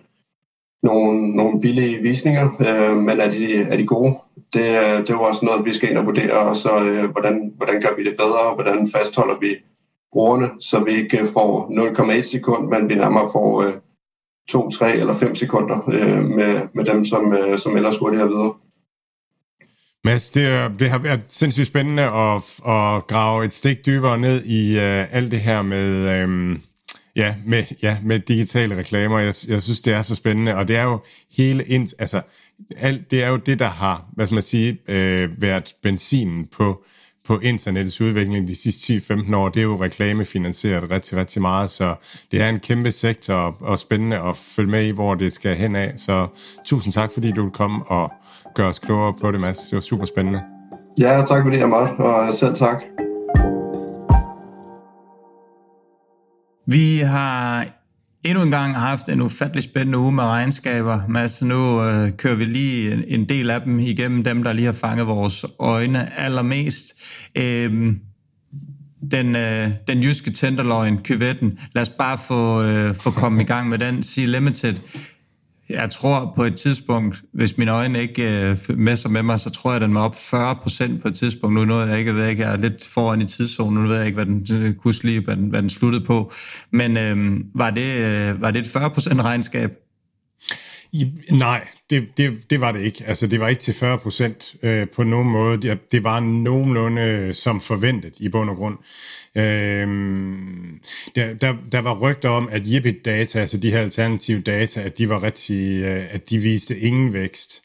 nogle, nogle billige visninger, øh, men er de, er de gode? Det, øh, det er jo også noget, vi skal ind og vurdere, og så øh, hvordan, hvordan gør vi det bedre, og hvordan fastholder vi brugerne, så vi ikke får 0,1 sekund, men vi nærmere får øh, 2, 3 eller 5 sekunder øh, med, med dem, som, øh, som ellers hurtigere videre. Mads, det, det har været sindssygt spændende at, at grave et stik dybere ned i uh, alt det her med, um, ja, med, ja, med digitale reklamer. Jeg, jeg synes, det er så spændende, og det er jo hele ind, altså, alt, det er jo det, der har, hvad skal man sige, øh, været benzinen på på internettets udvikling de sidste 10-15 år, det er jo reklamefinansieret rigtig, rigtig meget, så det er en kæmpe sektor og spændende at følge med i, hvor det skal hen af. Så tusind tak, fordi du vil komme og gøre os klogere på det, Mads. Det var super spændende. Ja, tak fordi jeg måtte, og selv tak. Vi har endnu en gang haft en ufattelig spændende uge med regnskaber. Mads, nu øh, kører vi lige en, en del af dem igennem, dem der lige har fanget vores øjne allermest. Øhm, den, øh, den jyske tenderløgn, kyvetten. Lad os bare få, øh, få komme i gang med den. Sea Limited jeg tror på et tidspunkt, hvis mine øjne ikke øh, messer med mig, så tror jeg, at den var op 40 procent på et tidspunkt. Nu nåede jeg ikke, jeg ved ikke, jeg er lidt foran i tidszonen, nu ved jeg ikke, hvad den, øh, kunne lige, hvad den, hvad den sluttede på. Men øh, var, det, øh, var det et 40 procent regnskab? I, nej, det, det, det var det ikke. Altså, det var ikke til 40 procent øh, på nogen måde. Det, det var nogenlunde øh, som forventet i bund og grund. Øh, der, der, der var rygter om, at Jibbit Data, altså de her alternative data, at de var rigtig, øh, at de viste ingen vækst.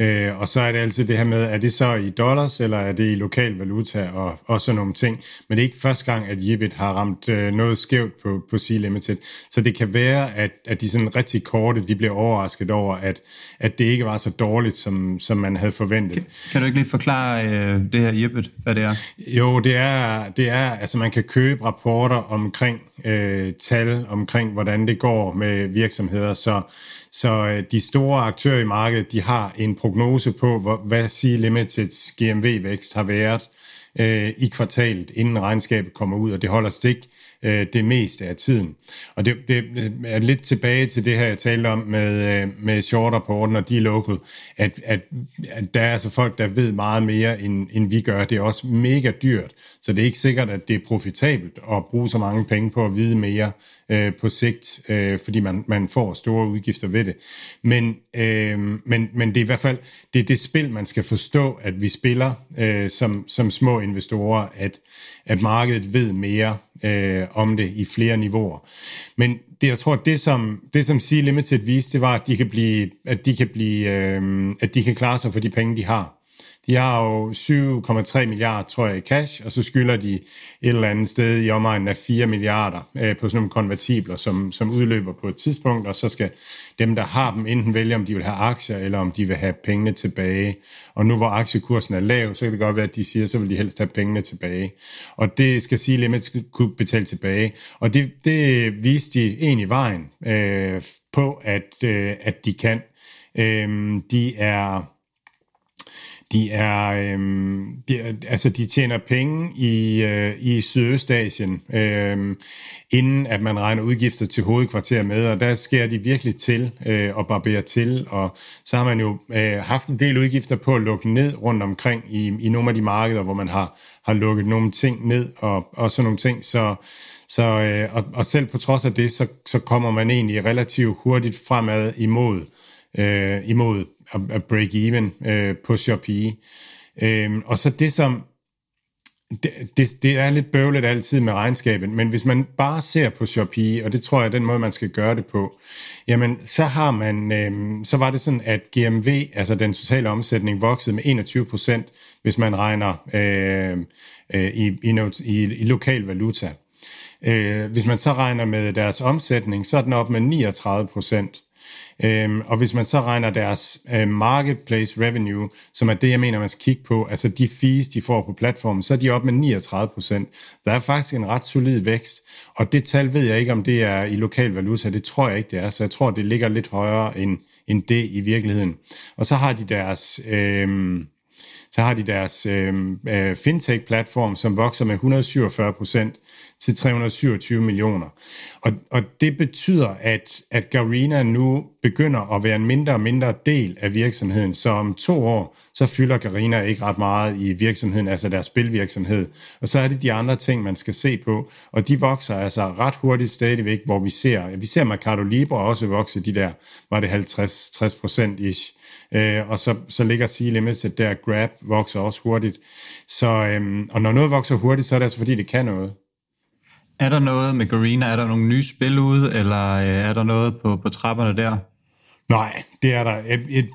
Øh, og så er det altid det her med, er det så i dollars, eller er det i lokal valuta, og, og sådan nogle ting. Men det er ikke første gang, at Jibit har ramt øh, noget skævt på, på C-Limited. Så det kan være, at, at de sådan rigtig korte, de bliver overrasket over, at, at det ikke var så dårligt, som, som man havde forventet. Kan, kan du ikke lige forklare øh, det her Jibit, hvad det er? Jo, det er, det er, altså man kan købe rapporter omkring øh, tal, omkring hvordan det går med virksomheder, så så øh, de store aktører i markedet, de har en prognose på, hvor, hvad C-Limiteds GMV-vækst har været øh, i kvartalet, inden regnskabet kommer ud, og det holder stik øh, det meste af tiden. Og det, det øh, er lidt tilbage til det her, jeg talte om med, øh, med short-rapporten og de local, at, at, at der er altså folk, der ved meget mere, end, end vi gør. Det er også mega dyrt, så det er ikke sikkert, at det er profitabelt at bruge så mange penge på at vide mere øh, på sigt, øh, fordi man, man får store udgifter ved det. Men, øh, men, men det er i hvert fald det, er det spil, man skal forstå, at vi spiller øh, som, som små investorer, at, at markedet ved mere øh, om det i flere niveauer. Men det, jeg tror, det som, det som Sea Limited viste, det var, at de kan blive, at de kan blive, øh, at de kan klare sig for de penge, de har. De har jo 7,3 milliarder, tror jeg, i cash, og så skylder de et eller andet sted i omegnen af 4 milliarder øh, på sådan nogle konvertibler, som, som udløber på et tidspunkt, og så skal dem, der har dem, enten vælge, om de vil have aktier, eller om de vil have pengene tilbage. Og nu hvor aktiekursen er lav, så kan det godt være, at de siger, så vil de helst have pengene tilbage. Og det skal sige, Limit kunne betale tilbage. Og det, det viste de egentlig vejen øh, på, at, øh, at de kan. Øh, de er de er, øhm, de, altså de tjener penge i, øh, i Sydøstasien, øh, inden at man regner udgifter til hovedkvarter med, og der sker de virkelig til øh, og barberer til, og så har man jo øh, haft en del udgifter på at lukke ned rundt omkring i, i nogle af de markeder, hvor man har, har lukket nogle ting ned og, og sådan nogle ting, så så, øh, og, og selv på trods af det, så, så kommer man egentlig relativt hurtigt fremad imod, øh, imod at break even øh, på Shopee. Øh, og så det som, det, det, det er lidt bøvlet altid med regnskabet, men hvis man bare ser på Shopee, og det tror jeg er den måde, man skal gøre det på, jamen så har man, øh, så var det sådan, at GMV, altså den totale omsætning, voksede med 21 procent, hvis man regner øh, øh, i, i, i, i lokal valuta. Øh, hvis man så regner med deres omsætning, så er den op med 39 procent. Øhm, og hvis man så regner deres øh, marketplace revenue, som er det, jeg mener, man skal kigge på, altså de fees, de får på platformen, så er de op med 39 procent. Der er faktisk en ret solid vækst, og det tal ved jeg ikke, om det er i lokal valuta. Det tror jeg ikke, det er, så jeg tror, det ligger lidt højere end, end det i virkeligheden. Og så har de deres... Øh, så har de deres øh, øh, fintech-platform, som vokser med 147 procent til 327 millioner. Og, og det betyder, at, at Garena nu begynder at være en mindre og mindre del af virksomheden. Så om to år, så fylder Garena ikke ret meget i virksomheden, altså deres spilvirksomhed. Og så er det de andre ting, man skal se på. Og de vokser altså ret hurtigt stadigvæk, hvor vi ser, vi ser Mercado Libre også vokse de der, var det 50-60 procent ish. Øh, og så, så ligger Sea Limited der, Grab vokser også hurtigt. Så, øhm, og når noget vokser hurtigt, så er det altså fordi, det kan noget. Er der noget med Garena? Er der nogle nye spil ude, eller øh, er der noget på, på trapperne der? Nej, det er der.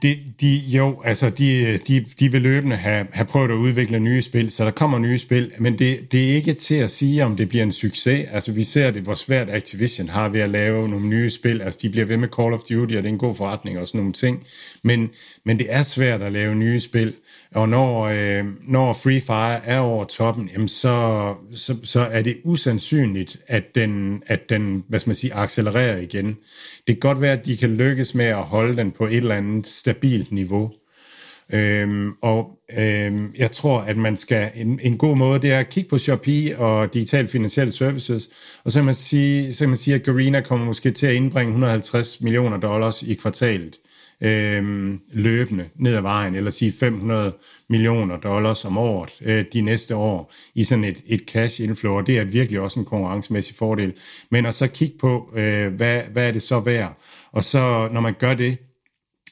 De, de, jo, altså de, de, de vil løbende have, have prøvet at udvikle nye spil, så der kommer nye spil, men det, det er ikke til at sige, om det bliver en succes. Altså vi ser det, hvor svært Activision har ved at lave nogle nye spil. Altså de bliver ved med Call of Duty, og det er en god forretning og sådan nogle ting. Men, men det er svært at lave nye spil. Og når, øh, når Free Fire er over toppen, jamen så, så, så er det usandsynligt, at den, at den hvad skal man sige, accelererer igen. Det kan godt være, at de kan lykkes med at holde den på et eller andet stabilt niveau. Øhm, og øhm, jeg tror, at man skal en, en god måde, det er at kigge på Shopee og digital finansielle services, og så kan man sige, så kan man sige at Garena kommer måske til at indbringe 150 millioner dollars i kvartalet øh, løbende ned ad vejen, eller sige 500 millioner dollars om året øh, de næste år i sådan et, et cash inflow, og det er virkelig også en konkurrencemæssig fordel. Men at så kigge på, øh, hvad, hvad er det så værd? Og så når man gør det,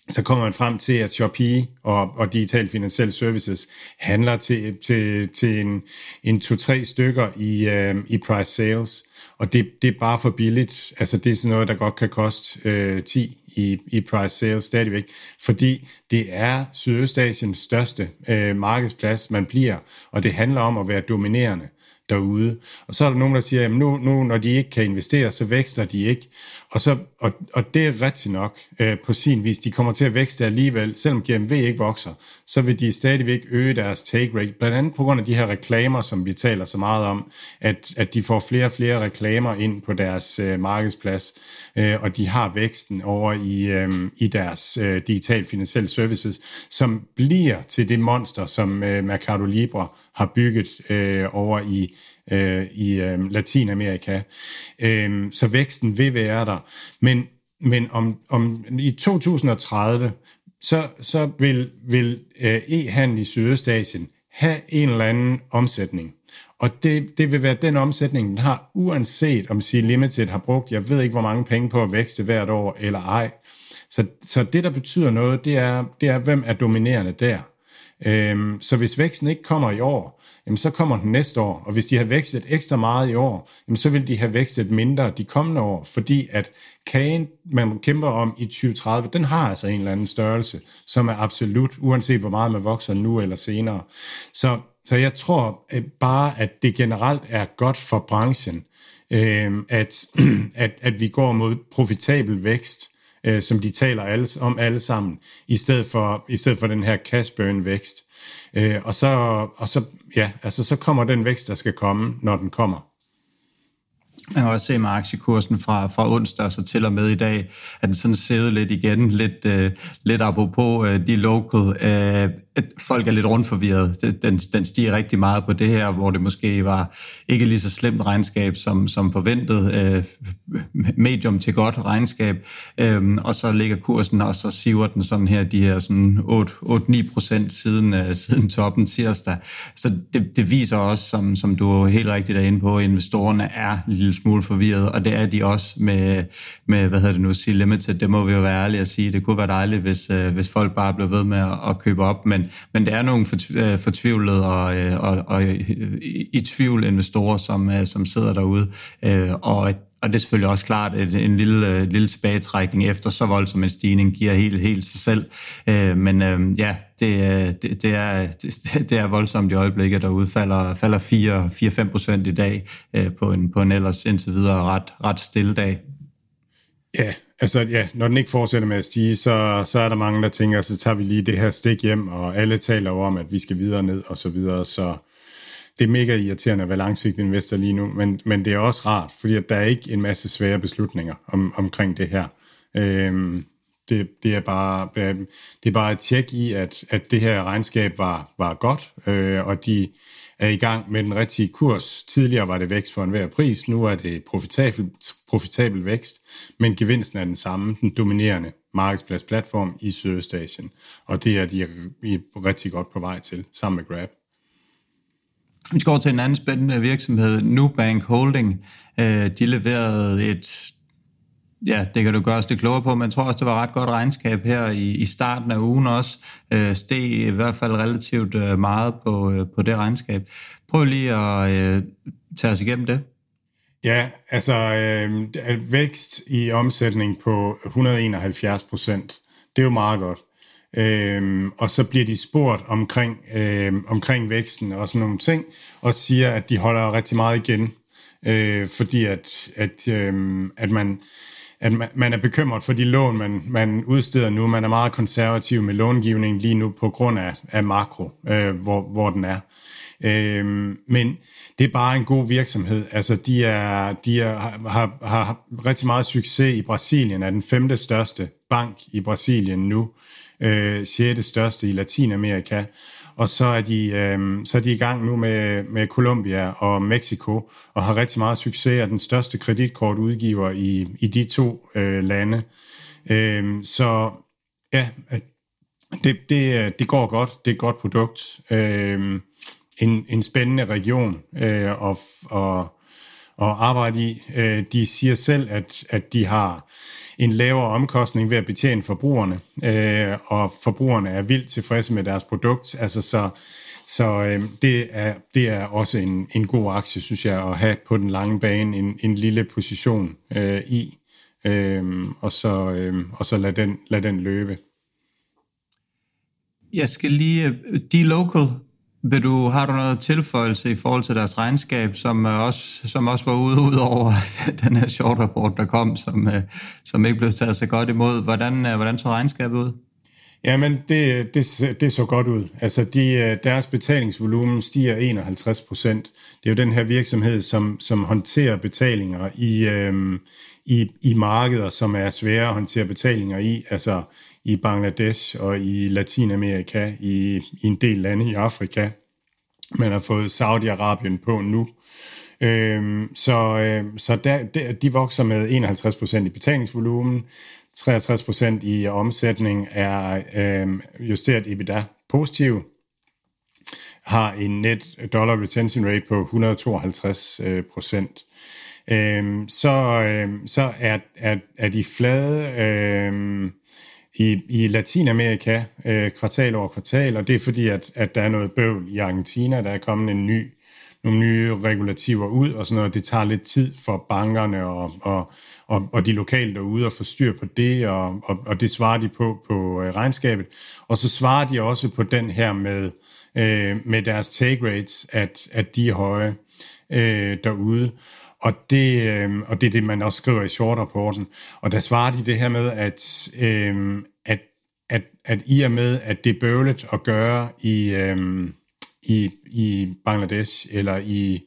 så kommer man frem til, at Shopee og, og Digital Financial Services handler til, til, til en, en to-tre stykker i, øh, i price sales, og det, det er bare for billigt. Altså det er sådan noget, der godt kan koste øh, 10 i, i price sales stadigvæk, fordi det er Sydøstasiens største øh, markedsplads, man bliver, og det handler om at være dominerende derude. Og så er der nogen, der siger, at nu, nu når de ikke kan investere, så vækster de ikke. Og, så, og, og det er rigtigt nok øh, på sin vis. De kommer til at vækste alligevel. Selvom GMV ikke vokser, så vil de stadigvæk øge deres take rate. Blandt andet på grund af de her reklamer, som vi taler så meget om, at, at de får flere og flere reklamer ind på deres øh, markedsplads, øh, og de har væksten over i, øh, i deres øh, digital finansielle services, som bliver til det monster, som øh, Mercado Libre har bygget øh, over i øh, i øh, Latinamerika. Øh, så væksten vil være der. Men, men om, om i 2030, så, så vil, vil øh, e-handel i Sydøstasien have en eller anden omsætning. Og det, det vil være den omsætning, den har, uanset om Sea Limited har brugt, jeg ved ikke, hvor mange penge på at vækste hvert år eller ej. Så, så det, der betyder noget, det er, det er hvem er dominerende der. Øhm, så hvis væksten ikke kommer i år, jamen så kommer den næste år. Og hvis de har vækstet ekstra meget i år, jamen så vil de have vækstet mindre de kommende år, fordi at kagen, man kæmper om i 2030, den har altså en eller anden størrelse, som er absolut, uanset hvor meget man vokser nu eller senere. Så, så jeg tror bare, at det generelt er godt for branchen, øh, at, at, at vi går mod profitabel vækst, øh, som de taler alle, om alle sammen, i stedet for, i stedet for den her cash burn vækst. Øh, og så, og så, ja, altså, så kommer den vækst, der skal komme, når den kommer. Man kan også se med aktiekursen fra, fra onsdag og så til og med i dag, at den sådan sidder lidt igen, lidt, øh, lidt apropos øh, de local øh, at folk er lidt rundt forvirret. Den, den stiger rigtig meget på det her, hvor det måske var ikke lige så slemt regnskab som, som forventet. Øh, medium til godt regnskab. Øh, og så ligger kursen, og så siver den sådan her, de her sådan 8-9 procent siden, øh, siden toppen tirsdag. Så det, det viser også, som, som du helt rigtigt er inde på, at investorerne er en lille smule forvirret, og det er de også med, med hvad hedder det nu, C-Limited. Det må vi jo være ærlige at sige. Det kunne være dejligt, hvis, øh, hvis folk bare blev ved med at, at købe op, men men, men det er nogle øh, fortvivlede og, øh, og, og øh, i tvivl investorer, som, som sidder derude, og og det er selvfølgelig også klart, at en lille, lille tilbagetrækning efter så voldsom en stigning giver helt, helt sig selv. men ja, det, det, det, er, det, det er voldsomt i øjeblikket, der udfalder falder 4-5 procent i dag på en, på en ellers indtil videre ret, ret stille dag. Ja, Altså ja, når den ikke fortsætter med at stige, så, så er der mange, der tænker, så tager vi lige det her stik hjem, og alle taler jo om, at vi skal videre ned og så videre, så det er mega irriterende at være langsigtet investor lige nu, men, men det er også rart, fordi at der er ikke en masse svære beslutninger om, omkring det her. Øhm, det, det, er bare, det er bare et tjek i, at, at det her regnskab var, var godt, øh, og de er i gang med den rigtige kurs. Tidligere var det vækst for enhver pris, nu er det profitabel, profitabel vækst, men gevinsten er den samme, den dominerende markedspladsplatform i Sydøstasien, og det er de rigtig godt på vej til, sammen med Grab. Vi går til en anden spændende virksomhed, Nubank Holding. Øh, de leverede et Ja, det kan du gøre os lidt klogere på, men jeg tror også, det var ret godt regnskab her i, i starten af ugen også. Øh, steg i hvert fald relativt øh, meget på, øh, på det regnskab. Prøv lige at øh, tage os igennem det. Ja, altså øh, vækst i omsætning på 171 procent, det er jo meget godt. Øhm, og så bliver de spurgt omkring, øh, omkring væksten og sådan nogle ting, og siger, at de holder rigtig meget igen, øh, fordi at, at, øh, at man at man er bekymret for de lån, man, man udsteder nu. Man er meget konservativ med långivningen lige nu på grund af, af makro, øh, hvor, hvor den er. Øh, men det er bare en god virksomhed. Altså, de, er, de er, har, har rigtig meget succes i Brasilien, er den femte største bank i Brasilien nu, øh, sjette største i Latinamerika og så er de, øh, så er de i gang nu med, med Colombia og Mexico, og har rigtig meget succes er den største kreditkortudgiver i, i de to øh, lande. Øh, så ja, det, det, det går godt. Det er et godt produkt. Øh, en, en spændende region øh, at, at, at arbejde i. Øh, de siger selv, at, at de har en lavere omkostning ved at betjene forbrugerne, øh, og forbrugerne er vildt tilfredse med deres produkt. Altså så, så øh, det, er, det er også en, en god aktie, synes jeg, at have på den lange bane en, en lille position øh, i, øh, og så, øh, og så lad, den, lad den løbe. Jeg skal lige... Øh, de local vil du, har du noget tilføjelse i forhold til deres regnskab, som øh, også, som også var ude, ud over den her short rapport, der kom, som, øh, som ikke blev taget så godt imod? Hvordan, øh, hvordan så regnskabet ud? Jamen, det, det, det så godt ud. Altså, de, deres betalingsvolumen stiger 51 procent. Det er jo den her virksomhed, som, som håndterer betalinger i, øhm, i, i markeder, som er svære at håndtere betalinger i. Altså, i Bangladesh og i Latinamerika, i, i en del lande i Afrika. Man har fået Saudi-Arabien på nu. Øhm, så øh, så der, der, de vokser med 51% i betalingsvolumen, 63% i omsætning er øh, justeret EBITDA positiv, har en net dollar retention rate på 152 øh, procent. Øh, så, øh, så er, er, er de flade øh, i, i Latinamerika øh, kvartal over kvartal, og det er fordi, at, at der er noget bøvl i Argentina, der er kommet en ny, nogle nye regulativer ud og sådan noget. Det tager lidt tid for bankerne og, og, og, og de lokale derude at få styr på det, og, og, og det svarer de på på øh, regnskabet. Og så svarer de også på den her med, øh, med deres take rates, at, at de er høje øh, derude. Og det, øh, og det er det, man også skriver i short-rapporten. Og der svarer de det her med, at, øh, at, at, i og med, at det er bøvlet at gøre i, øhm, i, i Bangladesh eller i,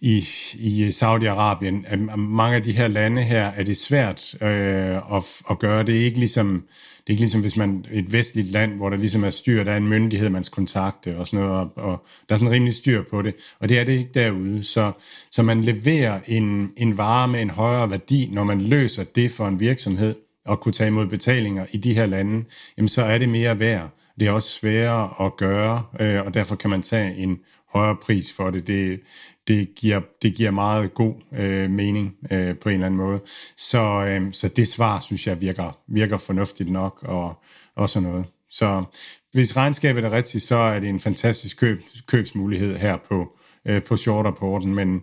i, i Saudi-Arabien, at mange af de her lande her er det svært øh, at, at gøre. Det er ikke ligesom det er ikke ligesom, hvis man et vestligt land, hvor der ligesom er styr, der er en myndighed, man skal kontakte og sådan noget, og, og der er sådan rimelig styr på det, og det er det ikke derude. Så, så man leverer en, en vare med en højere værdi, når man løser det for en virksomhed, og kunne tage imod betalinger i de her lande, jamen så er det mere værd. Det er også sværere at gøre, øh, og derfor kan man tage en højere pris for det. Det, det giver, det giver meget god øh, mening øh, på en eller anden måde. Så, øh, så det svar, synes jeg, virker, virker fornuftigt nok og, og sådan noget. Så hvis regnskabet er rigtigt, så er det en fantastisk køb, købsmulighed her på, øh, på short-rapporten, men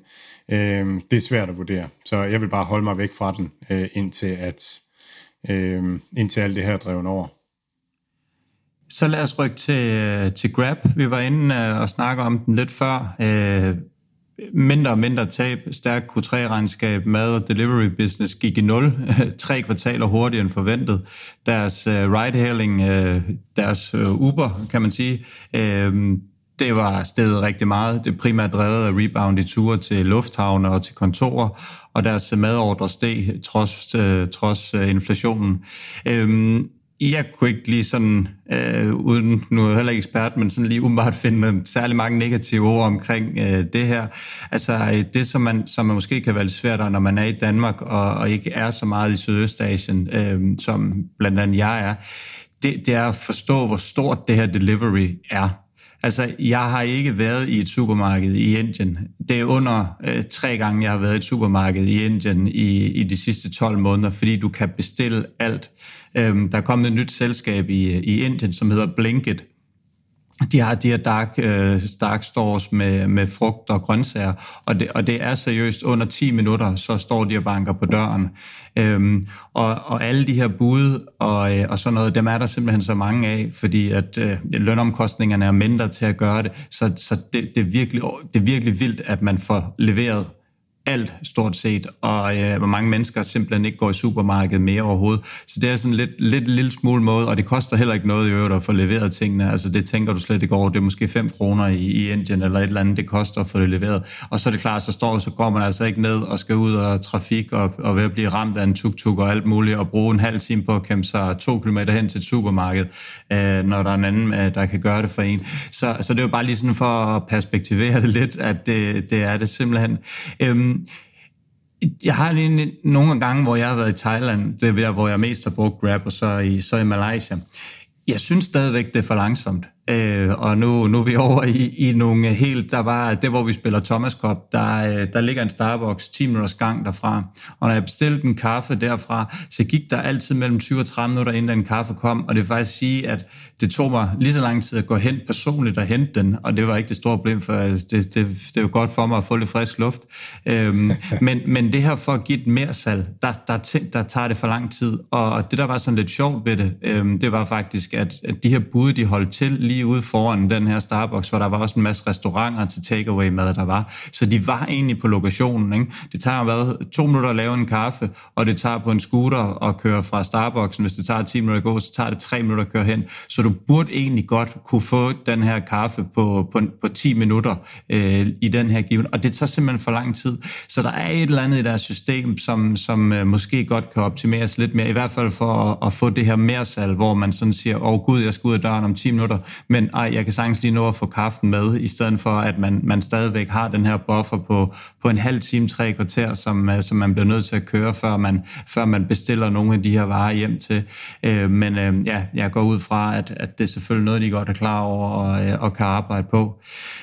øh, det er svært at vurdere. Så jeg vil bare holde mig væk fra den, øh, indtil, at, øh, indtil alt det her er drevet over. Så lad os rykke til, til Grab. Vi var inde øh, og snakke om den lidt før. Øh, mindre og mindre tab, stærk Q3-regnskab, mad og delivery business gik i nul, tre kvartaler hurtigere end forventet. Deres øh, ride-hailing, øh, deres Uber, kan man sige, uh, det var stedet rigtig meget. Det primært drevet af rebound i ture til lufthavne og til kontorer, og deres madordre steg trods, uh, trods uh, inflationen. Øhm, jeg kunne ikke lige sådan, øh, uden, nu er jeg heller ikke ekspert, men sådan lige umiddelbart finde særlig mange negative ord omkring øh, det her. Altså øh, det, som man, som man måske kan være lidt svært, når man er i Danmark og, og ikke er så meget i Sydøstasien, øh, som blandt andet jeg er, det, det er at forstå, hvor stort det her delivery er. Altså, jeg har ikke været i et supermarked i Indien. Det er under øh, tre gange, jeg har været i et supermarked i Indien i, i de sidste 12 måneder, fordi du kan bestille alt. Øhm, der er kommet et nyt selskab i, i Indien, som hedder Blinkit, de har de her dark, øh, dark stores med, med frugt og grøntsager, og det, og det er seriøst under 10 minutter, så står de og banker på døren. Øhm, og, og alle de her bud og, øh, og sådan noget, dem er der simpelthen så mange af, fordi at øh, lønomkostningerne er mindre til at gøre det, så, så det, det, er virkelig, det er virkelig vildt, at man får leveret alt stort set, og øh, hvor mange mennesker simpelthen ikke går i supermarkedet mere overhovedet. Så det er sådan lidt, lidt lille smule måde, og det koster heller ikke noget i øvrigt at få leveret tingene. Altså det tænker du slet ikke over. Det er måske 5 kroner i, i Indien eller et eller andet, det koster at få det leveret. Og så er det klart, så står så går man altså ikke ned og skal ud og trafik og, og ved at blive ramt af en tuk-tuk og alt muligt, og bruge en halv time på at kæmpe sig to kilometer hen til et supermarked, øh, når der er en anden, øh, der kan gøre det for en. Så, så det er jo bare lige sådan for at perspektivere det lidt, at det, det er det simpelthen. Øhm, Øhm, jeg har lige nogle gange, hvor jeg har været i Thailand, det er der, hvor jeg mest har brugt Grab, og så i, så i Malaysia. Jeg synes stadigvæk, det er for langsomt. Øh, og nu, nu er vi over i, i nogle helt, der var det, hvor vi spiller Thomas Cup, der, øh, der ligger en Starbucks 10 minutters gang derfra. Og når jeg bestilte en kaffe derfra, så gik der altid mellem 20 og 30 minutter, inden den kaffe kom. Og det vil faktisk sige, at det tog mig lige så lang tid at gå hen personligt og hente den. Og det var ikke det store problem, for det, det, det var godt for mig at få lidt frisk luft. Øhm, men, men det her for at give et mere salg, der, der, der tager det for lang tid. Og det, der var sådan lidt sjovt ved det, øhm, det var faktisk, at, at de her bud, de holdt til lige lige ude foran den her Starbucks, hvor der var også en masse restauranter til takeaway-mad, der var. Så de var egentlig på lokationen. Ikke? Det tager hvad, to minutter at lave en kaffe, og det tager på en scooter at køre fra Starbucksen. Hvis det tager 10 minutter at gå, så tager det 3 minutter at køre hen. Så du burde egentlig godt kunne få den her kaffe på, på, på 10 minutter øh, i den her given. Og det tager simpelthen for lang tid. Så der er et eller andet i deres system, som, som øh, måske godt kan optimeres lidt mere, i hvert fald for at, at få det her mere salg, hvor man sådan siger, åh oh, gud, jeg skal ud af døren om 10 minutter, men ej, jeg kan sagtens lige nå at få kaften med, i stedet for, at man, man stadigvæk har den her buffer på, på en halv time, tre kvarter, som, øh, som man bliver nødt til at køre, før man, før man bestiller nogle af de her varer hjem til. Øh, men øh, ja, jeg går ud fra, at, at det er selvfølgelig noget, de godt er klar over og, øh, og kan arbejde på.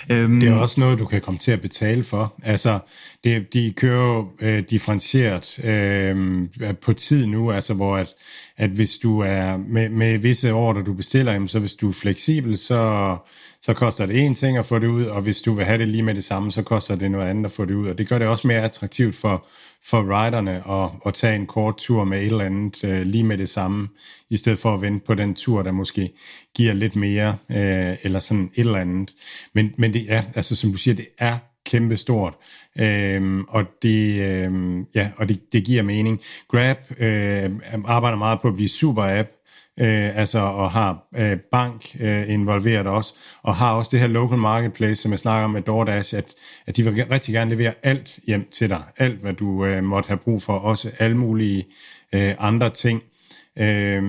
Øh, det er også noget, du kan komme til at betale for. Altså, det, de kører jo øh, differentieret øh, på tid nu, altså hvor at, at hvis du er med, med visse ordre, du bestiller, jamen, så hvis du er fleksibel, så, så koster det en ting at få det ud, og hvis du vil have det lige med det samme, så koster det noget andet at få det ud. Og det gør det også mere attraktivt for, for riderne at, at tage en kort tur med et eller andet øh, lige med det samme, i stedet for at vente på den tur, der måske giver lidt mere, øh, eller sådan et eller andet. Men, men det er, altså som du siger, det er kæmpestort, øhm, og, det, øhm, ja, og det, det giver mening. Grab øh, arbejder meget på at blive super-app, øh, altså og har øh, bank øh, involveret også, og har også det her local marketplace, som jeg snakker om med DoorDash, at, at de vil rigtig gerne levere alt hjem til dig, alt hvad du øh, måtte have brug for, også alle mulige øh, andre ting. Øh,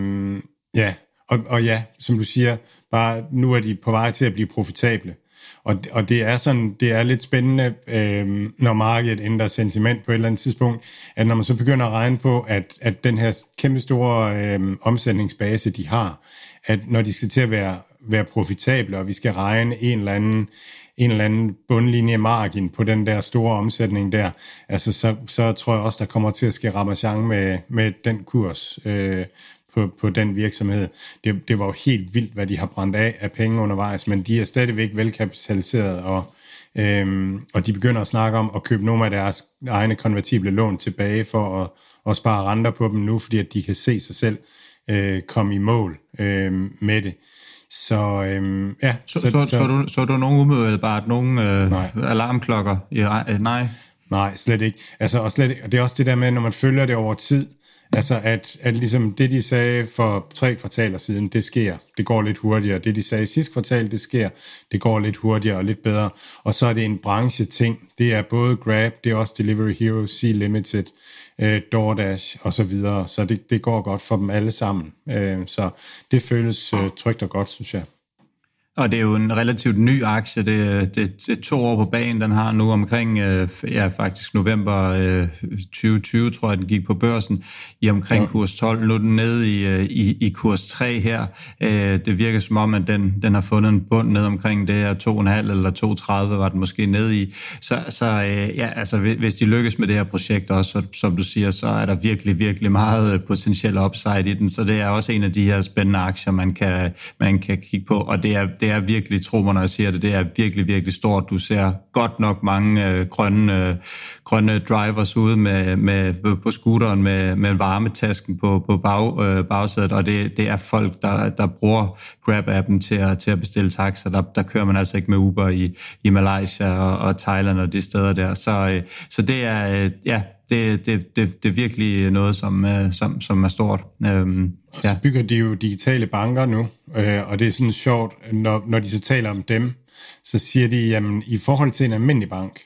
ja, og, og ja, som du siger, bare nu er de på vej til at blive profitable. Og, og det er sådan, det er lidt spændende, øh, når markedet ændrer sentiment på et eller andet tidspunkt, at når man så begynder at regne på, at, at den her kæmpe store øh, omsætningsbase, de har, at når de skal til at være, være profitable, og vi skal regne en eller anden en eller anden bundlinje margin på den der store omsætning der, altså så, så tror jeg også, der kommer til at ske ramachan med, med den kurs, øh, på, på den virksomhed. Det, det var jo helt vildt, hvad de har brændt af af penge undervejs, men de er stadigvæk velkapitaliseret, og, øhm, og de begynder at snakke om at købe nogle af deres egne konvertible lån tilbage for at, at spare renter på dem nu, fordi at de kan se sig selv øh, komme i mål øh, med det. Så øhm, ja. Så, så, så, så, du, så du nogen umiddelbart, nogen øh, Nej. alarmklokker? I, øh, nej. Nej, slet ikke. Altså, og, slet ikke. og det er også det der med, når man følger det over tid, altså at, at ligesom det, de sagde for tre kvartaler siden, det sker. Det går lidt hurtigere. Det, de sagde i sidste kvartal, det sker. Det går lidt hurtigere og lidt bedre. Og så er det en brancheting. Det er både Grab, det er også Delivery Hero, Sea Limited, øh, DoorDash og så videre. Så det, det går godt for dem alle sammen. Øh, så det føles øh, trygt og godt, synes jeg. Og det er jo en relativt ny aktie. Det, det, det er to år på banen. Den har nu omkring, øh, ja faktisk november øh, 2020, tror jeg, den gik på børsen, i omkring ja. kurs 12. Nu er den nede i, øh, i, i kurs 3 her. Øh, det virker som om, at den, den har fundet en bund ned omkring det her 2,5 eller 2,30 var den måske nede i. Så, så øh, ja, altså, hvis de lykkes med det her projekt også, så, som du siger, så er der virkelig, virkelig meget potentiel upside i den. Så det er også en af de her spændende aktier, man kan, man kan kigge på. Og det er, det det er virkelig, tro mig, når jeg siger det, det er virkelig, virkelig stort. Du ser godt nok mange øh, grønne, øh, grønne drivers ude med, med, på scooteren med, med varmetasken på, på bag, øh, bagsædet, og det, det er folk, der, der bruger Grab-appen til at, til at bestille taxa. Der, der kører man altså ikke med Uber i, i Malaysia og, og Thailand og de steder der. Så, øh, så det er, øh, ja, det, det, det, det er virkelig noget, som, øh, som, som er stort. Øhm, og så bygger de jo digitale banker nu, øh, og det er sådan sjovt, når, når de så taler om dem, så siger de, jamen i forhold til en almindelig bank,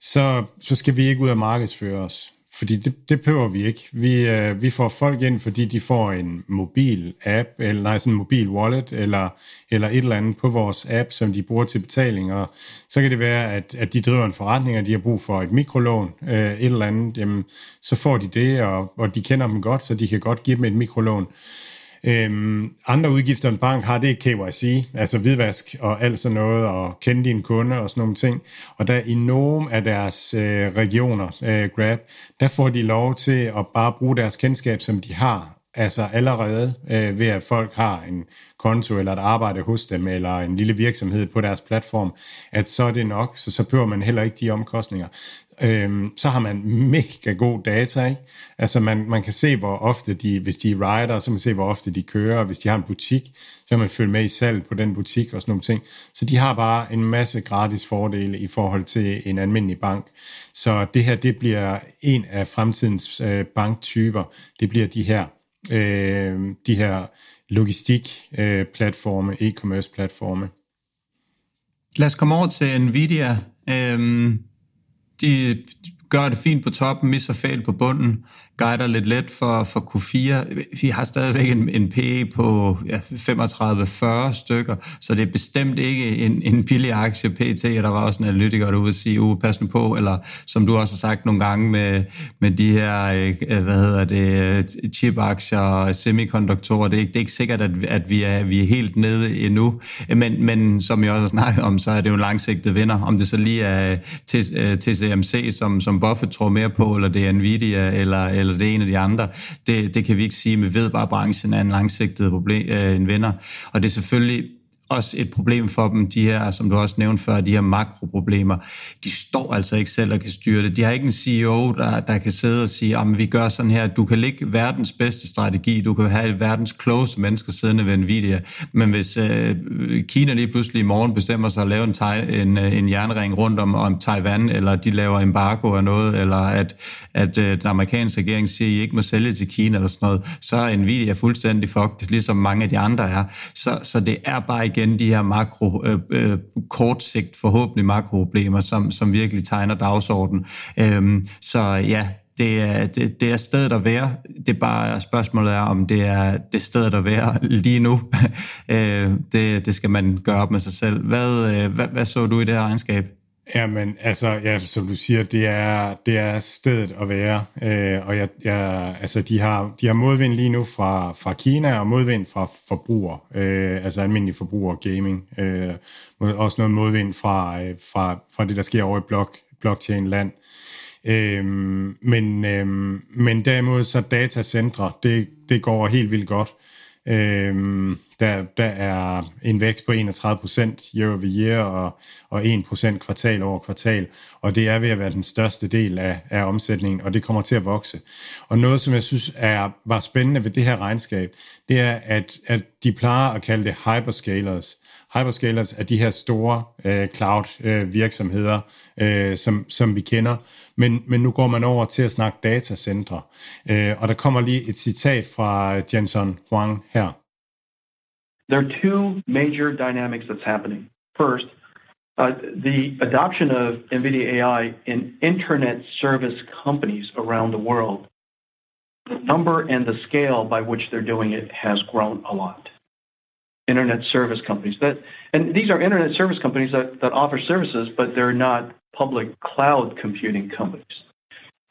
så, så skal vi ikke ud af markedsføre os. Fordi det, det behøver vi ikke. Vi, øh, vi får folk ind, fordi de får en mobil app, eller nej, sådan en mobil wallet, eller, eller et eller andet på vores app, som de bruger til betaling. Og så kan det være, at, at de driver en forretning, og de har brug for et mikrolån, øh, et eller andet. Jamen, så får de det, og, og de kender dem godt, så de kan godt give dem et mikrolån. Øhm, andre udgifter, en bank har, det er KYC, altså hvidvask og alt sådan noget, og kende dine kunder og sådan nogle ting. Og der i nogle af deres øh, regioner, øh, Grab, der får de lov til at bare bruge deres kendskab, som de har, altså allerede øh, ved at folk har en konto eller et arbejde hos dem, eller en lille virksomhed på deres platform, at så er det nok, så så behøver man heller ikke de omkostninger øhm, så har man mega god data. Ikke? Altså man, man kan se, hvor ofte de, hvis de er rider, så kan man se, hvor ofte de kører. Hvis de har en butik, så kan man følge med i salg på den butik og sådan nogle ting. Så de har bare en masse gratis fordele i forhold til en almindelig bank. Så det her, det bliver en af fremtidens øh, banktyper. Det bliver de her, øh, de her logistik-platforme, øh, e-commerce-platforme. Lad os komme over til Nvidia. Øhm, de gør det fint på toppen, misser fejl på bunden, guider lidt let for, for Q4. Vi har stadigvæk en, en PE på ja, 35-40 stykker, så det er bestemt ikke en, en billig aktie PT, og der var også en analytiker derude og sige, uh, pas nu på, eller som du også har sagt nogle gange med, med de her, hvad hedder det, chip-aktier og semikonduktorer, det er, det er ikke sikkert, at, at vi, er, vi er helt nede endnu, men, men som jeg også har snakket om, så er det jo en langsigtet vinder, om det så lige er TCMC, som, som Buffett tror mere på, eller det er Nvidia, eller, eller eller det ene af de andre. Det, det kan vi ikke sige, men vi ved bare, at branchen er en langsigtet problem, øh, en vinder. Og det er selvfølgelig også et problem for dem, de her, som du også nævnte før, de her makroproblemer. De står altså ikke selv og kan styre det. De har ikke en CEO, der, der kan sidde og sige, ah, at vi gør sådan her. Du kan ligge verdens bedste strategi, du kan have verdens klogeste mennesker siddende ved Nvidia, men hvis øh, Kina lige pludselig i morgen bestemmer sig at lave en, en, øh, en jernring rundt om, om Taiwan, eller de laver embargo eller noget, eller at, at øh, den amerikanske regering siger, at I ikke må sælge til Kina eller sådan noget, så er Nvidia fuldstændig fucked, ligesom mange af de andre er. Så, så det er bare ikke igen de her makro, øh, øh, kortsigt forhåbentlig makroproblemer, som, som virkelig tegner dagsordenen. Øhm, så ja, det er, det, det er stedet at være. Det er bare spørgsmålet er, om det er det stedet at være lige nu. øh, det, det skal man gøre op med sig selv. Hvad, øh, hvad, hvad så du i det her regnskab? Jamen, altså, ja, som du siger, det er, det er stedet at være, øh, og jeg, jeg, altså, de, har, de har modvind lige nu fra, fra Kina, og modvind fra forbruger, øh, altså almindelige forbruger gaming, øh, også noget modvind fra, øh, fra, fra det, der sker over i blok, blockchain-land. Øh, men, øh, men derimod så datacentre, det, det går helt vildt godt. Øhm, der, der er en vækst på 31% year over year og, og 1% kvartal over kvartal, og det er ved at være den største del af, af omsætningen, og det kommer til at vokse. Og noget, som jeg synes er, var spændende ved det her regnskab, det er, at, at de plejer at kalde det hyperscalers. Hyperscalers er de her store øh, cloud-virksomheder, øh, øh, som, som vi kender, men, men nu går man over til at snakke datacentre. Øh, og der kommer lige et citat fra Jensen Huang her. There are two major dynamics that's happening. First, uh, the adoption of NVIDIA AI in internet service companies around the world, the number and the scale by which they're doing it has grown a lot. Internet service companies. That and these are internet service companies that, that offer services, but they're not public cloud computing companies.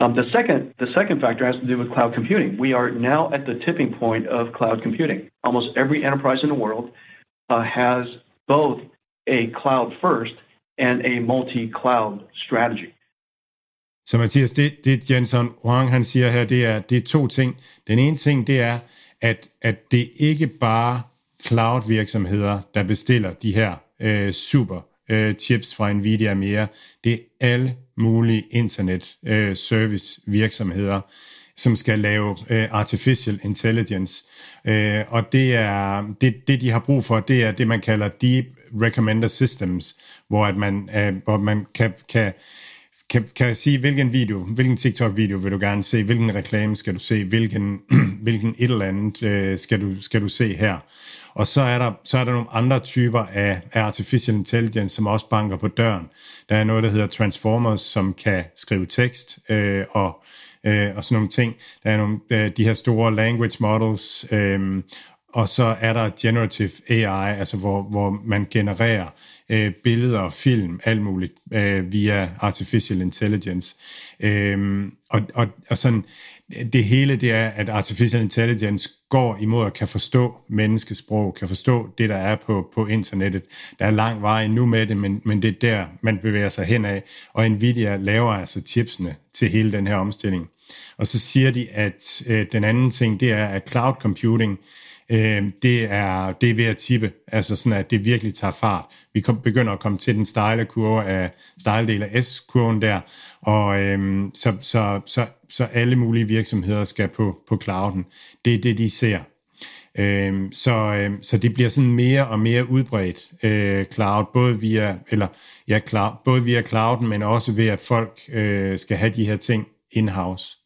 Um, the second the second factor has to do with cloud computing. We are now at the tipping point of cloud computing. Almost every enterprise in the world uh, has both a cloud first and a multi-cloud strategy. Så Mathias, det, det Jensen Huang han siger her, det er, det er to ting. Den ene ting, det er, at, at det ikke bare cloud-virksomheder, der bestiller de her øh, super øh, chips fra Nvidia mere. Det er alle mulige internet øh, service virksomheder, som skal lave øh, artificial intelligence. Øh, og det er det, det, de har brug for, det er det, man kalder deep recommender systems, hvor at man, øh, hvor man kan, kan kan, kan sige, hvilken video, hvilken TikTok-video vil du gerne se, hvilken reklame skal du se, hvilken, hvilken et eller andet øh, skal, du, skal du se her. Og så er der, så er der nogle andre typer af, af artificial intelligence, som også banker på døren. Der er noget, der hedder transformers, som kan skrive tekst øh, og, øh, og sådan nogle ting. Der er nogle, øh, de her store language models, øh, og så er der generative AI, altså hvor, hvor man genererer øh, billeder og film, alt muligt, øh, via artificial intelligence. Øh, og, og, og sådan, det hele det er, at artificial intelligence går imod at kan forstå menneskesprog, kan forstå det, der er på, på internettet. Der er lang vej nu med det, men, men det er der, man bevæger sig hen af. Og Nvidia laver altså chipsene til hele den her omstilling. Og så siger de, at øh, den anden ting, det er, at cloud computing, øh, det, er, det er ved at tippe, altså sådan, at det virkelig tager fart. Vi kom, begynder at komme til den stejle kurve af, stejle del af S-kurven der, og øh, så, så, så, så alle mulige virksomheder skal på, på clouden. Det er det, de ser. Øh, så, øh, så det bliver sådan mere og mere udbredt øh, cloud, både via, eller, ja, cloud, både via clouden, men også ved, at folk øh, skal have de her ting in-house.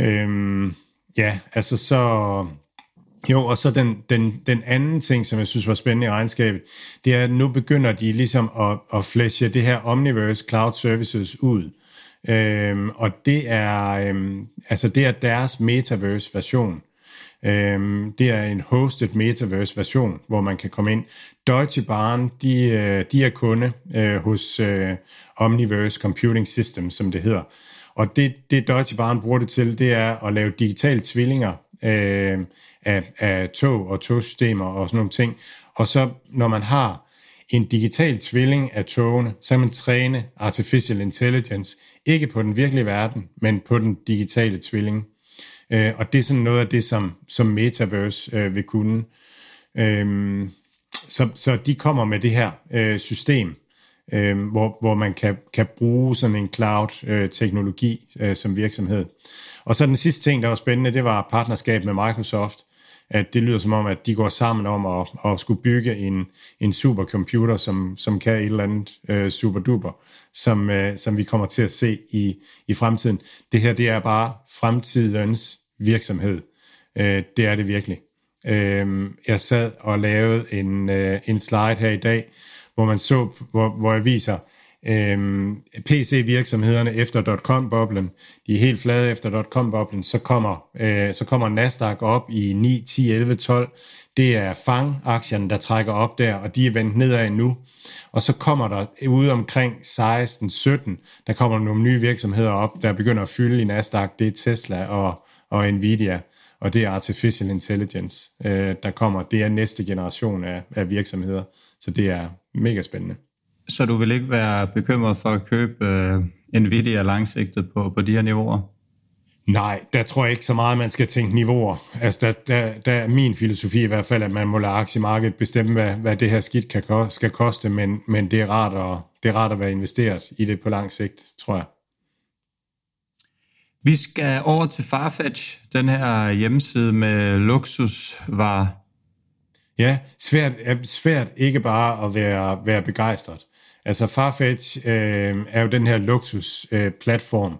Øh, ja, altså så jo, og så den, den, den anden ting, som jeg synes var spændende i regnskabet, det er, at nu begynder de ligesom at, at flashe det her Omniverse Cloud Services ud. Øhm, og det er, øhm, altså det er deres metaverse version. Øhm, det er en hosted metaverse version, hvor man kan komme ind. Deutsche Bahn, de, øh, de er kunde øh, hos øh, Omniverse Computing System, som det hedder. Og det, det Deutsche Bahn bruger det til, det er at lave digitale tvillinger øh, af, af tog og togsystemer og sådan nogle ting. Og så når man har en digital tvilling af togene, så kan man træne artificial intelligence, ikke på den virkelige verden, men på den digitale tvilling. Øh, og det er sådan noget af det, som, som Metaverse øh, vil kunne. Øh, så, så de kommer med det her øh, system, øh, hvor, hvor man kan, kan bruge sådan en cloud-teknologi øh, øh, som virksomhed. Og så den sidste ting, der var spændende, det var partnerskab med Microsoft, at det lyder som om, at de går sammen om at, at skulle bygge en, en supercomputer, som, som kan et eller andet øh, superduper, som, øh, som vi kommer til at se i, i fremtiden. Det her, det er bare fremtidens virksomhed. Øh, det er det virkelig. Øh, jeg sad og lavede en, øh, en slide her i dag, hvor man så, hvor, hvor jeg viser, Øhm, PC-virksomhederne efter .com-boblen, de er helt flade efter .com-boblen, så kommer, øh, så kommer Nasdaq op i 9, 10, 11, 12. Det er FANG-aktierne, der trækker op der, og de er vendt nedad nu. Og så kommer der ude omkring 16, 17, der kommer nogle nye virksomheder op, der begynder at fylde i Nasdaq. Det er Tesla og, og Nvidia, og det er Artificial Intelligence, øh, der kommer. Det er næste generation af, af virksomheder, så det er mega spændende. Så du vil ikke være bekymret for at købe uh, Nvidia langsigtet på, på de her niveauer? Nej, der tror jeg ikke så meget, man skal tænke niveauer. Altså, der, der, der er min filosofi i hvert fald, at man må lade aktiemarkedet bestemme, hvad, hvad det her skidt kan, skal koste, men, men det, er rart at, det er rart at være investeret i det på lang sigt, tror jeg. Vi skal over til Farfetch, den her hjemmeside med luksusvarer. Ja, svært, svært ikke bare at være, være begejstret. Altså Farfetch øh, er jo den her luksusplatform,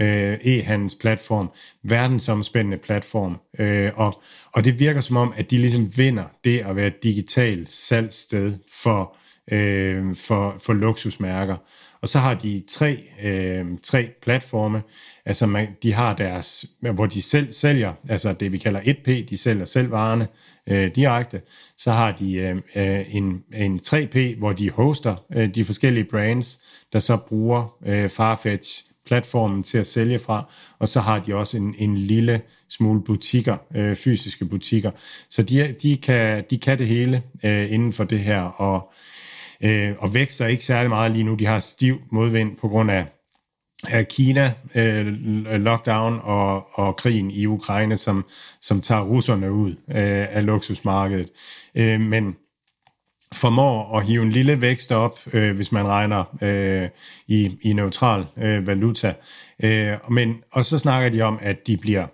øh, øh, e-handelsplatform, verdensomspændende platform, øh, og, og det virker som om, at de ligesom vinder det at være et digitalt salgssted for, øh, for, for luksusmærker. Og så har de tre, øh, tre platforme, altså man, de har deres, hvor de selv sælger, altså det vi kalder 1P, de sælger selv varerne øh, direkte. Så har de øh, øh en, en 3P, hvor de hoster øh, de forskellige brands, der så bruger øh, Farfetch platformen til at sælge fra, og så har de også en, en lille smule butikker, øh, fysiske butikker. Så de, de, kan, de kan det hele øh, inden for det her, og, øh, og vækster ikke særlig meget lige nu. De har stiv modvind på grund af, af Kina, øh, lockdown og, og krigen i Ukraine, som, som tager russerne ud øh, af luksusmarkedet. Øh, men formår at hive en lille vækst op, øh, hvis man regner øh, i, i neutral øh, valuta. Øh, men, og så snakker de om, at de bliver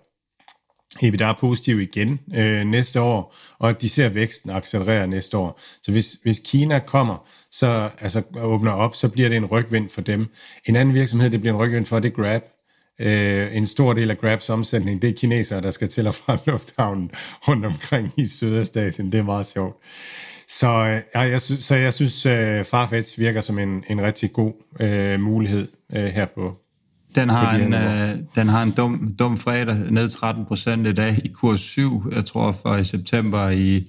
EBITDA positiv igen øh, næste år, og at de ser væksten accelerere næste år. Så hvis, hvis Kina kommer, så altså åbner op, så bliver det en rygvind for dem. En anden virksomhed, det bliver en rygvind for, det er Grab. Øh, en stor del af Grabs omsætning, det er kinesere, der skal til og fra lufthavnen rundt omkring i Sydøstasien. Det er meget sjovt. Så, øh, jeg så jeg synes, uh, Farfetch virker som en, en rigtig god øh, mulighed øh, her på, den har, en, uh, den har en dum, dum fredag, ned 13 procent i dag i kurs 7, jeg tror for i september i,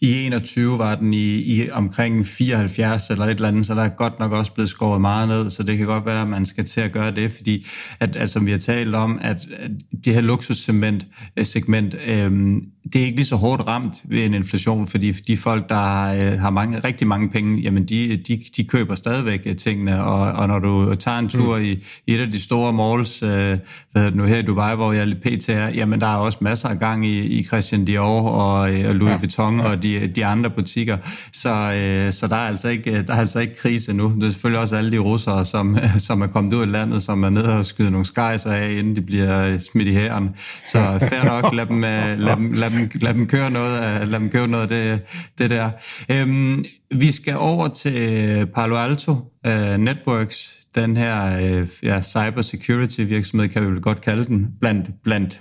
i 21 var den i, i omkring 74 eller et eller andet, så der er godt nok også blevet skåret meget ned, så det kan godt være, at man skal til at gøre det, fordi at, at som vi har talt om, at, at det her luksussegment segment, øhm, det er ikke lige så hårdt ramt ved en inflation, fordi de folk, der har, øh, har mange, rigtig mange penge, jamen de, de, de køber stadigvæk øh, tingene, og, og når du tager en tur mm. i, i et af de store malls, øh, hvad nu her i Dubai, hvor jeg er pt er, jamen der er også masser af gang i, i Christian Dior og, øh, og Louis ja. Vuitton og de, de andre butikker, så, øh, så der, er altså ikke, der er altså ikke krise nu. Det er selvfølgelig også alle de russere, som, som er kommet ud af landet, som er nede og skyder nogle skejser af, inden de bliver smidt i hæren. Så fair nok, lad dem, lad dem, lad dem, lad dem køre noget af, lad dem køre noget af det, det der. Øhm, vi skal over til Palo Alto uh, Networks, den her uh, ja, cybersecurity virksomhed, kan vi vel godt kalde den, blandt, blandt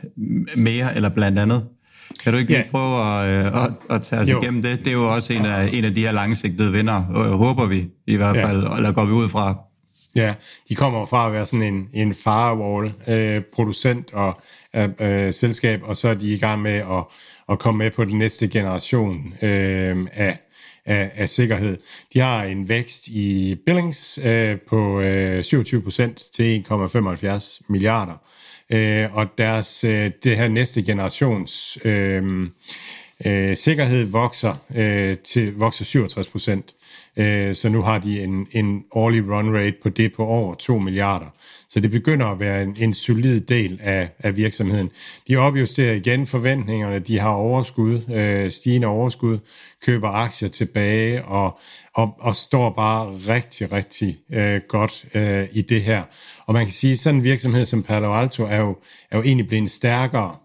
mere eller blandt andet. Kan du ikke lige yeah. prøve at, øh, at, at tage os jo. igennem det? Det er jo også en af, en af de her langsigtede vinder, håber vi i hvert fald, ja. eller går vi ud fra. Ja, de kommer fra at være sådan en, en firewall-producent øh, og øh, øh, selskab, og så er de i gang med at, at komme med på den næste generation øh, af, af, af sikkerhed. De har en vækst i billings øh, på øh, 27 procent til 1,75 milliarder, øh, og deres øh, det her næste generations øh, øh, sikkerhed vokser øh, til vokser 67 procent. Øh, så nu har de en, en årlig run rate på det på over 2 milliarder. Så det begynder at være en, en solid del af, af virksomheden. De opjusterer igen forventningerne, de har overskud, øh, stigende overskud, køber aktier tilbage og, og, og står bare rigtig, rigtig øh, godt øh, i det her. Og man kan sige, at sådan en virksomhed som Palo Alto er jo, er jo egentlig blevet stærkere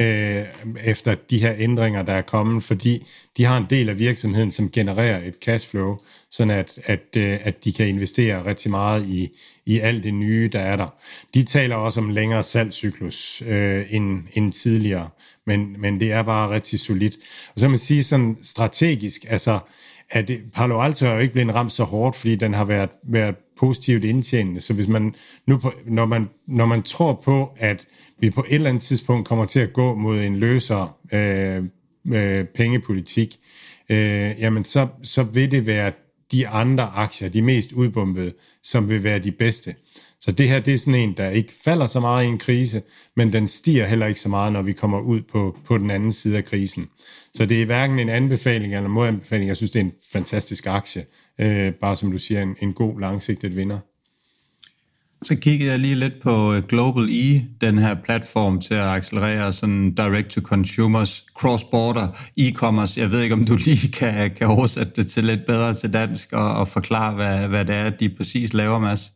øh, efter de her ændringer, der er kommet, fordi de har en del af virksomheden, som genererer et cashflow, sådan at, at, øh, at de kan investere rigtig meget i, i alt det nye, der er der. De taler også om længere salgscyklus øh, end, end tidligere, men, men det er bare rigtig solidt. Og så kan man sige sådan strategisk, altså at Palo Alto er jo ikke blevet ramt så hårdt, fordi den har været, været positivt indtjenende. Så hvis man nu på, når, man, når man tror på, at vi på et eller andet tidspunkt kommer til at gå mod en løsere øh, øh, pengepolitik, øh, jamen så, så vil det være de andre aktier, de mest udbumpede, som vil være de bedste. Så det her, det er sådan en, der ikke falder så meget i en krise, men den stiger heller ikke så meget, når vi kommer ud på, på den anden side af krisen. Så det er hverken en anbefaling eller en modanbefaling. Jeg synes, det er en fantastisk aktie. Øh, bare som du siger, en, en god langsigtet vinder. Så kiggede jeg lige lidt på øh, Global E, den her platform til at accelerere sådan direct-to-consumers, cross-border, e-commerce. Jeg ved ikke, om du lige kan, kan oversætte det til lidt bedre til dansk og, og forklare, hvad, hvad det er, de præcis laver, Mads.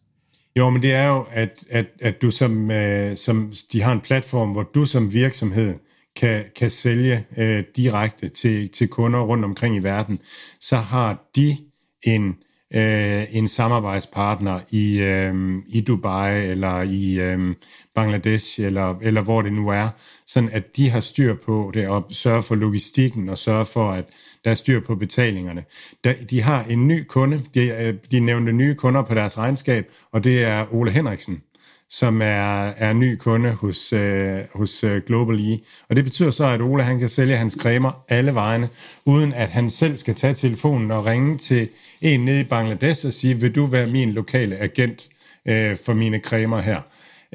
Jo, men det er jo, at, at, at du som, øh, som, de har en platform, hvor du som virksomhed kan, kan sælge øh, direkte til, til kunder rundt omkring i verden. Så har de en øh, en samarbejdspartner i, øh, i Dubai eller i øh, Bangladesh eller, eller hvor det nu er, sådan at de har styr på det og sørger for logistikken og sørger for, at der er styr på betalingerne. De har en ny kunde, de, øh, de nævnte nye kunder på deres regnskab, og det er Ole Henriksen som er, er ny kunde hos, øh, hos øh, Global E. Og det betyder så, at Ole han kan sælge hans cremer alle vegne, uden at han selv skal tage telefonen og ringe til en nede i Bangladesh og sige, vil du være min lokale agent øh, for mine cremer her?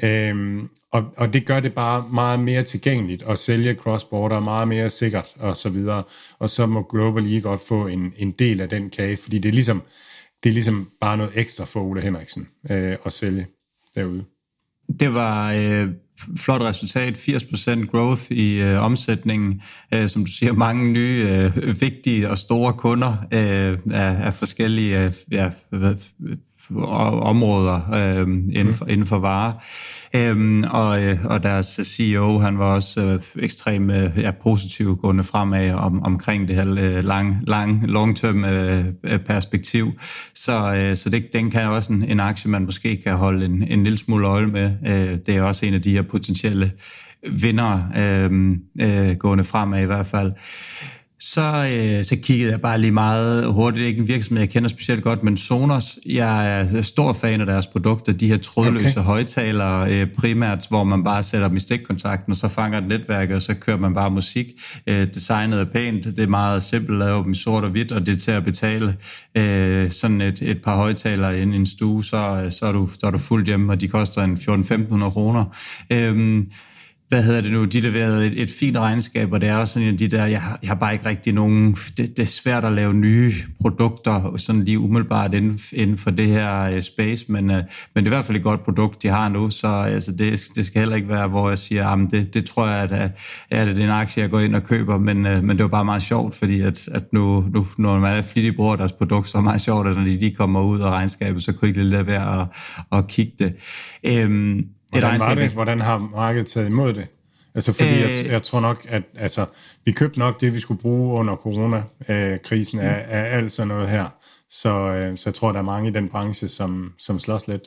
Øhm, og, og det gør det bare meget mere tilgængeligt at sælge cross-border, meget mere sikkert og så videre. Og så må Global E godt få en, en del af den kage, fordi det er ligesom, det er ligesom bare noget ekstra for Ole Henriksen øh, at sælge derude. Det var øh, flot resultat, 80% growth i øh, omsætningen, øh, som du siger, mange nye, øh, vigtige og store kunder øh, af, af forskellige øh, ja, områder øh, inden, for, inden for varer. Øhm, og, øh, og deres CEO, han var også øh, ekstremt øh, ja, positiv gående fremad om, omkring det her øh, lang, lang long-term øh, øh, perspektiv. Så, øh, så det, den kan også en, en aktie, man måske kan holde en, en lille smule øje med. Øh, det er også en af de her potentielle vinder øh, øh, gående fremad i hvert fald så, øh, så kiggede jeg bare lige meget hurtigt. Det er ikke en virksomhed, jeg kender specielt godt, men Sonos, jeg er stor fan af deres produkter. De her trådløse okay. højtalere øh, primært, hvor man bare sætter dem i stikkontakten, og så fanger et netværk, og så kører man bare musik. Øh, designet er pænt, det er meget simpelt, lavet dem sort og hvidt, og det er til at betale øh, sådan et, et par højtalere ind i en stue, så, så, er du, så er du fuldt hjemme, og de koster en 14-1500 kroner. Øh, hvad hedder det nu, de leverede et, et fint regnskab, og det er også sådan en af de der, jeg, jeg har bare ikke rigtig nogen, det, det er svært at lave nye produkter, sådan lige umiddelbart inden, inden for det her uh, space, men, uh, men det er i hvert fald et godt produkt, de har nu, så altså, det, det skal heller ikke være, hvor jeg siger, ah, jamen det, det tror jeg, at, at, at det er en aktie, jeg går ind og køber, men, uh, men det var bare meget sjovt, fordi at, at nu, nu, når man er flittig bruger deres produkt, så er det meget sjovt, at når de, de kommer ud af regnskabet, så kunne jeg ikke lade være at, at kigge det. Um, Hvordan var det? Hvordan har markedet taget imod det? Altså fordi øh, jeg, jeg tror nok, at altså, vi købte nok det, vi skulle bruge under coronakrisen øh, af, af alt sådan noget her. Så, øh, så jeg tror, der er mange i den branche, som, som slås lidt.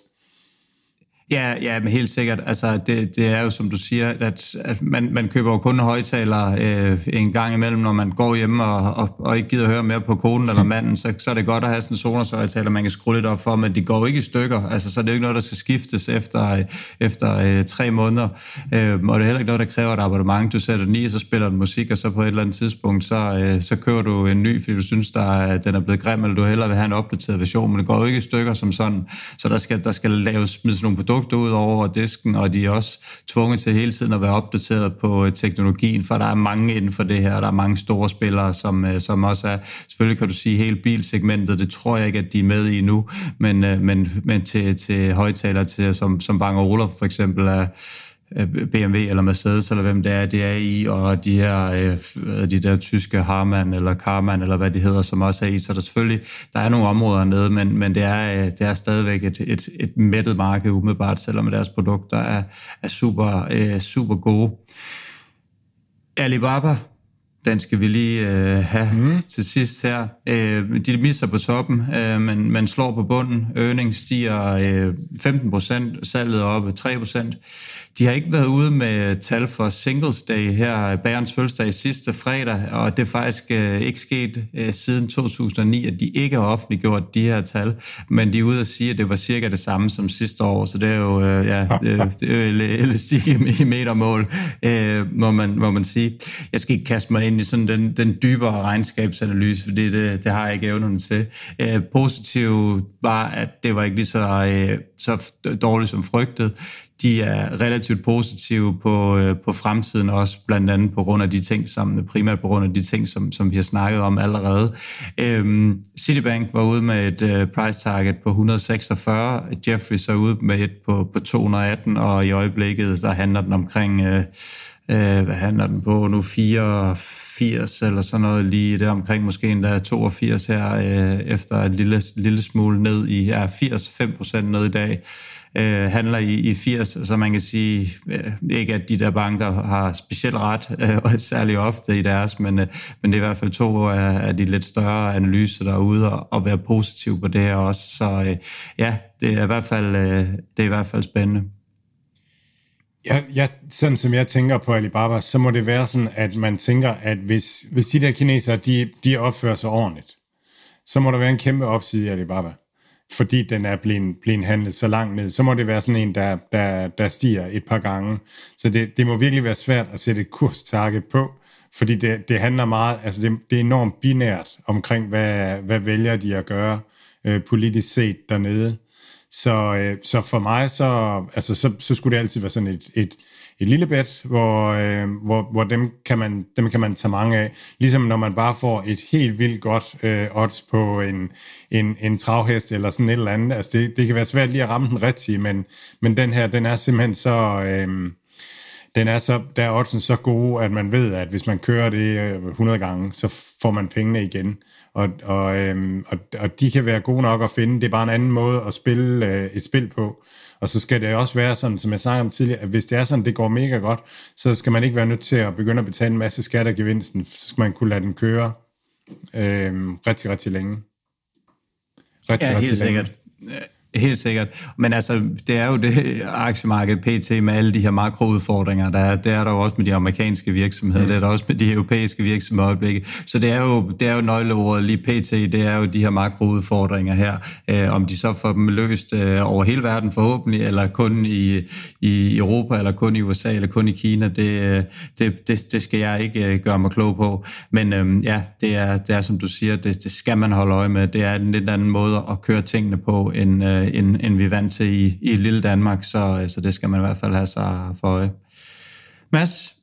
Ja, ja, men helt sikkert. Altså, det, det er jo, som du siger, at, at man, man køber jo kun højtalere øh, en gang imellem, når man går hjemme og, og, og ikke gider høre mere på konen eller manden, så, så er det godt at have sådan en Sonos højtaler, man kan skrue lidt op for, men de går ikke i stykker. Altså, så er det jo ikke noget, der skal skiftes efter, efter øh, tre måneder. Øh, og det er heller ikke noget, der kræver et abonnement. Du sætter den i, og så spiller den musik, og så på et eller andet tidspunkt, så, øh, så kører du en ny, fordi du synes, der er, den er blevet grim, eller du hellere vil have en opdateret version, men det går jo ikke i stykker som sådan. Så der skal, der skal laves smides nogle produkter produkter ud over disken, og de er også tvunget til hele tiden at være opdateret på øh, teknologien, for der er mange inden for det her, og der er mange store spillere, som, øh, som også er, selvfølgelig kan du sige hele bilsegmentet, det tror jeg ikke, at de er med i nu, men, øh, men, men til, til højtaler, til, som, som Bang Olufsen for eksempel er, BMW eller Mercedes, eller hvem det er, det er i, og de her, øh, de der tyske Harman eller Karman, eller hvad de hedder, som også er i. Så der selvfølgelig, der er nogle områder nede, men, men det, er, øh, det er stadigvæk et, et, et mættet marked umiddelbart, selvom deres produkter er, er super, øh, super gode. Alibaba, den skal vi lige øh, have mm. til sidst her. Øh, de misser på toppen, øh, men man slår på bunden. Earnings stiger øh, 15 procent, salget er oppe 3 procent. De har ikke været ude med tal for Singles Day her, Bærens fødselsdag sidste fredag, og det er faktisk øh, ikke sket øh, siden 2009, at de ikke har offentliggjort de her tal, men de er ude at sige, at det var cirka det samme som sidste år, så det er jo, øh, ja, det, det er jo elastik i, metermål, øh, må, man, må man sige. Jeg skal ikke kaste mig ind ind i sådan den, den dybere regnskabsanalyse, fordi det, det har jeg ikke evnerne til. Øh, positivt var, at det var ikke lige så, øh, så dårligt som frygtet de er relativt positive på, øh, på fremtiden også, blandt andet på grund af de ting, som primært på grund af de ting, som, som vi har snakket om allerede. Øhm, Citibank var ude med et øh, price target på 146, Jeffries er ude med et på, på 218, og i øjeblikket, så handler den omkring, øh, øh, hvad handler den på nu, 84 eller sådan noget lige der omkring, måske endda 82 her, øh, efter en lille, lille smule ned i, ja, 80, 5 ned i dag øh, handler i, i 80, så man kan sige, øh, ikke at de der banker har specielt ret, øh, og særlig ofte i deres, men, øh, men det er i hvert fald to af, af de lidt større analyser derude, og, og være positiv på det her også. Så øh, ja, det er i hvert fald, øh, det er i hvert fald spændende. Ja, ja, sådan som jeg tænker på Alibaba, så må det være sådan, at man tænker, at hvis, hvis de der kinesere, de, de opfører sig ordentligt, så må der være en kæmpe opside i Alibaba fordi den er blevet, blevet handlet så langt ned, så må det være sådan en, der, der, der stiger et par gange. Så det, det må virkelig være svært at sætte et kurstarget på, fordi det, det handler meget, altså det, det er enormt binært omkring, hvad, hvad vælger de at gøre øh, politisk set dernede. Så, øh, så for mig, så, altså, så, så skulle det altid være sådan et, et, et lille bed, hvor, øh, hvor, hvor dem, kan man, dem kan man tage mange af. Ligesom når man bare får et helt vildt godt øh, odds på en, en, en travhest eller sådan et eller andet. Altså det, det kan være svært lige at ramme den rigtige, men, men den her, den er simpelthen så... Øh, den er så, der er oddsen så gode, at man ved, at hvis man kører det øh, 100 gange, så får man pengene igen. Og, og, øhm, og, og de kan være gode nok at finde. Det er bare en anden måde at spille øh, et spil på. Og så skal det også være sådan, som jeg snakkede om tidligere, at hvis det er sådan, det går mega godt, så skal man ikke være nødt til at begynde at betale en masse skat af gevinsten. Så skal man kunne lade den køre øh, rigtig, rigtig længe. Rigtig, ja, helt længe. sikkert. Helt sikkert. Men altså, det er jo det aktiemarked PT med alle de her makroudfordringer, der er. Det er der jo også med de amerikanske virksomheder, mm. det er der også med de europæiske virksomheder øjeblikket. Så det er jo, det er jo nøgleordet lige PT, det er jo de her makroudfordringer her. Eh, om de så får dem løst eh, over hele verden forhåbentlig, eller kun i, i Europa, eller kun i USA, eller kun i Kina, det, øh, det, det, det skal jeg ikke øh, gøre mig klog på. Men øh, ja, det er, det er som du siger, det, det skal man holde øje med. Det er en lidt anden måde at køre tingene på, end øh, øh, end, end vi er vant til i, i lille Danmark, så, øh, så det skal man i hvert fald have sig for øje. Mads,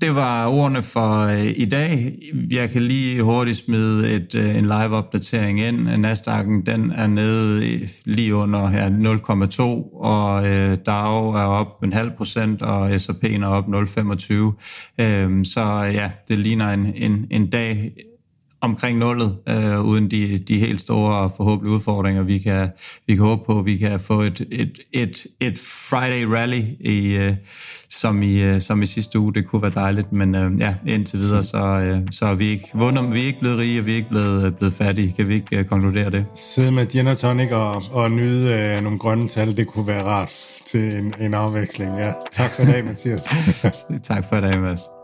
det var ordene for øh, i dag. Jeg kan lige hurtigt smide et, øh, en live-opdatering ind. Nasdaq'en den er nede øh, lige under her 0,2, og øh, DAO er op en halv procent, og S&P'en er op 0,25. Øh, så ja, det ligner en, en, en dag omkring nullet, øh, uden de, de helt store forhåbentlige udfordringer, vi kan, vi kan håbe på, vi kan få et, et, et, et Friday rally, i, øh, som, i, øh, som i sidste uge. Det kunne være dejligt, men øh, ja, indtil videre, så, øh, så er vi ikke vundet, vi er ikke blevet rige, og vi er ikke blevet, blevet fattige. Kan vi ikke øh, konkludere det? Sidde med gin og tonic og, og nyde øh, nogle grønne tal, det kunne være rart til en, en afveksling. Ja, tak for i dag, Mathias. tak for i dag, Mads.